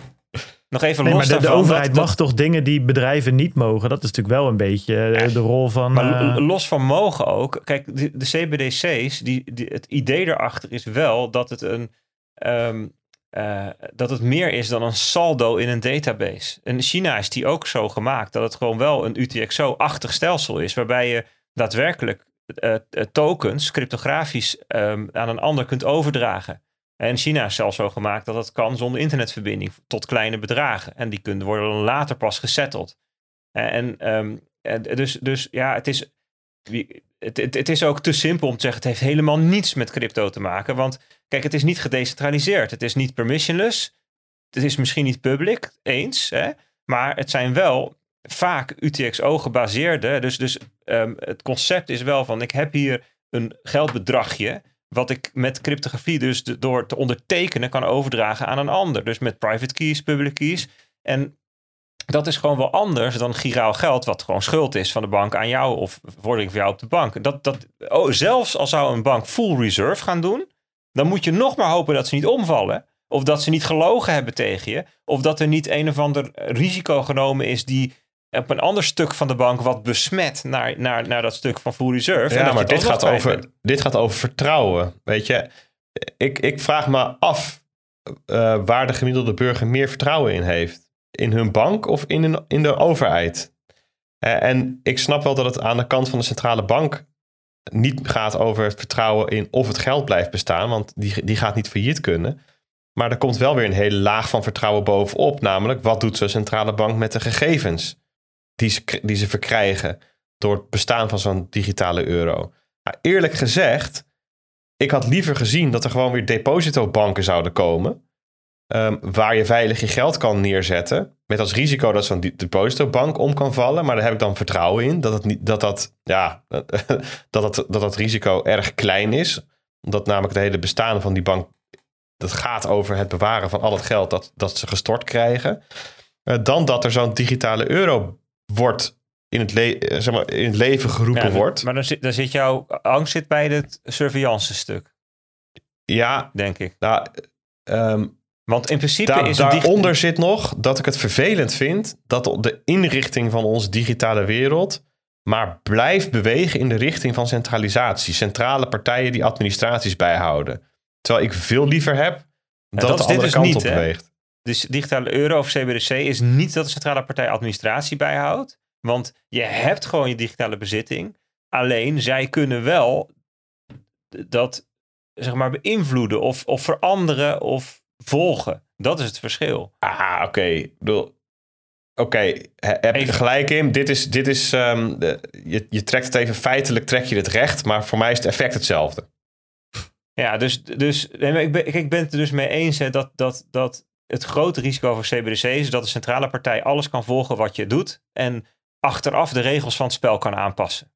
Nog even Nee, los maar de, overheid dat- dat- mag toch dingen die bedrijven niet mogen? Dat is natuurlijk wel een beetje eh, de rol van. Maar eh, los van mogen ook. Kijk, de, de CBDC's, die, die, het idee erachter is wel dat het een. ehm, eh, dat het meer is dan een saldo in een database. In China is die ook zo gemaakt dat het gewoon wel een UTXO-achtig stelsel is, waarbij je daadwerkelijk eh, eh, tokens cryptografisch ehm, aan een ander kunt overdragen. En China is zelfs zo gemaakt dat het kan zonder internetverbinding tot kleine bedragen. En die kunnen worden dan later pas gesetteld. En, ehm, en dus, dus ja, het is, het, het is ook te simpel om te zeggen: het heeft helemaal niets met crypto te maken. Want kijk, het is niet gedecentraliseerd. Het is niet permissionless. Het is misschien niet public, eens. Hè? Maar het zijn wel vaak UTXO gebaseerde. Dus, dus ehm, het concept is wel van: ik heb hier een geldbedragje. Wat ik met cryptografie dus door te ondertekenen kan overdragen aan een ander. Dus met private keys, public keys. En dat is gewoon wel anders dan giraal geld, wat gewoon schuld is van de bank aan jou of vordering van jou op de bank. Dat, dat, oh, zelfs al zou een bank full reserve gaan doen, dan moet je nog maar hopen dat ze niet omvallen. Of dat ze niet gelogen hebben tegen je. Of dat er niet een of ander risico genomen is die op een ander stuk van de bank wat besmet naar, naar, naar dat stuk van full reserve. Ja, maar dit gaat, over, bent. dit gaat over vertrouwen. Weet je, ik, ik vraag me af eh, waar de gemiddelde burger meer vertrouwen in heeft. In hun bank of in, een, in de overheid. Eh, en ik snap wel dat het aan de kant van de centrale bank niet gaat over het vertrouwen in of het geld blijft bestaan, want die, die gaat niet failliet kunnen. Maar er komt wel weer een hele laag van vertrouwen bovenop. Namelijk, wat doet zo'n centrale bank met de gegevens die ze, die ze verkrijgen door het bestaan van zo'n digitale euro? Nou, eerlijk gezegd, ik had liever gezien dat er gewoon weer depositobanken zouden komen. Ehm, waar je veilig je geld kan neerzetten. Met als risico dat zo'n depositobank om kan vallen. Maar daar heb ik dan vertrouwen in. Dat het niet, dat, dat, ja, (laughs) dat, het, dat dat risico erg klein is. Omdat namelijk het hele bestaan van die bank. Dat gaat over het bewaren van al het geld dat, dat ze gestort krijgen. Eh, dan dat er zo'n digitale euro wordt in het, le- eh, zeg maar, in het leven geroepen Ja, wordt. Maar dan zit, dan zit jouw angst zit bij het surveillance stuk, Ja, denk ik. nou, ehm, Want in principe is daaronder zit nog dat ik het vervelend vind dat de inrichting van onze digitale wereld maar blijft bewegen in de richting van centralisatie. Centrale partijen die administraties bijhouden. Terwijl ik veel liever heb dat, dat de dit andere dus kant niet, op beweegt. Dus digitale euro of CBDC is niet dat de centrale partij administratie bijhoudt. Want je hebt gewoon je digitale bezitting. Alleen zij kunnen wel dat zeg maar beïnvloeden of, of veranderen of volgen. Dat is het verschil. Ah, oké. Ik bedoel, Oké, he- heb je er gelijk in. Dit is, dit is ehm, de- je, je trekt het even feitelijk, trek je het recht. Maar voor mij is het effect hetzelfde. Ja, dus, dus ik, ben, ik ben het er dus mee eens hè, dat, dat, dat het grote risico van CBDC is dat de centrale partij alles kan volgen wat je doet en achteraf de regels van het spel kan aanpassen.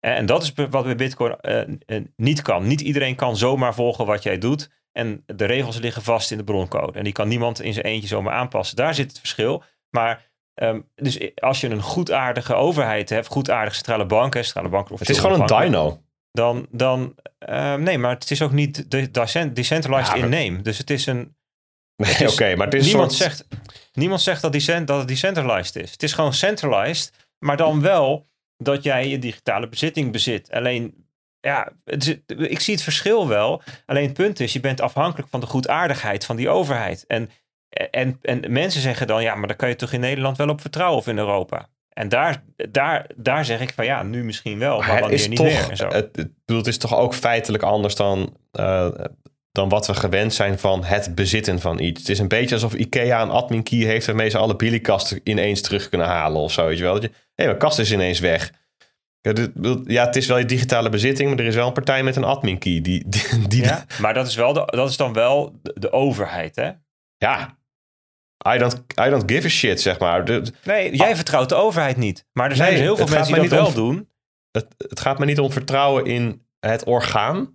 En, en dat is wat bij Bitcoin eh, eh, niet kan. Niet iedereen kan zomaar volgen wat jij doet en de regels liggen vast in de broncode. En die kan niemand in zijn eentje zomaar aanpassen. Daar zit het verschil. Maar ehm, dus als je een goedaardige overheid hebt, goedaardige centrale bank, hè, centrale bank Het is gewoon een dino. dan, dan eh, nee, maar het is ook niet de, decent- decentralized Ja, in name. Dus het is een. Nee, oké, maar het is niemand, soort... zegt, niemand zegt dat, decent, dat het decentralized is. Het is gewoon centralized, maar dan wel dat jij je digitale bezitting bezit. Alleen, ja, het ik zie het verschil wel. Alleen het punt is, je bent afhankelijk van de goedaardigheid van die overheid. En, en, en mensen zeggen dan, ja, maar daar kan je toch in Nederland wel op vertrouwen of in Europa. En daar, daar, daar zeg ik van ja, nu misschien wel, maar, Maar het wanneer is niet toch, meer. En zo. Het, het, is toch ook feitelijk anders dan, eh, dan wat we gewend zijn van het bezitten van iets. Het is een beetje alsof Ikea een admin key heeft waarmee ze alle billykasten ineens terug kunnen halen of zo. Weet je wel? Dat je, hé, mijn kast is ineens weg. Ja, dit- bedoel, ja, het is wel je digitale bezitting, maar er is wel een partij met een admin key. Die, die, die Ja, maar dat is, wel de, dat is dan wel de, de overheid, hè? ja, I don't, I don't give a shit, zeg maar. Nee, jij vertrouwt de overheid niet. Maar er zijn Nee, dus heel veel mensen die dat wel om- doen. het, het gaat me niet om vertrouwen in het orgaan.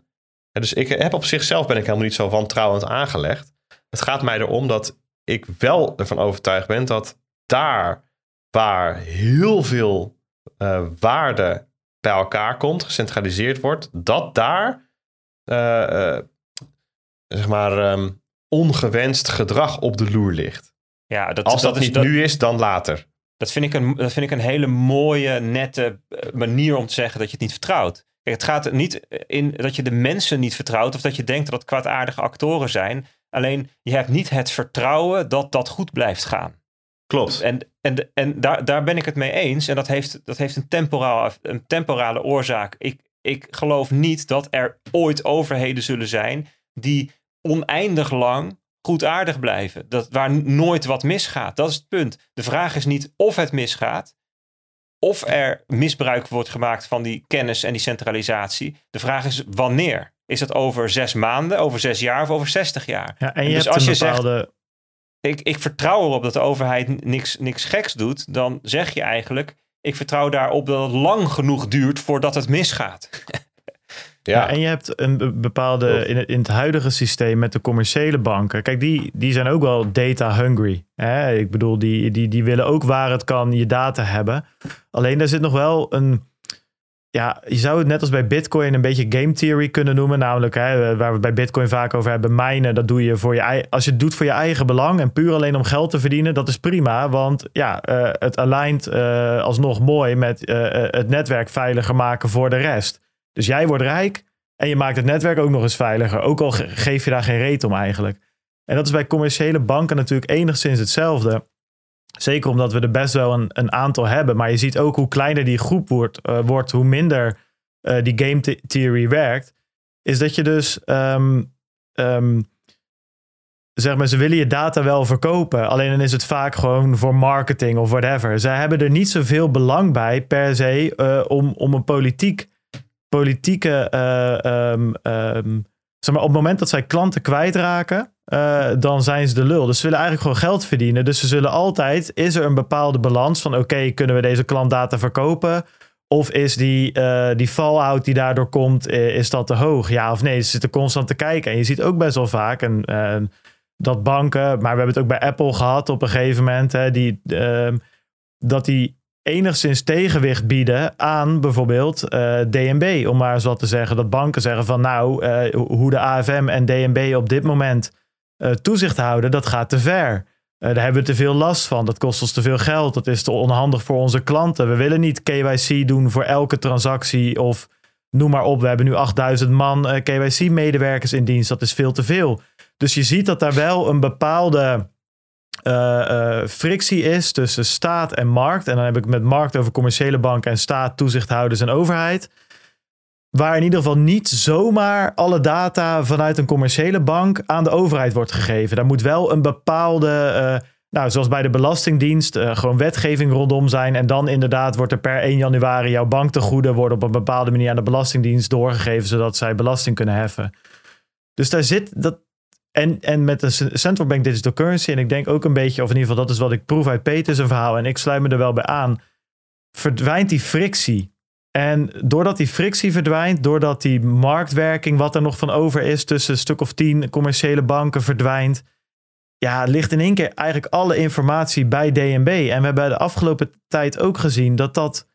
Dus ik heb op zichzelf ben ik helemaal niet zo wantrouwend aangelegd. Het gaat mij erom dat ik wel ervan overtuigd ben dat daar waar heel veel eh, waarde bij elkaar komt, gecentraliseerd wordt, dat daar eh, eh, zeg maar ehm, ongewenst gedrag op de loer ligt. Ja, dat, Als dat, is, niet dat, nu is, dan later. dat, vind ik een, dat vind ik een hele mooie, nette manier om te zeggen dat je het niet vertrouwt. Kijk, het gaat er niet in dat je de mensen niet vertrouwt of dat je denkt dat het kwaadaardige actoren zijn. Alleen je hebt niet het vertrouwen dat dat goed blijft gaan. Klopt. En, en, en daar, daar ben ik het mee eens. En dat heeft, dat heeft een, temporaal, een temporale oorzaak. Ik, ik geloof niet dat er ooit overheden zullen zijn die oneindig lang goedaardig blijven. Dat, waar nooit wat misgaat. Dat is het punt. De vraag is niet of het misgaat. Of er misbruik wordt gemaakt van die kennis en die centralisatie. De vraag is wanneer. Is dat over zes maanden, over zes jaar of over zestig jaar? Ja, en je dus hebt als een je zegt- bepaalde... ik, ik vertrouw erop dat de overheid niks, niks geks doet, dan zeg je eigenlijk: ik vertrouw daarop dat het lang genoeg duurt voordat het misgaat. Ja, Ja, en je hebt een be- bepaalde Klopt. in het, in het huidige systeem met de commerciële banken. Kijk, die, die zijn ook wel data hungry. Hè? Ik bedoel, die, die, die willen ook waar het kan je data hebben. Alleen daar zit nog wel een. Ja, je zou het net als bij Bitcoin een beetje game theory kunnen noemen. Namelijk, hè, waar we bij Bitcoin vaak over hebben, mijnen. Dat doe je voor je ei- Als je het doet voor je eigen belang en puur alleen om geld te verdienen, dat is prima. Want ja, eh, het alignt eh, alsnog mooi met eh, het netwerk veiliger maken voor de rest. Dus jij wordt rijk en je maakt het netwerk ook nog eens veiliger. Ook al ge- geef je daar geen reet om eigenlijk. En dat is bij commerciële banken natuurlijk enigszins hetzelfde. Zeker omdat we er best wel een, een aantal hebben. Maar je ziet ook hoe kleiner die groep wordt, eh, wordt hoe minder eh, die game the- theory werkt. Is dat je dus, ehm, ehm, zeg maar, ze willen je data wel verkopen. Alleen dan is het vaak gewoon voor marketing of whatever. Zij hebben er niet zoveel belang bij per se eh, om, om een politiek, politieke, eh, ehm, ehm, op het moment dat zij klanten kwijtraken, eh, dan zijn ze de lul. Dus ze willen eigenlijk gewoon geld verdienen. Dus ze zullen altijd, is er een bepaalde balans van oké, kunnen we deze klantdata verkopen? Of is die, eh, die fallout die daardoor komt, eh, is dat te hoog? Ja of nee? Ze zitten constant te kijken. En je ziet ook best wel vaak eh, dat banken, maar we hebben het ook bij Apple gehad op een gegeven moment, hè, die, ehm, dat die enigszins tegenwicht bieden aan bijvoorbeeld eh, DNB. Om maar eens wat te zeggen. Dat banken zeggen van nou, eh, hoe de AFM en DNB op dit moment eh, toezicht houden, dat gaat te ver. Daar hebben we te veel last van. Dat kost ons te veel geld. Dat is te onhandig voor onze klanten. We willen niet KYC doen voor elke transactie of noem maar op. We hebben nu 8000 man uh, KYC-medewerkers in dienst. Dat is veel te veel. Dus je ziet dat daar wel een bepaalde uh, frictie is tussen staat en markt. En dan heb ik met markt over commerciële banken en staat, toezichthouders en overheid. Waar in ieder geval niet zomaar alle data vanuit een commerciële bank aan de overheid wordt gegeven. Daar moet wel een bepaalde, uh, nou, zoals bij de Belastingdienst, gewoon wetgeving rondom zijn. En dan inderdaad wordt er per 1 januari jouw banktegoeden worden op een bepaalde manier aan de Belastingdienst doorgegeven, zodat zij belasting kunnen heffen. Dus daar zit dat. En, en met de central bank digital currency, en ik denk ook een beetje, of in ieder geval dat is wat ik proef uit Peters verhaal, en ik sluit me er wel bij aan, verdwijnt die frictie en doordat die frictie verdwijnt, doordat die marktwerking, wat er nog van over is tussen een stuk of tien commerciële banken verdwijnt, ja, ligt in één keer eigenlijk alle informatie bij DNB. En we hebben de afgelopen tijd ook gezien dat dat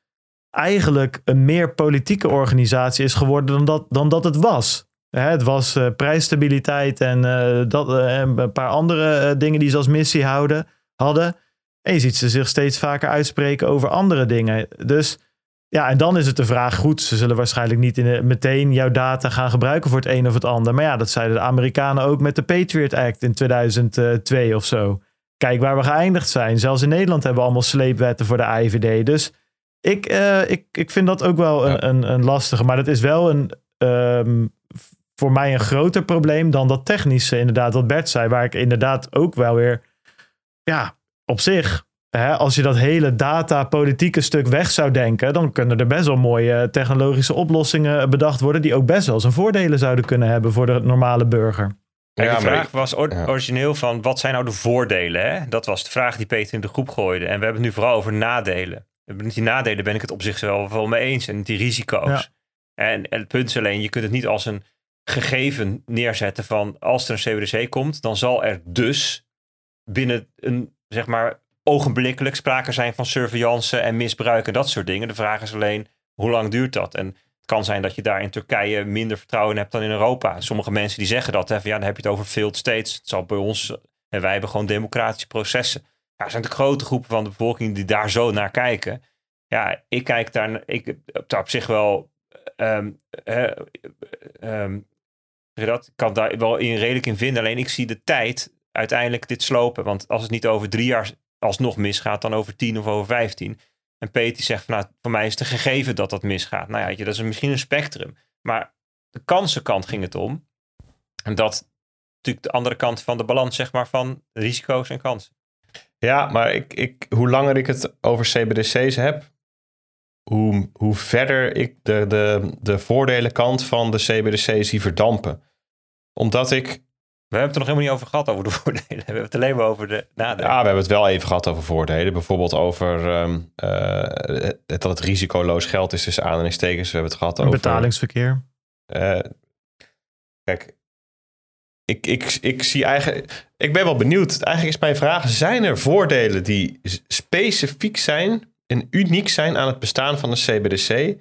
eigenlijk een meer politieke organisatie is geworden dan dat, dan dat het was. Het was uh, prijsstabiliteit en, uh, dat, uh, een paar andere dingen die ze als missie houden, hadden. En je ziet ze zich steeds vaker uitspreken over andere dingen. Dus ja, en dan is het de vraag, goed, ze zullen waarschijnlijk niet in meteen jouw data gaan gebruiken voor het een of het ander. Maar ja, dat zeiden de Amerikanen ook met de Patriot Act in 2002 of zo. Kijk waar we geëindigd zijn. Zelfs in Nederland hebben we allemaal sleepwetten voor de IVD. Dus ik, uh, ik, ik vind dat ook wel een, een, een, lastige. Maar dat is wel een, um, voor mij een groter probleem dan dat technische, inderdaad, wat Bert zei. Waar ik inderdaad ook wel weer, ja, op zich Hè, als je dat hele data-politieke stuk weg zou denken, dan kunnen er best wel mooie technologische oplossingen bedacht worden, die ook best wel zijn voordelen zouden kunnen hebben voor de normale burger. Ja, de vraag was origineel van wat zijn nou de voordelen? Hè? Dat was de vraag die Peter in de groep gooide. En we hebben het nu vooral over nadelen. Met die nadelen ben ik het op zich wel, wel mee eens. En die risico's. En, en het punt is alleen, je kunt het niet als een gegeven neerzetten van als er een CBDC komt, dan zal er dus binnen een zeg maar ogenblikkelijk sprake zijn van surveillance en misbruik en dat soort dingen. De vraag is alleen, hoe lang duurt dat? En het kan zijn dat je daar in Turkije minder vertrouwen hebt dan in Europa. Sommige mensen die zeggen dat, hè, van, ja, dan heb je het over failed states. Het zal bij ons, en wij hebben gewoon democratische processen. Ja, er zijn de grote groepen van de bevolking die daar zo naar kijken. Ja, ik kijk daar, ik daar op zich wel, um, dat kan daar wel in redelijk in vinden. Alleen ik zie de tijd uiteindelijk dit slopen. Want als het niet over drie jaar alsnog misgaat dan over 10 of over 15. En Peter zegt van nou, voor mij is het gegeven dat dat misgaat. Nou ja, dat is misschien een spectrum. Maar de kansenkant ging het om. En dat natuurlijk de andere kant van de balans, zeg maar, van risico's en kansen. Ja, maar ik, ik, hoe langer ik het over CBDC's heb, hoe, hoe verder ik de, de, de voordeelenkant van de CBDC's zie verdampen. Omdat ik we hebben het er nog helemaal niet over gehad, over de (laughs) voordelen. We hebben het alleen maar over de nadelen. Ja, we hebben het wel even gehad over voordelen. Bijvoorbeeld over um, uh, dat het risicoloos geld is tussen aanhalingstekens. We hebben het gehad over... Betalingsverkeer. Uh, kijk, ik, ik, ik zie eigenlijk... Ik ben wel benieuwd. Eigenlijk is mijn vraag, zijn er voordelen die specifiek zijn en uniek zijn aan het bestaan van de CBDC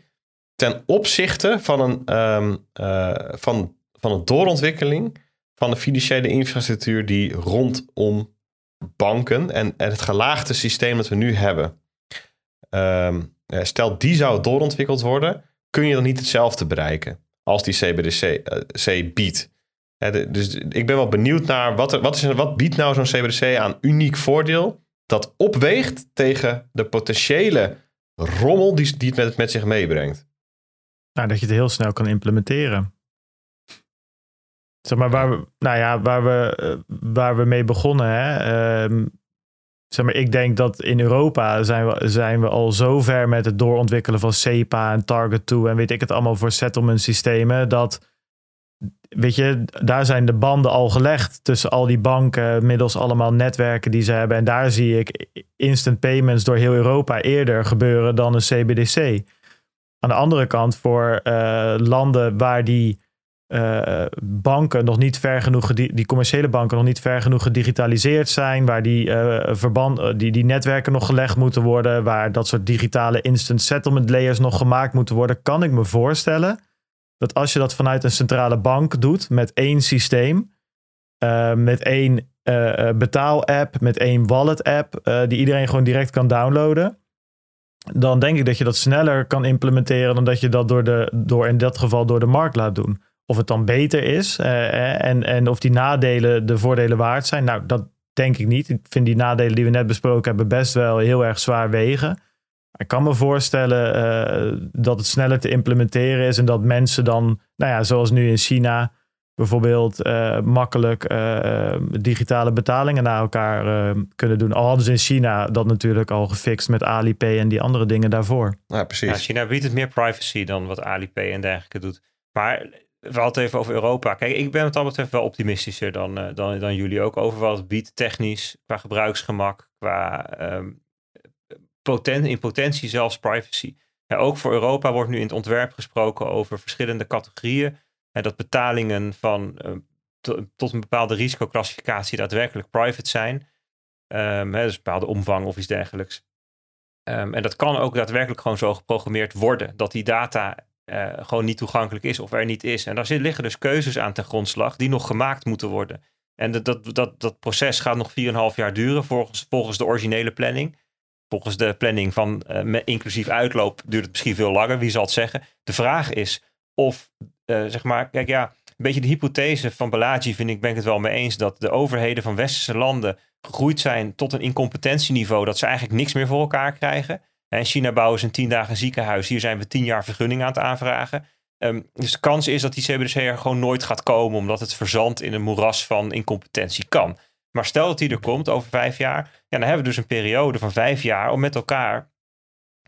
ten opzichte van een, um, uh, van, van een doorontwikkeling van de financiële infrastructuur die rondom banken en, het gelaagde systeem dat we nu hebben. Um, stel die zou doorontwikkeld worden, kun je dan niet hetzelfde bereiken als die CBDC eh, biedt. dus ik ben wel benieuwd naar wat, wat, is, wat biedt nou zo'n CBDC aan uniek voordeel dat opweegt tegen de potentiële rommel die, het met, met zich meebrengt. Nou, dat je het heel snel kan implementeren. Zeg maar, waar we, nou ja, waar we, eh, waar we mee begonnen. Hè? Ehm, zeg maar, ik denk dat in Europa zijn we, zijn we al zo ver met het doorontwikkelen van SEPA en Target 2 en weet ik het allemaal voor settlement systemen. Dat, weet je, daar zijn de banden al gelegd tussen al die banken, middels allemaal netwerken die ze hebben. En daar zie ik instant payments door heel Europa eerder gebeuren dan een CBDC. Aan de andere kant, voor uh, landen waar die uh, banken nog niet ver genoeg, die, commerciële banken nog niet ver genoeg gedigitaliseerd zijn, waar die, uh, verband, eh, die, die netwerken nog gelegd moeten worden, waar dat soort digitale instant settlement layers nog gemaakt moeten worden, kan ik me voorstellen dat als je dat vanuit een centrale bank doet met één systeem, uh, met één betaal-app, met één wallet-app, die iedereen gewoon direct kan downloaden, dan denk ik dat je dat sneller kan implementeren dan dat je dat door, de, door in dat geval door de markt laat doen. Of het dan beter is eh, en, en of die nadelen de voordelen waard zijn. Nou, dat denk ik niet. Ik vind die nadelen die we net besproken hebben best wel heel erg zwaar wegen. Ik kan me voorstellen eh, dat het sneller te implementeren is en dat mensen dan, nou ja, zoals nu in China, bijvoorbeeld uh, makkelijk uh, digitale betalingen naar elkaar uh, kunnen doen. Al hadden ze in China dat natuurlijk al gefixt met Alipay en die andere dingen daarvoor. Ja, precies. Ja, China biedt het meer privacy dan wat Alipay en dergelijke doet. Maar we hadden het even over Europa. Kijk, ik ben wat dat betreft wel optimistischer dan, dan, dan jullie ook over wat het biedt technisch, qua gebruiksgemak, qua um, in potentie zelfs privacy. Ook voor Europa wordt nu in het ontwerp gesproken over verschillende categorieën en dat betalingen van uh, tot een bepaalde risicoclassificatie daadwerkelijk private zijn. Um, hè, dus bepaalde omvang of iets dergelijks. Um, en dat kan ook daadwerkelijk gewoon zo geprogrammeerd worden. Dat die data uh, gewoon niet toegankelijk is of er niet is. En daar liggen dus keuzes aan ten grondslag die nog gemaakt moeten worden. En dat, dat, dat, dat proces gaat nog 4,5 jaar duren volgens, volgens de originele planning. Volgens de planning van uh, inclusief uitloop duurt het misschien veel langer, wie zal het zeggen. De vraag is of uh, zeg maar, kijk ja, een beetje de hypothese van Balaji vind ik, ben ik het wel mee eens, dat de overheden van westerse landen gegroeid zijn tot een incompetentieniveau dat ze eigenlijk niks meer voor elkaar krijgen. In China bouwen ze een tien dagen ziekenhuis. Hier zijn we tien jaar vergunning aan het aanvragen. Um, dus de kans is dat die CBDC er gewoon nooit gaat komen, omdat het verzandt in een moeras van incompetentie kan. Maar stel dat die er komt over vijf jaar, ja, dan hebben we dus een periode van vijf jaar om met elkaar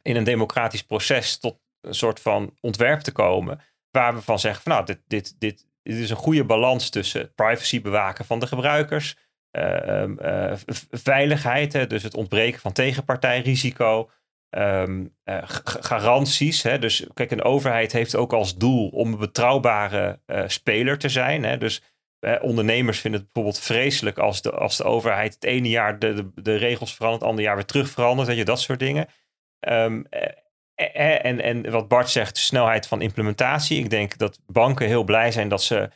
in een democratisch proces tot een soort van ontwerp te komen waar we van zeggen van nou, dit, dit, dit, is een goede balans tussen privacy bewaken van de gebruikers, uh, uh, veiligheid, hè, dus het ontbreken van tegenpartijrisico, um, uh, garanties. Hè, dus kijk, een overheid heeft ook als doel om een betrouwbare speler te zijn. Hè, dus ondernemers vinden het bijvoorbeeld vreselijk als de, als de overheid het ene jaar de, de, de regels verandert, het andere jaar weer terug verandert, weet je, dat soort dingen. Um, en, en wat Bart zegt, snelheid van implementatie. Ik denk dat banken heel blij zijn dat ze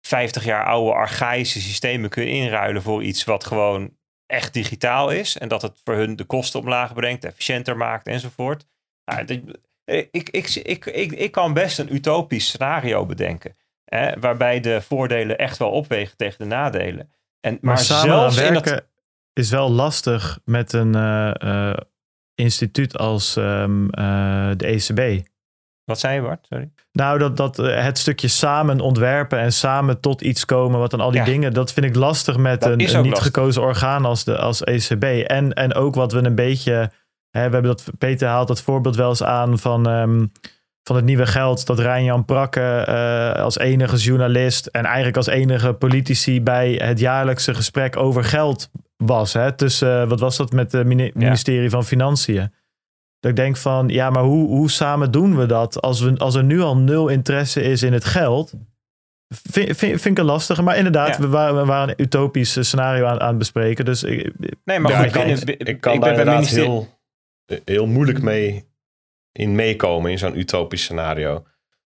50 jaar oude archaïsche systemen kunnen inruilen voor iets wat gewoon echt digitaal is. En dat het voor hun de kosten omlaag brengt, efficiënter maakt enzovoort. Nou, ik, ik, ik, ik, ik kan best een utopisch scenario bedenken. Hè, waarbij de voordelen echt wel opwegen tegen de nadelen. En, maar, maar zelfs in dat... is wel lastig met een uh, uh, instituut als um, uh, de ECB. Wat zei je, Bart? Sorry. Nou, dat, dat het stukje samen ontwerpen en samen tot iets komen, wat dan al die ja. dingen, dat vind ik lastig met dat een, een niet lastig. gekozen orgaan als, de, als ECB. En, en ook wat we een beetje, hè, we hebben dat, Peter haalt dat voorbeeld wel eens aan van, um, van het nieuwe geld, dat Rijn-Jan Prakke uh, als enige journalist en eigenlijk als enige politici bij het jaarlijkse gesprek over geld was. Hè, tussen, wat was dat met het ministerie ja. van Financiën? Dat ik denk van, ja, maar hoe, hoe samen doen we dat? Als, we, als er nu al nul interesse is in het geld, vind, vind, vind ik het lastig. Maar inderdaad, ja. we, waren, we waren een utopisch scenario aan, aan het bespreken. Dus ik, nee, maar goed, ik kan, ik, ik kan ik daar inderdaad heel, heel moeilijk mee in meekomen in zo'n utopisch scenario.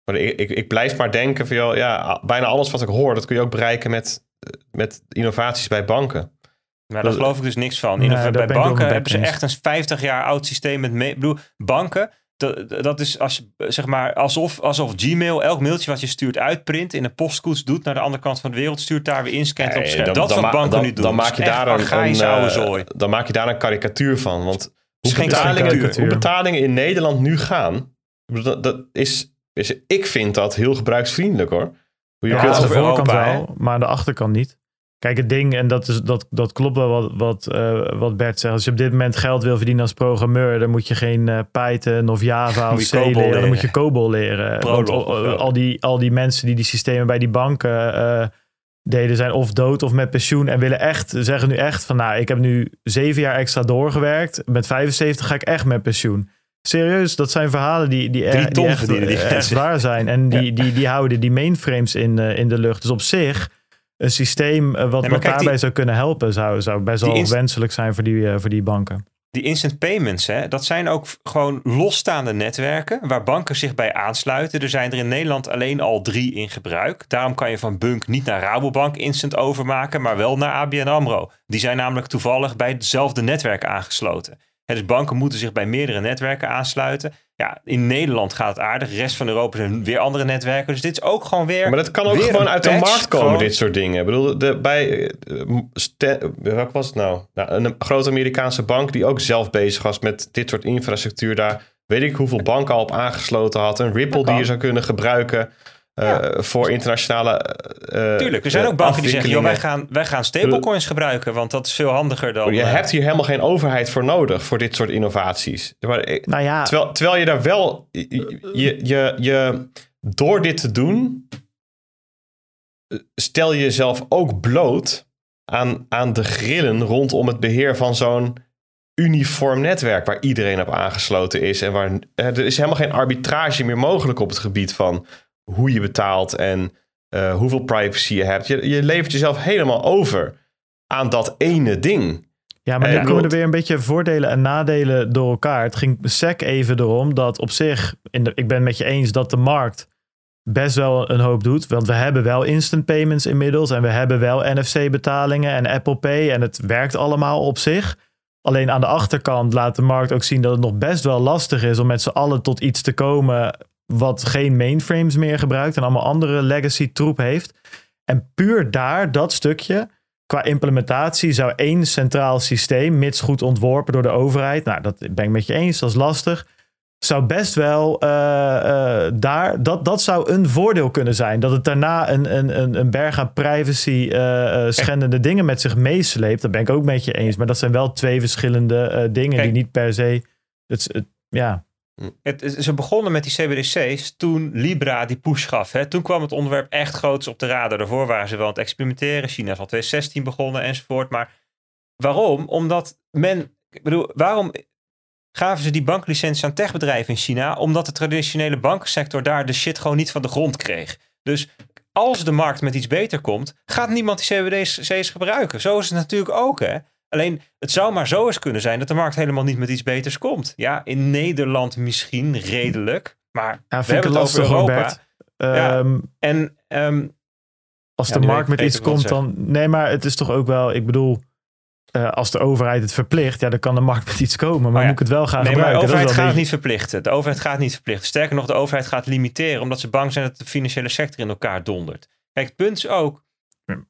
Maar ik, ik, ik blijf maar denken van, ja, bijna alles wat ik hoor, dat kun je ook bereiken met, met innovaties bij banken. Maar daar geloof ik dus niks van. Nee, bij banken hebben ze echt een 50 jaar oud systeem met me- bedoel, banken. Dat, dat is als, zeg maar, alsof, alsof Gmail elk mailtje wat je stuurt uitprint, in een postkoets doet, naar de andere kant van de wereld stuurt, daar weer inscant nee, op scherm. Dat is wat banken dan, nu doen. Dan maak je daar een, een, uh, dan maak je daar een karikatuur van. Want hoe betalingen, hoe betalingen in Nederland nu gaan, dat, dat is, is, ik vind dat heel gebruiksvriendelijk hoor. Je ja, kunt aan de voorkant wel, maar aan de achterkant niet. Kijk, het ding, en dat, is, dat, dat klopt wel wat, wat, uh, wat Bert zegt. Als je op dit moment geld wil verdienen als programmeur, dan moet je geen uh, Python of Java of C leren. leren. Dan moet je COBOL leren. Want al, al, die, al die mensen die die systemen bij die banken deden, zijn of dood of met pensioen. En willen echt, zeggen nu echt van, nou, ik heb nu zeven jaar extra doorgewerkt. Met 75 ga ik echt met pensioen. Serieus, dat zijn verhalen die, die, er, die echt, die echt waar zijn. En die, ja. die, die houden die mainframes in, in de lucht. Dus op zich een systeem wat, nee, wat daarbij zou kunnen helpen, zou, zou best wel wenselijk zijn voor die, uh, voor die banken. Die instant payments, hè, dat zijn ook gewoon losstaande netwerken waar banken zich bij aansluiten. Er zijn er in Nederland alleen al drie in gebruik. Daarom kan je van Bunk niet naar Rabobank instant overmaken, maar wel naar ABN AMRO. Die zijn namelijk toevallig bij hetzelfde netwerk aangesloten. Dus banken moeten zich bij meerdere netwerken aansluiten. Ja, in Nederland gaat het aardig. De rest van Europa zijn weer andere netwerken. Dus dit is ook gewoon weer. Maar dat kan ook gewoon uit de markt komen, gewoon- dit soort dingen. Ik bedoel, de, bij, eh, welk was het nou? nou? Een grote Amerikaanse bank die ook zelf bezig was met dit soort infrastructuur. Daar weet ik hoeveel banken al op aangesloten had. Een Ripple die je zou kunnen gebruiken eh, voor internationale eh Tuurlijk, er zijn eh, ook banken die zeggen: joh, wij gaan, wij gaan stablecoins gebruiken, want dat is veel handiger dan. Je eh, hebt hier helemaal geen overheid voor nodig voor dit soort innovaties. Maar Nou ja, Terwijl, terwijl je daar wel, je, je, je, door dit te doen, eh, stel je jezelf ook bloot aan, aan de grillen rondom het beheer van zo'n uniform netwerk waar iedereen op aangesloten is. En waar eh, er is helemaal geen arbitrage meer mogelijk op het gebied van hoe je betaalt en eh, hoeveel privacy je hebt. Je, je levert jezelf helemaal over aan dat ene ding. Ja, maar nu komen er weer een beetje voordelen en nadelen door elkaar. Het ging SEC even erom dat op zich, in de, ik ben het met je eens dat de markt best wel een hoop doet. Want we hebben wel instant payments inmiddels en we hebben wel NFC-betalingen en Apple Pay en het werkt allemaal op zich. Alleen aan de achterkant laat de markt ook zien dat het nog best wel lastig is om met z'n allen tot iets te komen wat geen mainframes meer gebruikt en allemaal andere legacy troep heeft. En puur daar, dat stukje, qua implementatie zou één centraal systeem, mits goed ontworpen door de overheid, nou dat ben ik met je eens, dat is lastig, zou best wel eh, eh, daar, dat, dat zou een voordeel kunnen zijn. Dat het daarna een, een, een, een berg aan privacy eh, schendende dingen met zich meesleept, dat ben ik ook met je eens. Maar dat zijn wel twee verschillende dingen Kijk. die niet per se, het, het, ja, Het, het- ze begonnen met die CBDC's toen Libra die push gaf. Hè. Toen kwam het onderwerp echt groots op de radar. Daarvoor waren ze wel aan het experimenteren. China is al 2016 begonnen enzovoort. Maar waarom? Omdat men... Ik bedoel, waarom gaven ze die banklicentie aan techbedrijven in China? Omdat de traditionele bankensector daar de shit gewoon niet van de grond kreeg. Dus als de markt met iets beter komt, gaat niemand die CBDC's gebruiken. Zo is het natuurlijk ook, hè. Alleen, het zou maar zo eens kunnen zijn dat de markt helemaal niet met iets beters komt. Ja, in Nederland misschien redelijk. Maar ja we vind ik hebben het over Europa. Ehm, En ehm, als Ja, de markt met iets komt, dan. Nee, maar het is toch ook wel. Ik bedoel, eh, als de overheid het verplicht, ja, dan kan de markt (laughs) met iets komen. Maar ja, moet ik het wel gaan nee, maar de gebruiken? overheid gaat het niet verplichten. De overheid gaat niet verplichten. Sterker nog, de overheid gaat limiteren omdat ze bang zijn dat de financiële sector in elkaar dondert. Kijk, het punt is ook,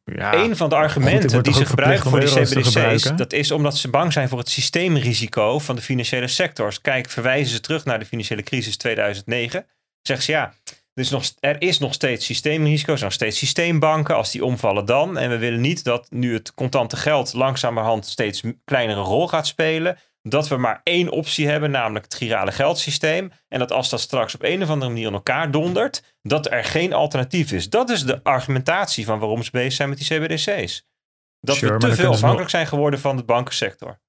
ja, een van de argumenten die ze gebruiken voor die CBDC's, dat is omdat ze bang zijn voor het systeemrisico van de financiële sectors. Kijk, verwijzen ze terug naar de financiële crisis 2009. Zeggen ze ja, er is nog, er is nog steeds systeemrisico, er zijn nog steeds systeembanken. Als die omvallen dan. En we willen niet dat nu het contante geld langzamerhand steeds kleinere rol gaat spelen. Dat we maar één optie hebben, namelijk het girale geldsysteem. En dat als dat straks op een of andere manier in elkaar dondert, dat er geen alternatief is. Dat is de argumentatie van waarom ze bezig zijn met die CBDC's. Dat Sure, we te veel afhankelijk zijn geworden van de bankensector.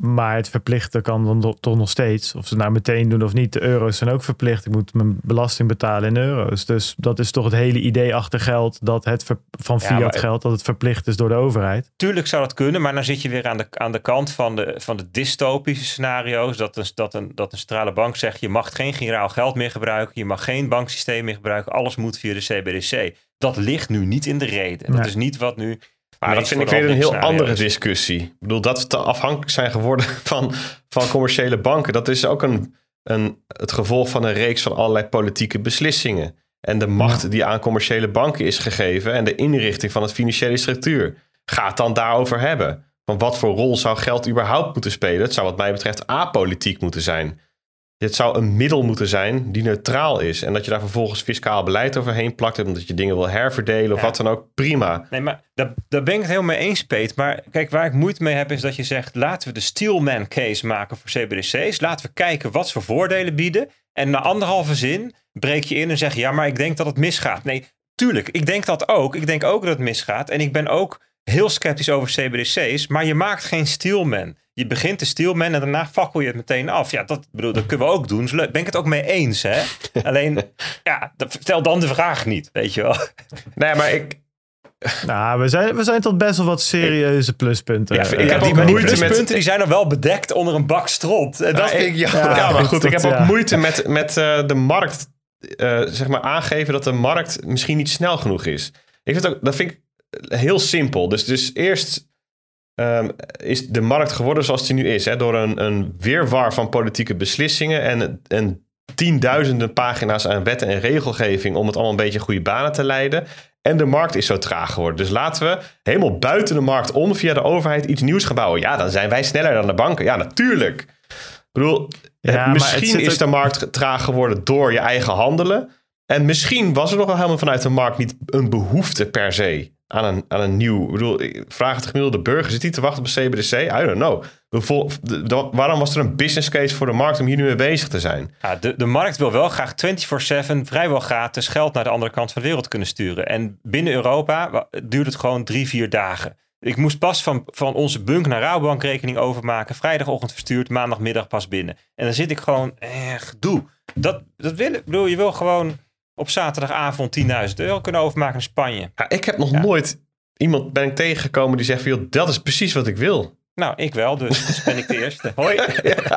Maar het verplichten kan dan toch nog steeds. Of ze nou meteen doen of niet. De euro's zijn ook verplicht. Ik moet mijn belasting betalen in euro's. Dus dat is toch het hele idee achter geld. Dat het ver- van Ja, fiat maar- geld, dat het verplicht is door de overheid. Tuurlijk zou dat kunnen, maar dan zit je weer aan de, aan de kant van de, van de dystopische scenario's. Dat een, dat, een, dat een centrale bank zegt: je mag geen giraal geld meer gebruiken, je mag geen banksysteem meer gebruiken, alles moet via de CBDC. Dat ligt nu niet in de reden. Dat Nee. is niet wat nu. Maar dat vind ik weer een heel andere discussie. Ik bedoel, dat we te afhankelijk zijn geworden (laughs) van, van commerciële banken. Dat is ook een, een, het gevolg van een reeks van allerlei politieke beslissingen. En de macht die aan commerciële banken is gegeven en de inrichting van het financiële structuur. Gaat dan daarover hebben. Van wat voor rol zou geld überhaupt moeten spelen? Het zou wat mij betreft apolitiek moeten zijn. Dit zou een middel moeten zijn die neutraal is. En dat je daar vervolgens fiscaal beleid overheen plakt. Omdat je dingen wil herverdelen of Ja. wat dan ook. Prima. Nee, maar daar, daar ben ik het helemaal mee eens, Peet. Maar kijk, waar ik moeite mee heb, is dat je zegt: laten we de Steelman case maken voor CBDC's. Laten we kijken wat ze voor voordelen bieden. En na anderhalve zin breek je in en zeg ja, maar ik denk dat het misgaat. Nee, tuurlijk, ik denk dat ook. Ik denk ook dat het misgaat. En ik ben ook heel sceptisch over CBDC's. Maar je maakt geen Steelman. Je begint de Steelman en daarna fakkel je het meteen af. Ja, dat, bedoel, dat kunnen we ook doen. Is leuk. Ben ik het ook mee eens, hè? (laughs) Alleen, ja, dat- stel dan de vraag niet, weet je wel. Nee, maar ik, Nou, we zijn, we zijn tot best wel wat serieuze pluspunten. Ja, ik Ja, heb die, ook die moeite met- pluspunten die zijn dan wel bedekt onder een bak stront. En dat vind ik jammer. Ja, Ja, maar goed, ik heb ook ja. moeite met, met eh, de markt. eh, zeg maar aangeven dat de markt misschien niet snel genoeg is. Ik vind ook, dat vind ik heel simpel. Dus, dus eerst ehm, is de markt geworden zoals die nu is. Hè? Door een, een weerwar van politieke beslissingen en, en tienduizenden pagina's aan wetten en regelgeving om het allemaal een beetje goede banen te leiden. En de markt is zo traag geworden. Dus laten we helemaal buiten de markt om via de overheid iets nieuws gaan bouwen. Ja, dan zijn wij sneller dan de banken. Ja, natuurlijk. Ik bedoel, Ja, misschien is ook- de markt traag geworden door je eigen handelen. En misschien was er nog wel helemaal vanuit de markt niet een behoefte per se aan een, aan een nieuw. Ik bedoel, vraag het gemiddelde burger: zit hij te wachten op een CBDC? I don't know. Waarom was er een business case voor de markt om hier nu mee bezig te zijn? Ja, de, de markt wil wel graag 24-7 vrijwel gratis geld naar de andere kant van de wereld kunnen sturen. En binnen Europa duurt het gewoon drie, vier dagen. Ik moest pas van, van onze bunk naar Rabobankrekening overmaken. Vrijdagochtend verstuurd, maandagmiddag pas binnen. En dan zit ik gewoon, eh, gedoe. Dat, dat wil. Ik bedoel, je wil gewoon op zaterdagavond 10.000 euro kunnen overmaken naar Spanje. Ja, ik heb nog nooit iemand ben ik tegengekomen die zegt: van, joh, dat is precies wat ik wil. Nou, ik wel, dus, dus ben ik de eerste. (laughs) Hoi.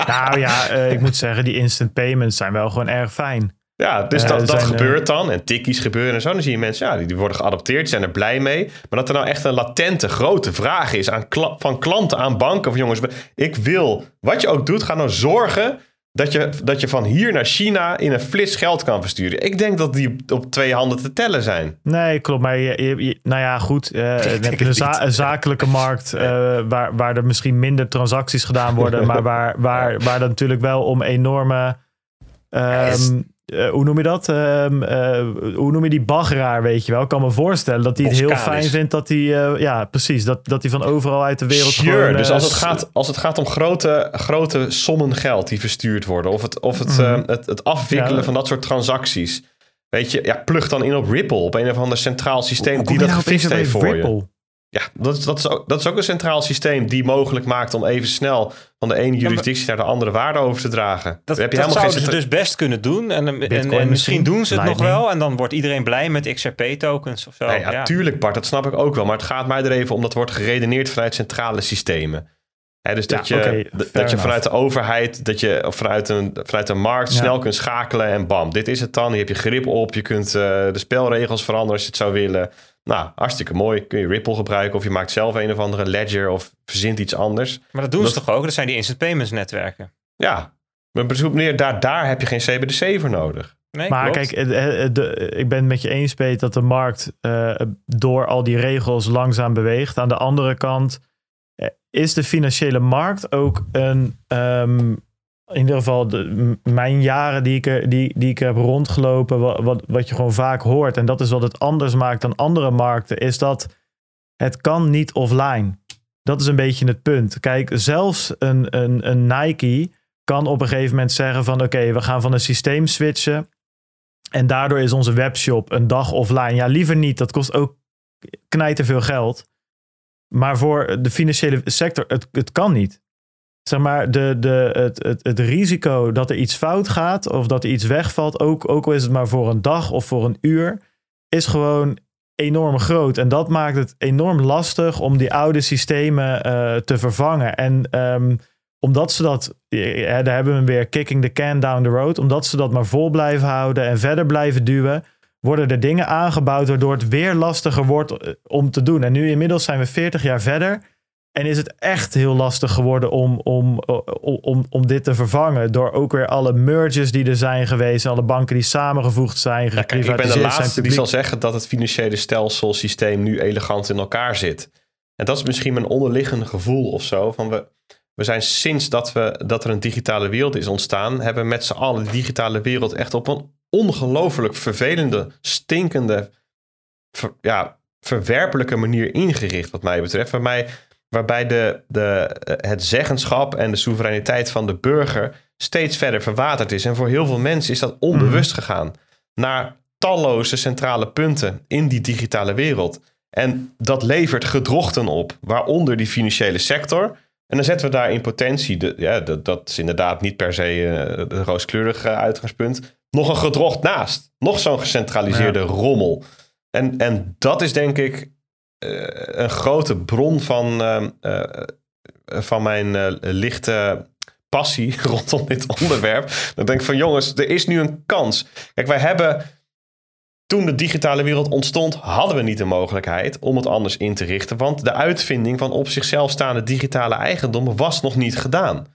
Nou ja, eh, ik moet zeggen, die instant payments zijn wel gewoon erg fijn. Ja, dus Ja, dat, dat gebeurt dan. En tikkies gebeuren en zo. Dan zie je mensen, ja, die, die worden geadopteerd, die zijn er blij mee. Maar dat er nou echt een latente, grote vraag is aan kla- van klanten aan banken. Of jongens, ik wil, wat je ook doet, ga nou zorgen dat je, dat je van hier naar China in een flits geld kan versturen. Ik denk dat die op twee handen te tellen zijn. Nee, klopt. Maar je, je- je- nou ja, goed. eh, dan heb je een, za- een zakelijke markt eh, waar, waar er misschien minder transacties gedaan worden. (laughs) maar waar, waar, waar dan natuurlijk wel om enorme. ehm, eh, hoe noem je dat? Ehm, eh, hoe noem je die baggeraar, weet je wel? Ik kan me voorstellen dat hij het heel fijn vindt dat hij... eh, ja, precies. Dat, dat hij van overal uit de wereld Sure, gewoon... dus als het, gaat, als het gaat om grote, grote sommen geld die verstuurd worden, of het, of het, eh, het, het afwikkelen Mhm. Ja. van dat soort transacties. Weet je, ja, plug dan in op Ripple, op een of ander centraal systeem die dat nou gefixt heeft voor je. Ja, dat, is- dat, is ook, dat is ook een centraal systeem die mogelijk maakt om even snel van de ene jurisdictie naar de andere waarde over te dragen. Dat, heb je dat helemaal geen zouden ze dus best kunnen doen. En, en, misschien misschien? doen ze het nog wel. En dan wordt iedereen blij met XRP-tokens of zo. Nee, ja, ja. tuurlijk Bart, dat snap ik ook wel. Maar het gaat mij er even om dat wordt geredeneerd vanuit centrale systemen. Hè, dus dat, Ja, je, dat je vanuit de overheid, dat je of vanuit een, vanuit een markt Ja. snel kunt schakelen en bam, dit is het dan. Hier heb je grip op, je kunt eh, de spelregels veranderen als je het zou willen. Nou, hartstikke mooi. Kun je Ripple gebruiken of je maakt zelf een of andere ledger of verzint iets anders. Maar dat doen ze toch ook? Dat zijn die instant payments netwerken. Ja, maar bezoek meneer, daar, daar heb je geen CBDC voor nodig. Nee, Maar klopt. kijk, eh, de- ik ben het met je eens, Peet, dat de markt eh, door al die regels langzaam beweegt. Aan de andere kant eh, is de financiële markt ook een, ehm, in ieder geval de, mijn jaren die ik, die, die ik heb rondgelopen, wat, wat, wat je gewoon vaak hoort, en dat is wat het anders maakt dan andere markten, is dat het kan niet offline. Dat is een beetje het punt. Kijk, zelfs een, een, een Nike kan op een gegeven moment zeggen van oké, we gaan van een systeem switchen. En daardoor is onze webshop een dag offline. Ja, liever niet. Dat kost ook knijter veel geld. Maar voor de financiële sector, het, het kan niet. Zeg maar, de, de, het, het, het risico dat er iets fout gaat of dat er iets wegvalt, ook, ook al is het maar voor een dag of voor een uur, is gewoon enorm groot. En dat maakt het enorm lastig om die oude systemen eh, te vervangen. En ehm, omdat ze dat, eh, daar hebben we weer kicking the can down the road, omdat ze dat maar vol blijven houden en verder blijven duwen, worden er dingen aangebouwd waardoor het weer lastiger wordt eh, om te doen. En nu inmiddels zijn we 40 jaar verder. En is het echt heel lastig geworden om, om, om, om, om dit te vervangen. Door ook weer alle mergers die er zijn geweest. Alle banken die samengevoegd zijn. Ja, kijk, ik ben de laatste die zal zeggen dat het financiële stelselsysteem nu elegant in elkaar zit. En dat is misschien mijn onderliggende gevoel of zo. Van we, we zijn sinds dat, we, dat er een digitale wereld is ontstaan, hebben we met z'n allen de digitale wereld echt op een ongelooflijk vervelende, stinkende, ver- ja, verwerpelijke manier ingericht, wat mij betreft. Waarbij, waarbij de, de, eh, het zeggenschap en de soevereiniteit van de burger steeds verder verwaterd is. En voor heel veel mensen is dat onbewust gegaan naar talloze centrale punten in die digitale wereld. En dat levert gedrochten op, waaronder die financiële sector. En dan zetten we daar in potentie, de, ja, dat, dat is inderdaad niet per se eh, een rooskleurig eh, uitgangspunt, nog een gedrocht naast. Nog zo'n gecentraliseerde rommel. En, en dat is denk ik een grote bron van, eh, eh, van mijn eh, lichte passie (laughs) rondom dit onderwerp. Dan denk ik van jongens, er is nu een kans. Kijk, wij hebben toen de digitale wereld ontstond, hadden we niet de mogelijkheid om het anders in te richten. Want de uitvinding van op zichzelf staande digitale eigendom was nog niet gedaan.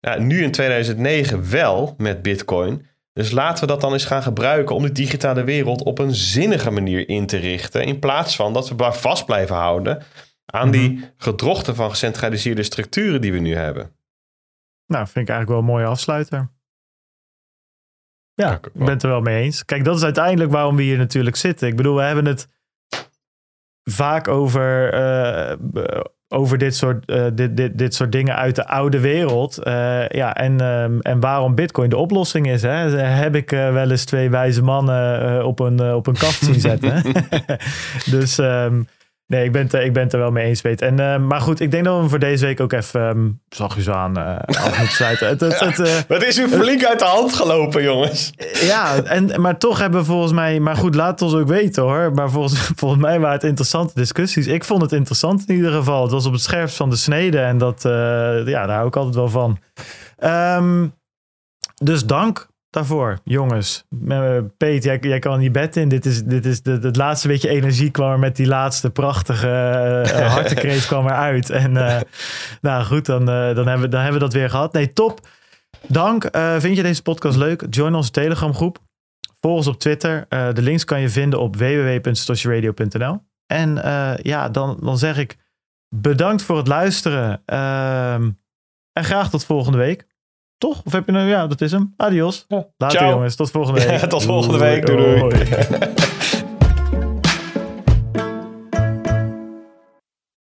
Ja, nu in 2009 wel met Bitcoin. Dus laten we dat dan eens gaan gebruiken om de digitale wereld op een zinnige manier in te richten. In plaats van dat we maar vast blijven houden aan die gedrochten van gecentraliseerde structuren die we nu hebben. Nou, vind ik eigenlijk wel een mooie afsluiter. Ja, ik ben het er wel mee eens. Kijk, dat is uiteindelijk waarom we hier natuurlijk zitten. Ik bedoel, we hebben het vaak over, uh, over dit, soort, uh, dit, dit, dit soort dingen uit de oude wereld. Uh, ja, en, um, en waarom Bitcoin de oplossing is. Hè? Heb ik wel eens twee wijze mannen op, een, op een kaft zien zetten. (laughs) (laughs) dus um, Nee, ik ben, het, ik ben het er wel mee eens, weet. En, uh, maar goed, ik denk dat we hem voor deze week ook even um, zachtjes aan uh, af moeten sluiten. Het, het, het, uh, het is u flink uit de hand gelopen, jongens. Ja, en, maar toch hebben we volgens mij... Maar goed, laat het ons ook weten, hoor. Maar volgens, volgens mij waren het interessante discussies. Ik vond het interessant in ieder geval. Het was op het scherpst van de snede. En dat, ja, daar hou ik altijd wel van. Um, dus dank daarvoor, jongens. Peet, jij, jij kan je bed in. Dit is, dit is de, het laatste beetje energie kwam er met die laatste prachtige uh, (laughs) hartekreet kwam eruit. En uh, nou goed, dan, uh, dan, hebben, dan hebben we dat weer gehad. Nee, top. Dank. vind je deze podcast leuk? Join onze Telegram groep. Volg ons op Twitter. de links kan je vinden op www.stosjeradio.nl. En ja, dan, dan zeg ik bedankt voor het luisteren. Ehm, en graag tot volgende week. Toch? Of heb je nou... Ja, dat is hem. Adios. Ja. Later Ciao. jongens. Tot volgende week. (laughs) Ja, tot volgende week. Doei doei. doei.